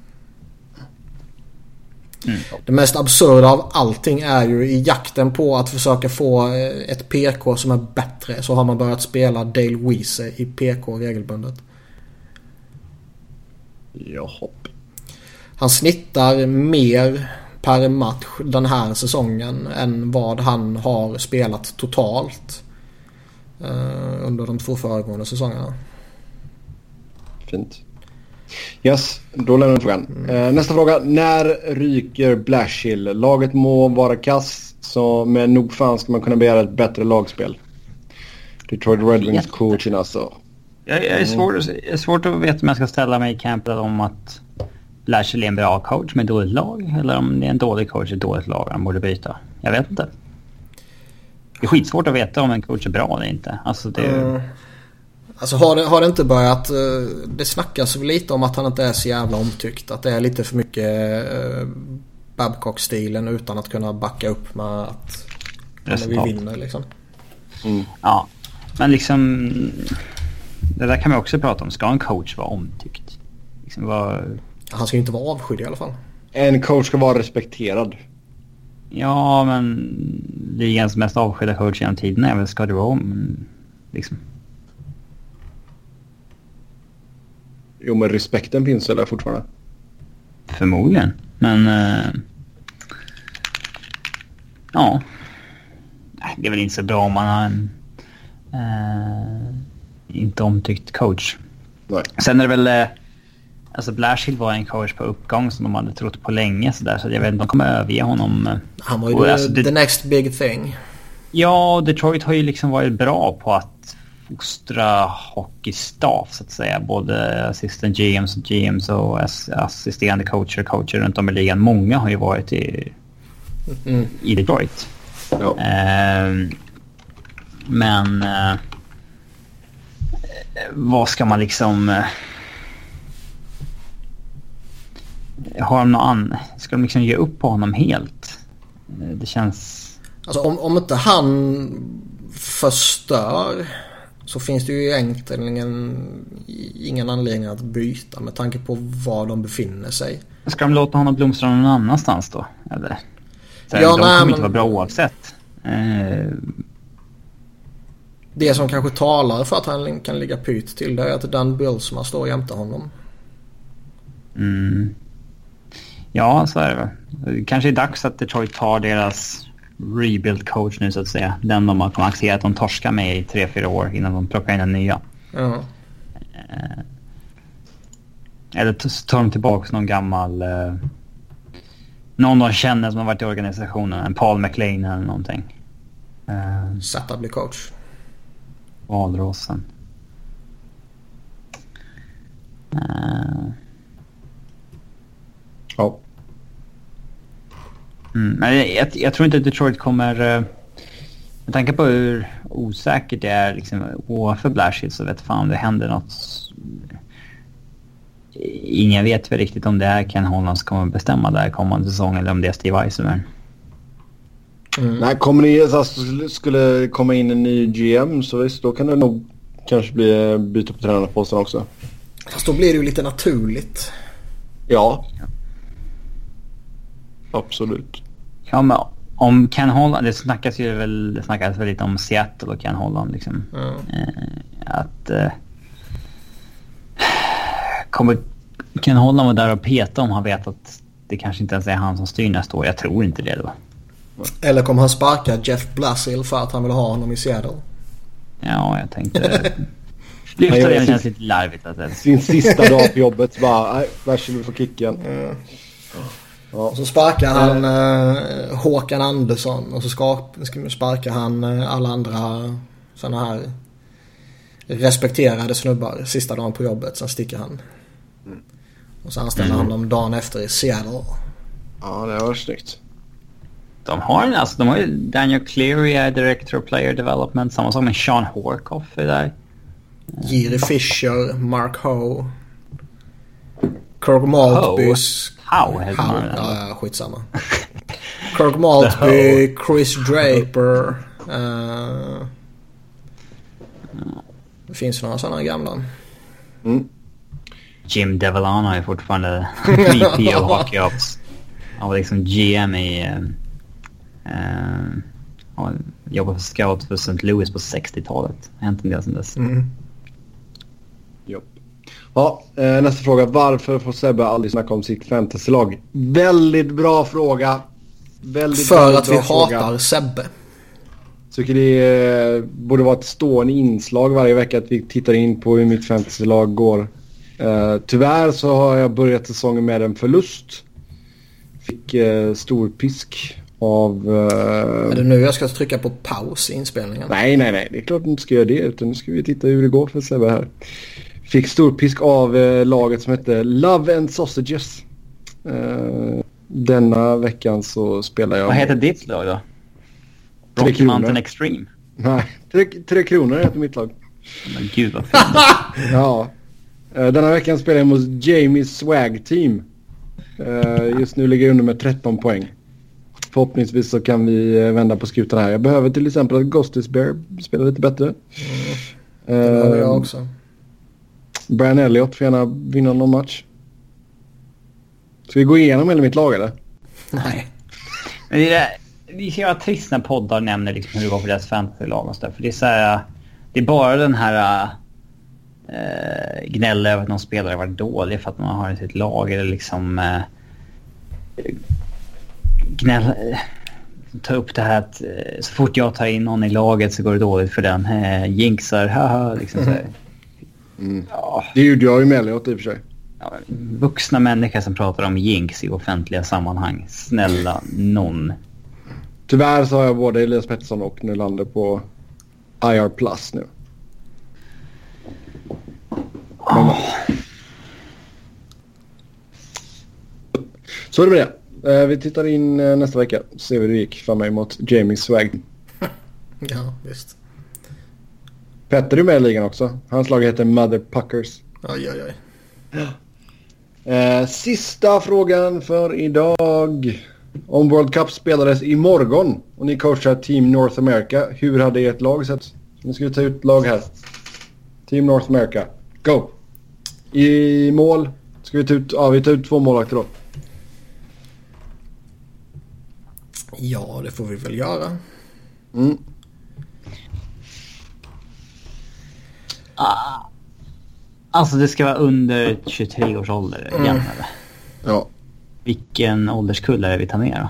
Mm. Det mest absurda av allting är ju i jakten på att försöka få eh, ett PK som är bättre så har man börjat spela Dale Weese i PK regelbundet. Jaha. Han snittar mer per match den här säsongen än vad han har spelat totalt. Uh, under de två föregående säsongerna. Fint. Yes, då lämnar vi frågan. Mm. Uh, nästa fråga. När ryker Blashill? Laget må vara kass, så men nog fan ska man kunna begära ett bättre lagspel. Detroit Red Wings coachen alltså. Jag, jag är svårt, jag är svårt att veta om jag ska ställa mig i campet om att Lashley är en bra coach med ett dåligt lag eller om det är en dålig coach i ett dåligt lag han borde byta. Jag vet inte. Det är skitsvårt att veta om en coach är bra eller inte. Alltså det... Mm. Alltså har det, har det inte börjat... Eh, det snackas lite om att han inte är så jävla omtyckt. Att det är lite för mycket uh, Babcock-stilen utan att kunna backa upp med att Resultat. vi vinner liksom. Mm. Ja, men liksom... Det där kan man också prata om. Ska en coach vara omtyckt? Liksom vad... Han ska ju inte vara avskydd i alla fall. En coach ska vara respekterad. Ja, men ligans mest avskydda coach genom tiden är väl Scotty Rowe. Liksom. Jo, men respekten finns väl fortfarande? Förmodligen, men... Uh, ja. Det är väl inte så bra om man har en uh, inte omtyckt coach. Nej. Sen är det väl... Uh, Alltså Blashill var en coach på uppgång som de hade trott på länge så, där, så jag vet inte, de kommer överge honom. Han var ju och, alltså, the, the next big thing. Ja, Detroit har ju liksom varit bra på att fostra hockeystaff så att säga. Både assistant GMs och GMs och assisterande coacher och coacher runt om i ligan. Många har ju varit i, mm. i Detroit. Ja. Uh, men uh, vad ska man liksom... Uh, har de någon an... Ska de liksom ge upp på honom helt? Det känns... Alltså om, om inte han förstör så finns det ju egentligen ingen, anledning att byta med tanke på var de befinner sig. Ska de låta honom blomstra någon annanstans då? Eller? Så ja, de nej, kommer men... inte vara bra oavsett. Eh... Det som kanske talar för att han kan ligga pyt till det är att Dan Bylsma står jämte honom. Mm. Ja, så är det väl. Det kanske är dags att Detroit tar deras rebuild coach nu så att säga. Den de har accepterat att de torskar med i tre, fyra år innan de plockar in den nya. Eh, eller tar de tillbaka någon gammal... Eh, någon de känner som har varit i organisationen. En Paul McLean eller någonting. Eh, Satt att bli coach. Valrossen. Uh, Ja. Mm, men jag, jag, tror inte att Detroit kommer... Uh, med tanke på hur osäkert det är liksom, ovanför Blashill så vet fan om det händer något. Ingen vet väl riktigt om det är Ken Holland som kommer bestämma där kommande säsong eller om det är Steve Eisenberg. Mm. Nej, kommer det alltså, skulle komma in en ny GM så visst, då kan det nog kanske bli eh, byte på tränarposten också. Fast då blir det ju lite naturligt. Ja. ja. Absolut. Ja, men om Ken Holland, det snackas ju väl, det snackas väl lite om Seattle och Ken Holland liksom. Mm. att... Eh, kommer Ken Holland vara där och peta om han vet att det kanske inte ens är han som styr nästa år? Jag tror inte det då. Eller kommer han sparka Jeff Blassill för att han vill ha honom i Seattle? Ja, jag tänkte... Lyfta det känns lite larvigt. Alltså. Sin sista dag på jobbet bara, nej, Blassill vill få kicken. Mm. Ja. Så sparkar han eh, Håkan Andersson och så sparkar han eh, alla andra sådana här respekterade snubbar sista dagen på jobbet. Sen sticker han. Mm. Och så anställer mm. han dem dagen efter i Seattle. Ja, det var snyggt. De har, alltså, de har ju Daniel Cleary är Director of Player Development. Samma sak med Sean Horkoff är där. Jiri Fisher, Mark Ho. Kirk Maltbys How heter How, ja, skitsamma. Kirk Maltby, Chris Draper. Uh, det finns några sådana gamla. Mm. Jim Devillano är fortfarande VP of Hockey Ops. Han var liksom GM i... Uh, han jobbade för scout för St. Louis på 60-talet. Det har hänt en del sedan dess. Mm. Ja, eh, nästa fråga. Varför får Sebbe aldrig snacka om sitt fantasylag? Väldigt bra fråga. Väldigt För väldigt att vi fråga. hatar Sebbe. Tycker det eh, borde vara ett stående inslag varje vecka att vi tittar in på hur mitt fantasylag går. Eh, tyvärr så har jag börjat säsongen med en förlust. Fick stor pisk av... Är det nu jag ska trycka på paus i inspelningen? nej, nej, nej. Det är klart du inte ska göra det. Utan nu ska vi titta hur det går för Sebbe här. Fick stor pisk av eh, laget som hette Love and Sausages. Eh, denna veckan så spelar jag... Vad heter ditt lag då? Tre Rocky. Mountain Extreme? Nej, tre, tre kronor heter mitt lag. Men gud vad fint. Ja. Eh, Denna veckan spelar jag mot Jamies Swag Team. Eh, Just nu ligger jag under med 13 poäng. Förhoppningsvis så kan vi eh, vända på skutan här. Jag behöver till exempel att Ghostis Bear spelar lite bättre. Det har Eh, jag också. Brian Elliott får gärna vinna någon match. Ska vi gå igenom hela mitt lag eller? Nej. Men det är, det är så jävla trist när poddar nämner liksom hur det går för deras fantasylag och sådär. För det är så här, Det är bara den här eh, äh, gnälla över att någon spelare varit dålig för att man har i sitt lag. Eller liksom... Eh, äh, gnälla... Äh, eh, Ta upp det här att så fort jag tar in någon i laget så går det dåligt för den. Eh, jinxar, haha. Liksom så här. Ja, Det gjorde jag ju med Elliott i och för sig. ja, vuxna människor som pratar om jinx i offentliga sammanhang. Snälla någon. Tyvärr så har jag både Elias Pettersson och Nylander på IR plus nu. Men, Så är det med det. Eh, Vi tittar in eh, nästa vecka. Ser vi hur det gick för mig mot Jamie Swag. Ja, visst. Petter är med i ligan också. Hans lag heter Mother Puckers. Oj, oj, oj. Eh, sista frågan för idag. Om World Cup spelades imorgon och ni coachar Team North America, hur hade ert lag sett? Nu ska vi ta ut lag här. Team North America. Go! I mål ska vi ta ut, ja vi tar ut två målvakter då. Ja, det får vi väl göra. Mm. Alltså det ska vara under 23 års ålder Mm. eller? Ja. Vilken ålderskull är det vi tar ner då?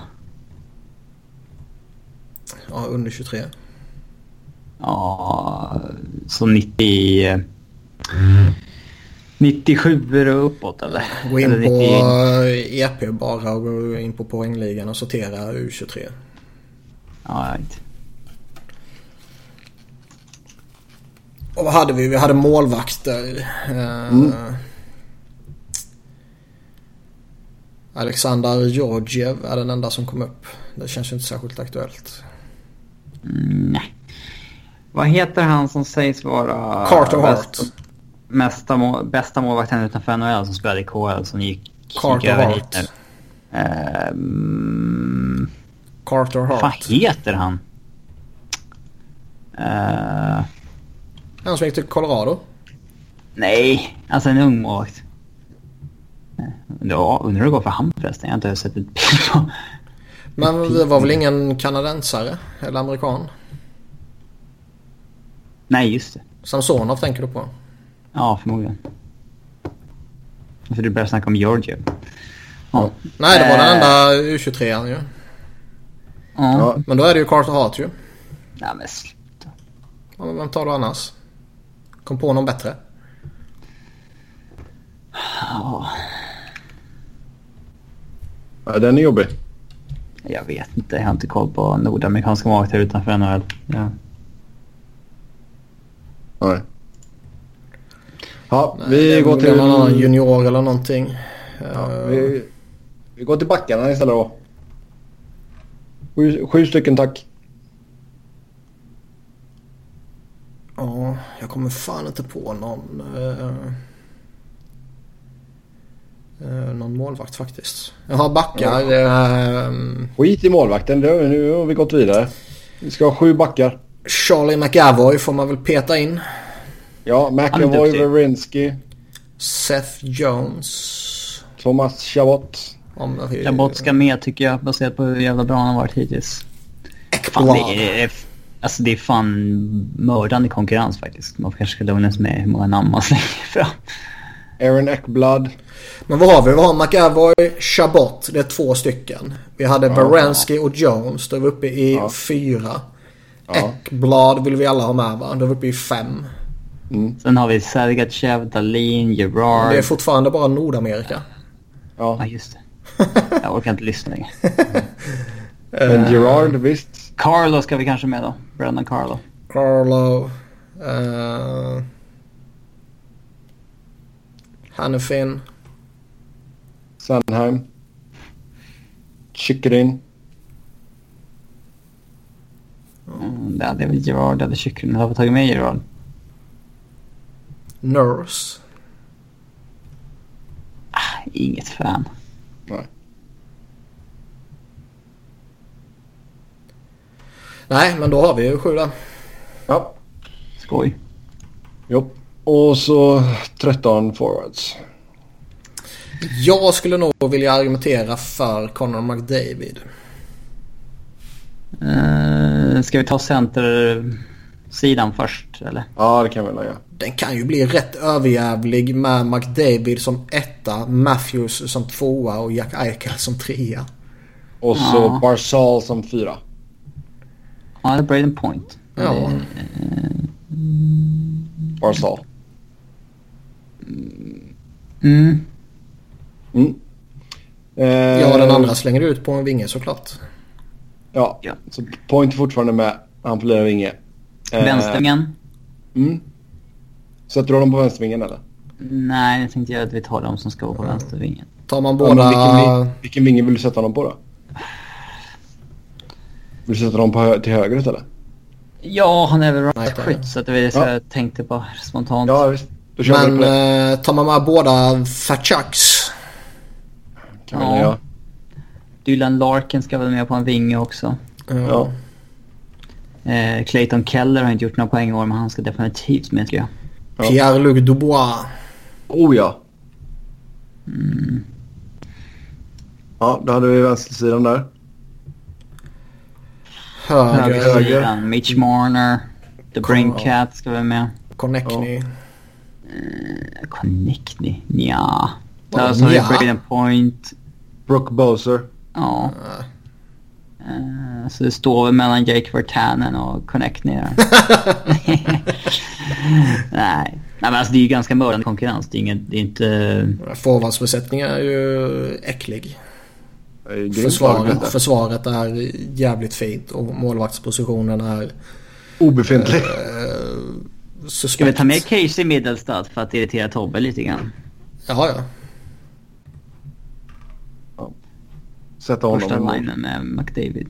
Ja, under 23. Ja, så 90... 97 och uppåt eller? Gå in eller på 90 EP bara och gå in på poängligan och sortera U23. Ja, right. Och vad hade vi? Vi hade målvakter. Eh, Mm. Alexander Georgiev är den enda som kom upp. Det känns ju inte särskilt aktuellt. Mm, nej. Vad heter han som sägs vara... Carter Hart. Mesta må, bästa målvakten utanför NHL som spelade i KHL som gick, Carter gick Hart. Ehm, Carter vad Hart. heter han? Eh, Han som gick till Colorado. nej, alltså en ung målvakt. Ja, undrar hur det går för han förresten. Jag har inte sett ett bild på. Men det var väl ingen kanadensare eller amerikan? Nej, just det. Samsonov tänker du på? Ja, förmodligen. För du började snacka om Georgiev. Ja. Nej, det var den Eh, enda U23an ju. Ja. Ja. Men då är det ju Carter Hart ju. Nej, men sluta. Ja, men Vem tar du annars? Kom på någon bättre? Ja, ja, den är jobbig. jag vet inte. Jag har inte koll på nordamerikanska målvakter utanför NHL. Ja. Nej. Ja, Nej, vi är går till... någon annan junior eller någonting. Ja, Eh, vi, vi går till backarna istället då. Sju, sju stycken tack. Ja, jag kommer fan inte på någon... Eh, eh, någon målvakt faktiskt. Jag har backar. Eh, Skit i målvakten. Nu nu har vi gått vidare. Vi ska ha sju backar. Charlie McAvoy får man väl peta in. Ja, McAvoy. Werenski, Seth Jones. Thomas Chabot. Chabot ska med tycker jag baserat på hur jävla bra han har varit hittills. Fan, det är, alltså det är fan mördande konkurrens faktiskt. Man kanske ska lugna sig med hur många namn man slänger fram. Aaron Eckblad. Men vad har vi? Vi har McAvoy, Chabot. Det är två stycken. Vi hade ja, Baranski och Jones. Då är vi uppe i ja. fyra. Ja. Ekblad vill vi alla ha med va? Då är vi uppe i fem. Mm. Sen har vi Sergachev, Dahlin, Gerard. Det är fortfarande bara Nordamerika. Ja, ja just det. Jag orkar inte lyssna längre. Men Gerard, visst. Carlo ska vi kanske med då. Brendan Carlo. Carlo. Uh... Hannefin. Sandheim. Chikrin. Mm, det hade väl Gerard, det hade Chikrin. Jag har tagit med Gerard. Nurse. Ah, inget fan. Nej. Nej, men då har vi ju sju där. Ja. Skoj. Jo. Och så 13 forwards. Jag skulle nog vilja argumentera för Conor McDavid. Uh, ska vi ta centersidan först eller? Ja det kan vi göra. Den kan ju bli rätt överjävlig med McDavid som etta, Matthews som tvåa och Jack Eichel som trea. Och så ja. Barzal som fyra. Ja, det är Braden Point. Ja. Uh, Barzal. Mm. Mm. Eh, ja, den andra slänger ut på en vinge såklart. Ja, ja. så Point fortfarande med. Han får lira vinge. Eh, Vänstervingen? Mm. Sätter du honom på vänstervingen eller? Nej, jag tänkte att vi tar dem som ska vara på mm. vänstervingen. Tar man båda... Ja, vilken, vilken vinge vill du sätta honom på då? Vill du sätta honom på, till höger eller? Ja, han är väl right skytt så det var det ja. jag tänkte på spontant. Ja, visst. Men eh, tar man med båda Fatchucks? Kan ja. ja. Dylan Larkin ska väl med på en vinge också. Ja. Eh, Clayton Keller har inte gjort några poäng i år men han ska definitivt med tycker jag. Ja. Pierre-Luc Dubois. Oh ja. Mm. Ja, då hade vi vänstersidan där. Höger. Höger. Mitch Marner. The Brain Cat ska vara med. Connectney. Ja. Uh, Connectney? Nja. Där så har vi Braden Point. Brooke Bowser. Ja. Uh, så det står väl mellan Jake Vertanen och Connectney där. Nej. Nej men alltså det är ju ganska mördande konkurrens. Det är, inget, det är inte... Forwardsbesättningen är ju äcklig. Försvaret, försvaret är jävligt fint och målvaktspositionen är... Obefintlig. Äh, suspekt. Ska vi ta med Casey Middlestad för att irritera Tobbe lite grann? Jaha ja. ja. Sätta honom Första linen med McDavid.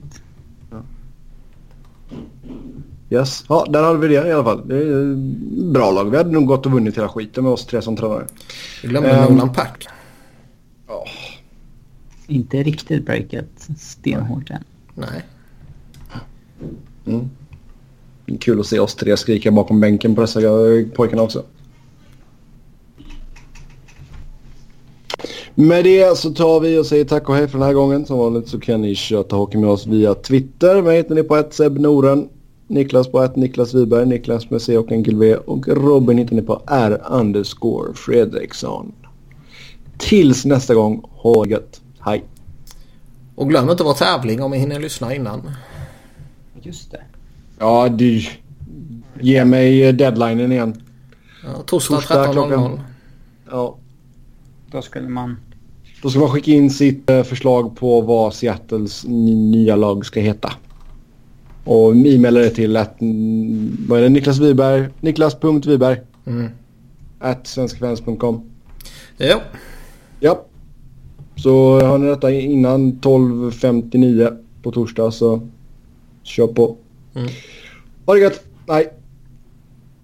Ja. Yes, ja där hade vi det i alla fall. Det är bra lag. Vi hade nog gått och vunnit hela skiten med oss tre som tränare. Vi glömde um, Nolan Pack. Ja. Inte riktigt breakat stenhårt än. Nej. Mm. Kul att se oss tre skrika bakom bänken på dessa pojkarna också. Med det så tar vi och säger tack och hej för den här gången. Som vanligt så kan ni köta hockey med oss via Twitter. Mig hittar ni på ett Seb Noren. Niklas på ett Niklas Wiberg. Niklas med C och enkel V. Och Robin hittar ni på R underscore Fredriksson. Tills nästa gång, ha det gött. Hej! Och glöm inte vår tävling om ni hinner lyssna innan. Just det. Ja, du. Ge mig deadlinen igen. Ja, torsdag 13.00. Ja. Då skulle man... Då ska man skicka in sitt eh, förslag på vad Seattles nya lag ska heta. Och e-maila det till att, vad är det, Niklas Wiberg, niklas.wiberg mm. at svenskfans.com. Ja. Ja. Så har ni detta innan 12.59 på torsdag så kör på. Mm. Ha det gött. Nej.